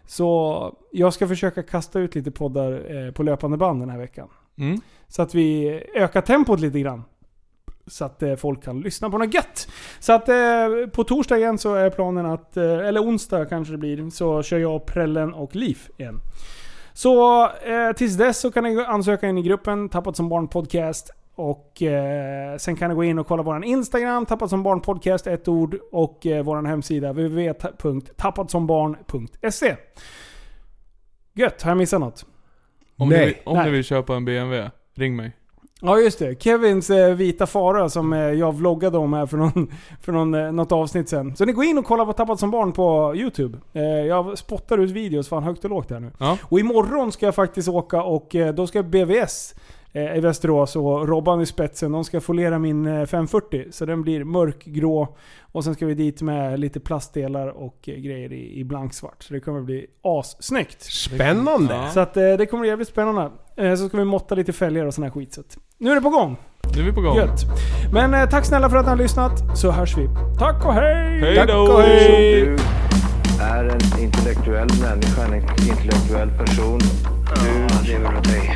Så jag ska försöka kasta ut lite poddar eh, på löpande band den här veckan. Mm. Så att vi ökar tempot lite grann. Så att eh, folk kan lyssna på något gött. Så att eh, på torsdag igen så är planen att, eh, eller onsdag kanske det blir, så kör jag Prellen och Liv igen. Så eh, tills dess så kan ni ansöka in i gruppen Tappat som barn podcast. Och eh, sen kan ni gå in och kolla våran Instagram, Tappat som barn podcast, ett ord. Och eh, våran hemsida www.tappatsombarn.se Gött, har jag missat något? Om, Nej. Ni, vill- om Nej. ni vill köpa en BMW, ring mig. Ja just det, Kevins eh, vita fara som eh, jag vloggade om här för, någon, *laughs* för någon, eh, något avsnitt sen. Så ni går in och kollar på Tappat som barn på YouTube. Eh, jag spottar ut videos fan högt och lågt här nu. Ja. Och imorgon ska jag faktiskt åka och eh, då ska BVS eh, i Västerås och Robban i spetsen, de ska foliera min eh, 540. Så den blir mörkgrå. Och sen ska vi dit med lite plastdelar och eh, grejer i, i blanksvart. Så det kommer bli assnyggt. Spännande. Så att, eh, det kommer bli jävligt spännande. Eh, så ska vi måtta lite fälgar och sån här skit. Så att, nu är det på gång. Nu är vi på gång. Gött. Men eh, tack snälla för att ni har lyssnat, så hörs vi. Tack och hej! Hej Tack då! och hej! Du är en intellektuell människa, en intellektuell person. Du lever av dig.